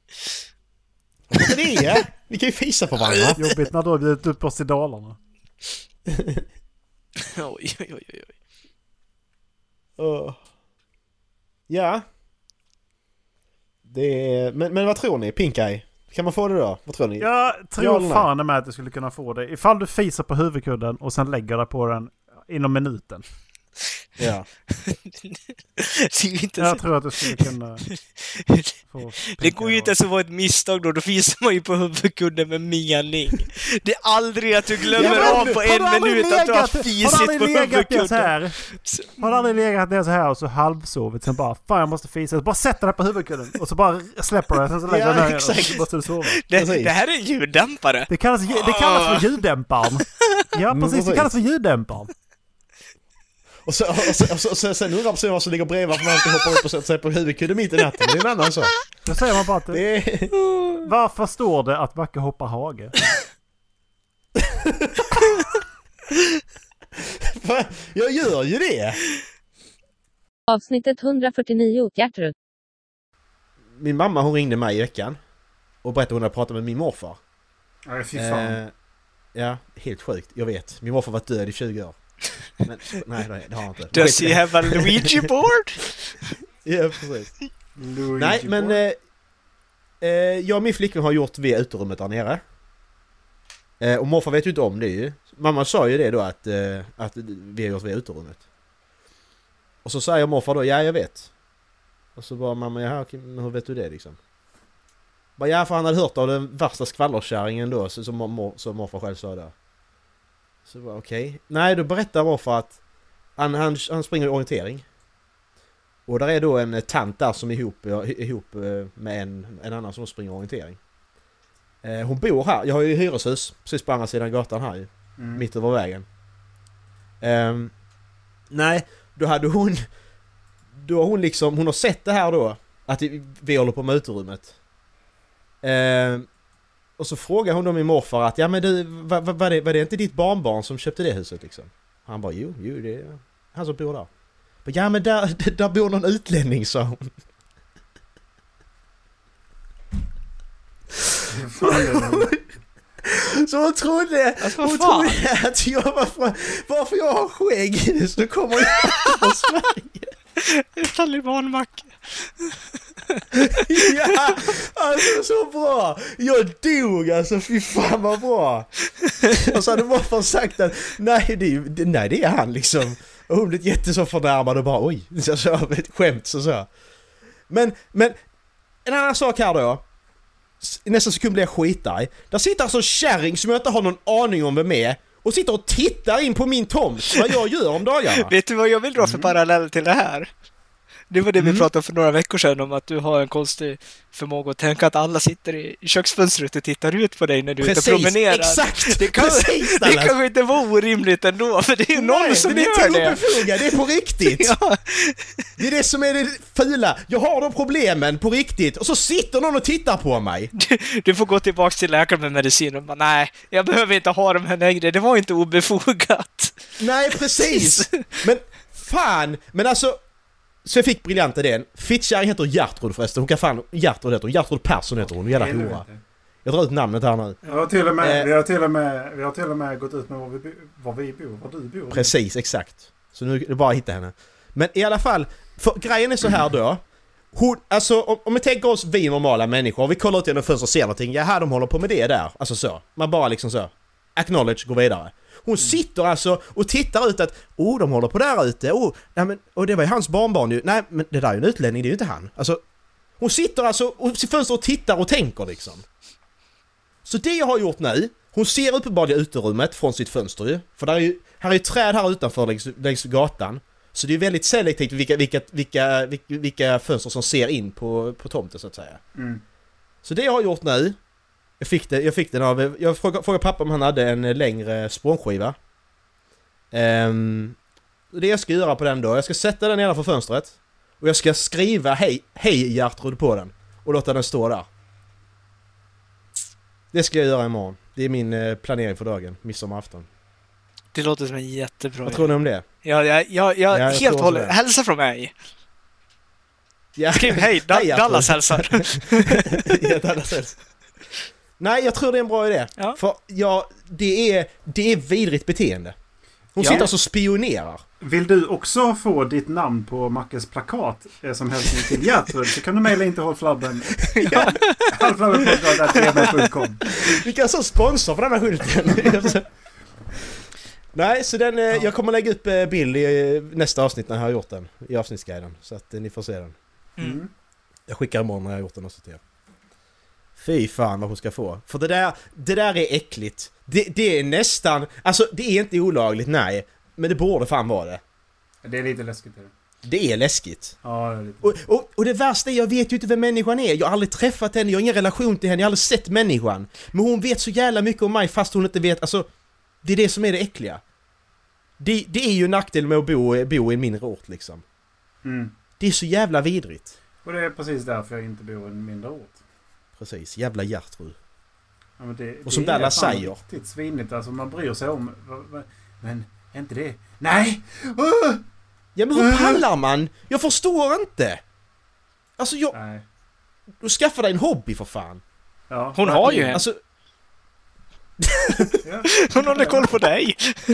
Varför det? Vi kan ju fisa på varandra. Jobbigt när du har bjudit upp oss till Dalarna. Oj, oj, oj, oj. Uh. Ja. Det är... Men, men vad tror ni? Pink eye? Kan man få det då? Vad tror ni? Jag Ja tror nej? fan med att du skulle kunna få det. Ifall du fisar på huvudkudden och sen lägger dig på den inom minuten. Ja. Det är ju inte Jag så... tror att du skulle kunna få... Det går ju inte ens att vara ett misstag då, då fiser man ju på huvudkudden med mening. Det är aldrig att du glömmer Ja, men av på har en minut att du har legat- Har fisit du på legat ner huvudkudden. här? Har du aldrig legat ner så här och så halvsovit sen bara Fan jag måste fisa. Så bara sätter dig på huvudkudden och så bara släpper du den sen så lägger Ja, du ner den och så måste du sova. Det, det här är en ljuddämpare. Det kallas, det kallas för ljuddämparen. Ja Mm, precis, det kallas för ljuddämparen. Och, så, och, så, och, så, och så, sen undrar personen vad som ligger bredvid varför man alltid hoppar upp och sätter sig på huvudkudden mitt i natten. Det är en annan sak. Då säger man bara att Det är... Varför står det att Macke hoppar hage? Fan, Jag gör ju det! Avsnittet 149 Hjärtrud. Min mamma hon ringde mig i veckan. Och berättade att hon hade pratat med min morfar. Nej fy Eh, ja, helt sjukt. Jag vet. Min morfar var död i 20 år. Men nej, det- har han inte. Does he have a Luigi board? Ja, precis. Nej, men... Eh, eh, jag och min flickvän har gjort det uterummet där nere. Eh, och morfar vet ju inte om det ju. Mamma sa ju det då att, eh, att vi har gjort det uterummet. Och så säger morfar då, ja jag vet. Och så bara mamma, jaha okej, men hur vet du det liksom? Bara, ja för han hade hört av den värsta skvallerkärringen då, som, mor, som morfar själv sa där. Så okej. Nej, då berättar morfar att han, han, han springer i orientering. Och där är då en tant där som är ihop, eh, ihop eh, med en, en annan som springer orientering. Eh, Hon bor här, jag har ju hyreshus precis på andra sidan gatan här ju. Mm. Mitt över vägen. Ehm, nej, då hade hon... Då har hon liksom, hon har sett det här då. Att vi- håller på med uterummet. Ehm, och så frågar hon då min morfar att ja men du, var, var, det, var det inte ditt barnbarn som köpte det huset liksom? Han bara jo, jo det är han som bor där. Men, ja men där, där bor någon utlänning sa hon. Så hon trodde, Alltså, hon trodde att jag var från, varför jag har skägg så kommer jag från Sverige. Talibanmacka. Ja, alltså så bra! Jag dog alltså, fy fan vad bra! Och så hade morfar sagt att nej det, är, nej, det är han liksom. Och hon blev jätte så förnärmad och bara oj, så så, ett skämt så så. Men, men en annan sak här då. I nästa sekund blir jag skitarg. Där sitter alltså en kärring som jag inte har någon aning om vem är och sitter och tittar in på min tomt vad jag gör om dagarna. Vet du vad jag vill dra för parallell till det här? Det var det vi Mm. pratade om för några veckor sedan om att du har en konstig förmåga att tänka att alla sitter i köksfönstret och tittar ut på dig när du är ute och Precis, promenerar. exakt! Det, kan, precis det kanske inte var orimligt ändå, för det är någon Nej, som det är gör det. obefogat, det är på riktigt! Ja, Det är det som är det fula. Jag har de problemen på riktigt och så sitter någon och tittar på mig. du, du får gå tillbaks till läkaren med medicin och bara nej, jag behöver inte ha dem här längre, det var inte obefogat. Nej, precis! Men fan! Men alltså... Så jag fick briljanta idén. Fittkärring heter Gertrud förresten. Hon kan fan... Gertrud heter hon. Gertrud Persson heter hon. Jävla hora. Jag drar ut namnet här nu. Jag har till och med, Eh. vi, har till och med, vi har till och med gått ut med var vi, var vi bor, var du bor. Precis, exakt. Så nu är det bara att hitta henne. Men i alla fall, för grejen är så här då. Hon, alltså om, om vi tänker oss vi normala människor, vi kollar ut genom fönstret och ser någonting, jaha de håller på med det där. Alltså så. Man bara liksom så. Acknowledge, går vidare. Hon sitter alltså och tittar ut att oh de håller på där ute, oh, nej, men, och det var ju hans barnbarn ju. Nej men det där är ju en utlänning, det är ju inte han. Alltså, hon sitter alltså i fönstret och tittar och tänker liksom. Så det jag har gjort nu, hon ser uppenbarligen uterummet från sitt fönster ju. För där är ju, här är ju träd här utanför längs, längs gatan. Så det är väldigt selektivt vilka, vilka, vilka, vilka, vilka fönster som ser in på, på tomten så att säga. Mm. Så det jag har gjort nu, jag fick, det, jag fick den av, jag frågade, frågade pappa om han hade en längre spånskiva. Ehm, det jag ska göra på den då, jag ska sätta den nedanför fönstret. Och jag ska skriva hej, hej Gertrud på den. Och låta den stå där. Det ska jag göra imorgon. Det är min eh, planering för dagen, midsommarafton. Det låter som en jättebra Vad tror ni om det? Ja, ja, ja, ja, jag helt hållet. Hälsa från mig. Ja. Skriv hej, da- Hej. Dallas hälsar. Ja, Dallas hälsar. Nej, jag tror det är en bra idé. Ja. För ja, det är, det är vidrigt beteende. Hon Ja. sitter alltså och spionerar. Vill du också få ditt namn på Mackes plakat eh, som hälsning till Gertrud så kan du mejla in till hållflabben. Ja. Hållflabbenpodcast.gmail.com Vi kan så sponsra på den här skylten. Nej, så den, eh, jag kommer lägga upp eh, bild i nästa avsnitt när jag har gjort den. I avsnittsguiden. Så att ni får se den. Mm. Jag skickar imorgon när jag har gjort den också till er. Fy fan vad hon ska få. För det där, det där är äckligt. Det, det är nästan, alltså det är inte olagligt, nej. Men det borde fan vara det. Det är lite läskigt. Det. Det är läskigt. Ja, det är lite. Och, och, och det värsta är, jag vet ju inte vem människan är. Jag har aldrig träffat henne, jag har ingen relation till henne, jag har aldrig sett människan. Men hon vet så jävla mycket om mig fast hon inte vet, alltså... Det är det som är det äckliga. Det, det är ju en nackdel med att bo, bo i en mindre ort liksom. Mm. Det är så jävla vidrigt. Och det är precis därför jag inte bor i en mindre ort. Precis, jävla Gertrud. Ja, men det, Och som det är Dallas säger. riktigt svinigt. Alltså man bryr sig om... Men är inte det... Nej! Uh! Ja men hur pallar man? Jag förstår inte! Alltså jag... Nej. Du skaffar dig en hobby för fan! Ja, Hon har ju en. Alltså... Hon håller koll på dig.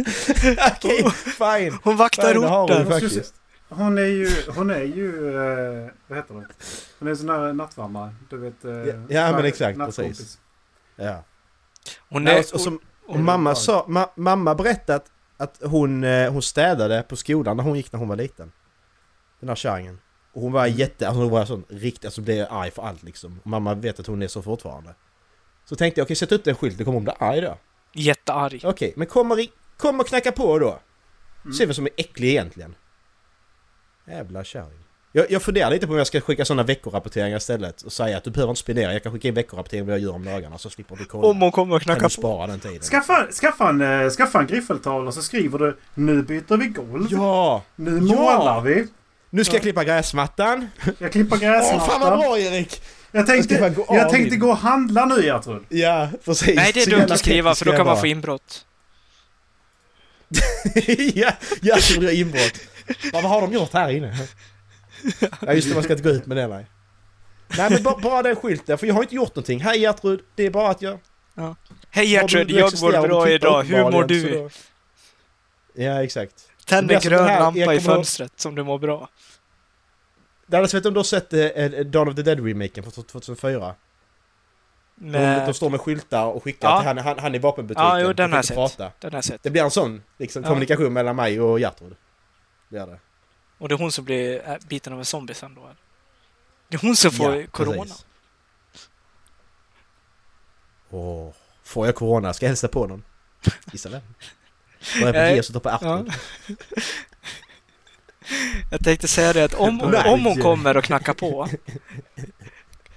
Okej, fine! Hon vaktar Fine, det har hon orten. faktiskt. Hon är ju... Hon är ju... Eh, vad heter det? Hon är en sån där nattvärmare. Du vet... Eh, Ja, ja, men exakt, precis. Ja. Hon Nej, är... och, och, som, och mamma sa, ma, mamma berättat att hon, eh, hon städade på skolan när hon gick när hon var liten. Den här kärringen. Och hon var jätte, alltså hon var sån riktigt, alltså blev arg för allt liksom. Och mamma vet att hon är så fortfarande. Så tänkte jag, okej sätt upp en skylt, då kommer hon bli arg då. Jättearg. Okej, men kommer, i, kommer knacka på då. Mm. Se vem som är äcklig egentligen. Jävla kärring. Jag, jag funderar lite på om jag ska skicka sådana veckorapporteringar istället och säga att du behöver inte spendera, jag kan skicka in veckorapportering vad jag gör om dagarna så slipper du kolla. Om hon kommer och knackar på. spara den tiden. Skaffa, skaffa, en, eh, skaffa en griffeltavla och så skriver du Nu byter vi golv. Ja! Nu Ja! målar vi. Nu ska jag klippa gräsmattan. Jag klipper Åh gräsmattan. fan vad bra Erik! Jag tänkte, Jag gå jag tänkte gå och handla nu Gertrud. Ja, precis. Nej, det är dumt att skriva för då kan man vara. få inbrott. ja, det är inbrott. Vad har de gjort här inne? Ja just det, man ska inte gå ut med det nej. Nej men bara, bara den skylten, för jag har inte gjort någonting. Hej Gertrud, det är bara att jag... Hej Ja, Gertrud, du- du jag mår bra idag. Hur mår du? då- Ja exakt. Tänd Det en grön här- lampa i fönstret som du mår bra. Dallas vet du om du har sett eh, Dawn of the Dead-remaken från 2004? De, Med... de står med skyltar och skickar Ja. till han, han, han i vapenbutiken. Ja, jo, den har jag sett. prata. Den har jag sett. Det blir en sån liksom, Ja. kommunikation mellan mig och Gertrud. Det är det. Och det är hon som blir äh, biten av en zombie sen då. Det är hon som får Ja, corona. Åh, får jag corona? Ska jag hälsa på någon? Gissa vem? Var jag på så tar på Artur. Jag tänkte säga det att om, om hon kommer och knackar på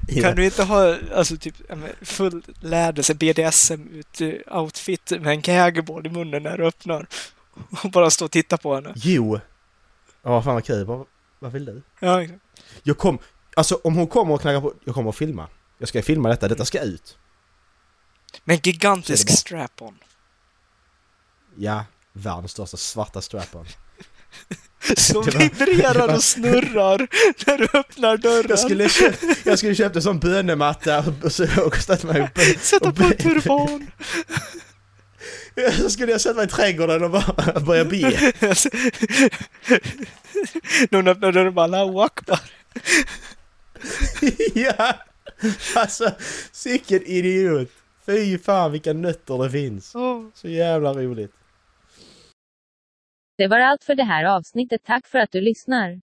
Ja. Kan du inte ha alltså typ full lädelse BDSM-outfit med en gagboard i munnen när du öppnar? Och bara stå och titta på henne. Jo! Ja, fan vad kul. Vad, vad vill du? Ja, exakt. Jag kom... Alltså om hon kommer och knackar på... Jag kommer att filma. Jag ska filma detta. Detta ska ut. med en gigantisk strap-on. Ja, världens största svarta strap-on. Som var- vibrerar och snurrar när du öppnar dörren. Jag skulle, köpt, jag skulle köpt en sån bönematta och, och, så- och ställt mig upp. Sätta på en turban. Så skulle jag sätta mig i trädgården och bara börja be. När hon öppnar dörren bara Allahu akbar. ja! Alltså, sicken idiot! Fy fan vilka nötter det finns. Så jävla roligt. Det var allt för det här avsnittet. Tack för att du lyssnar.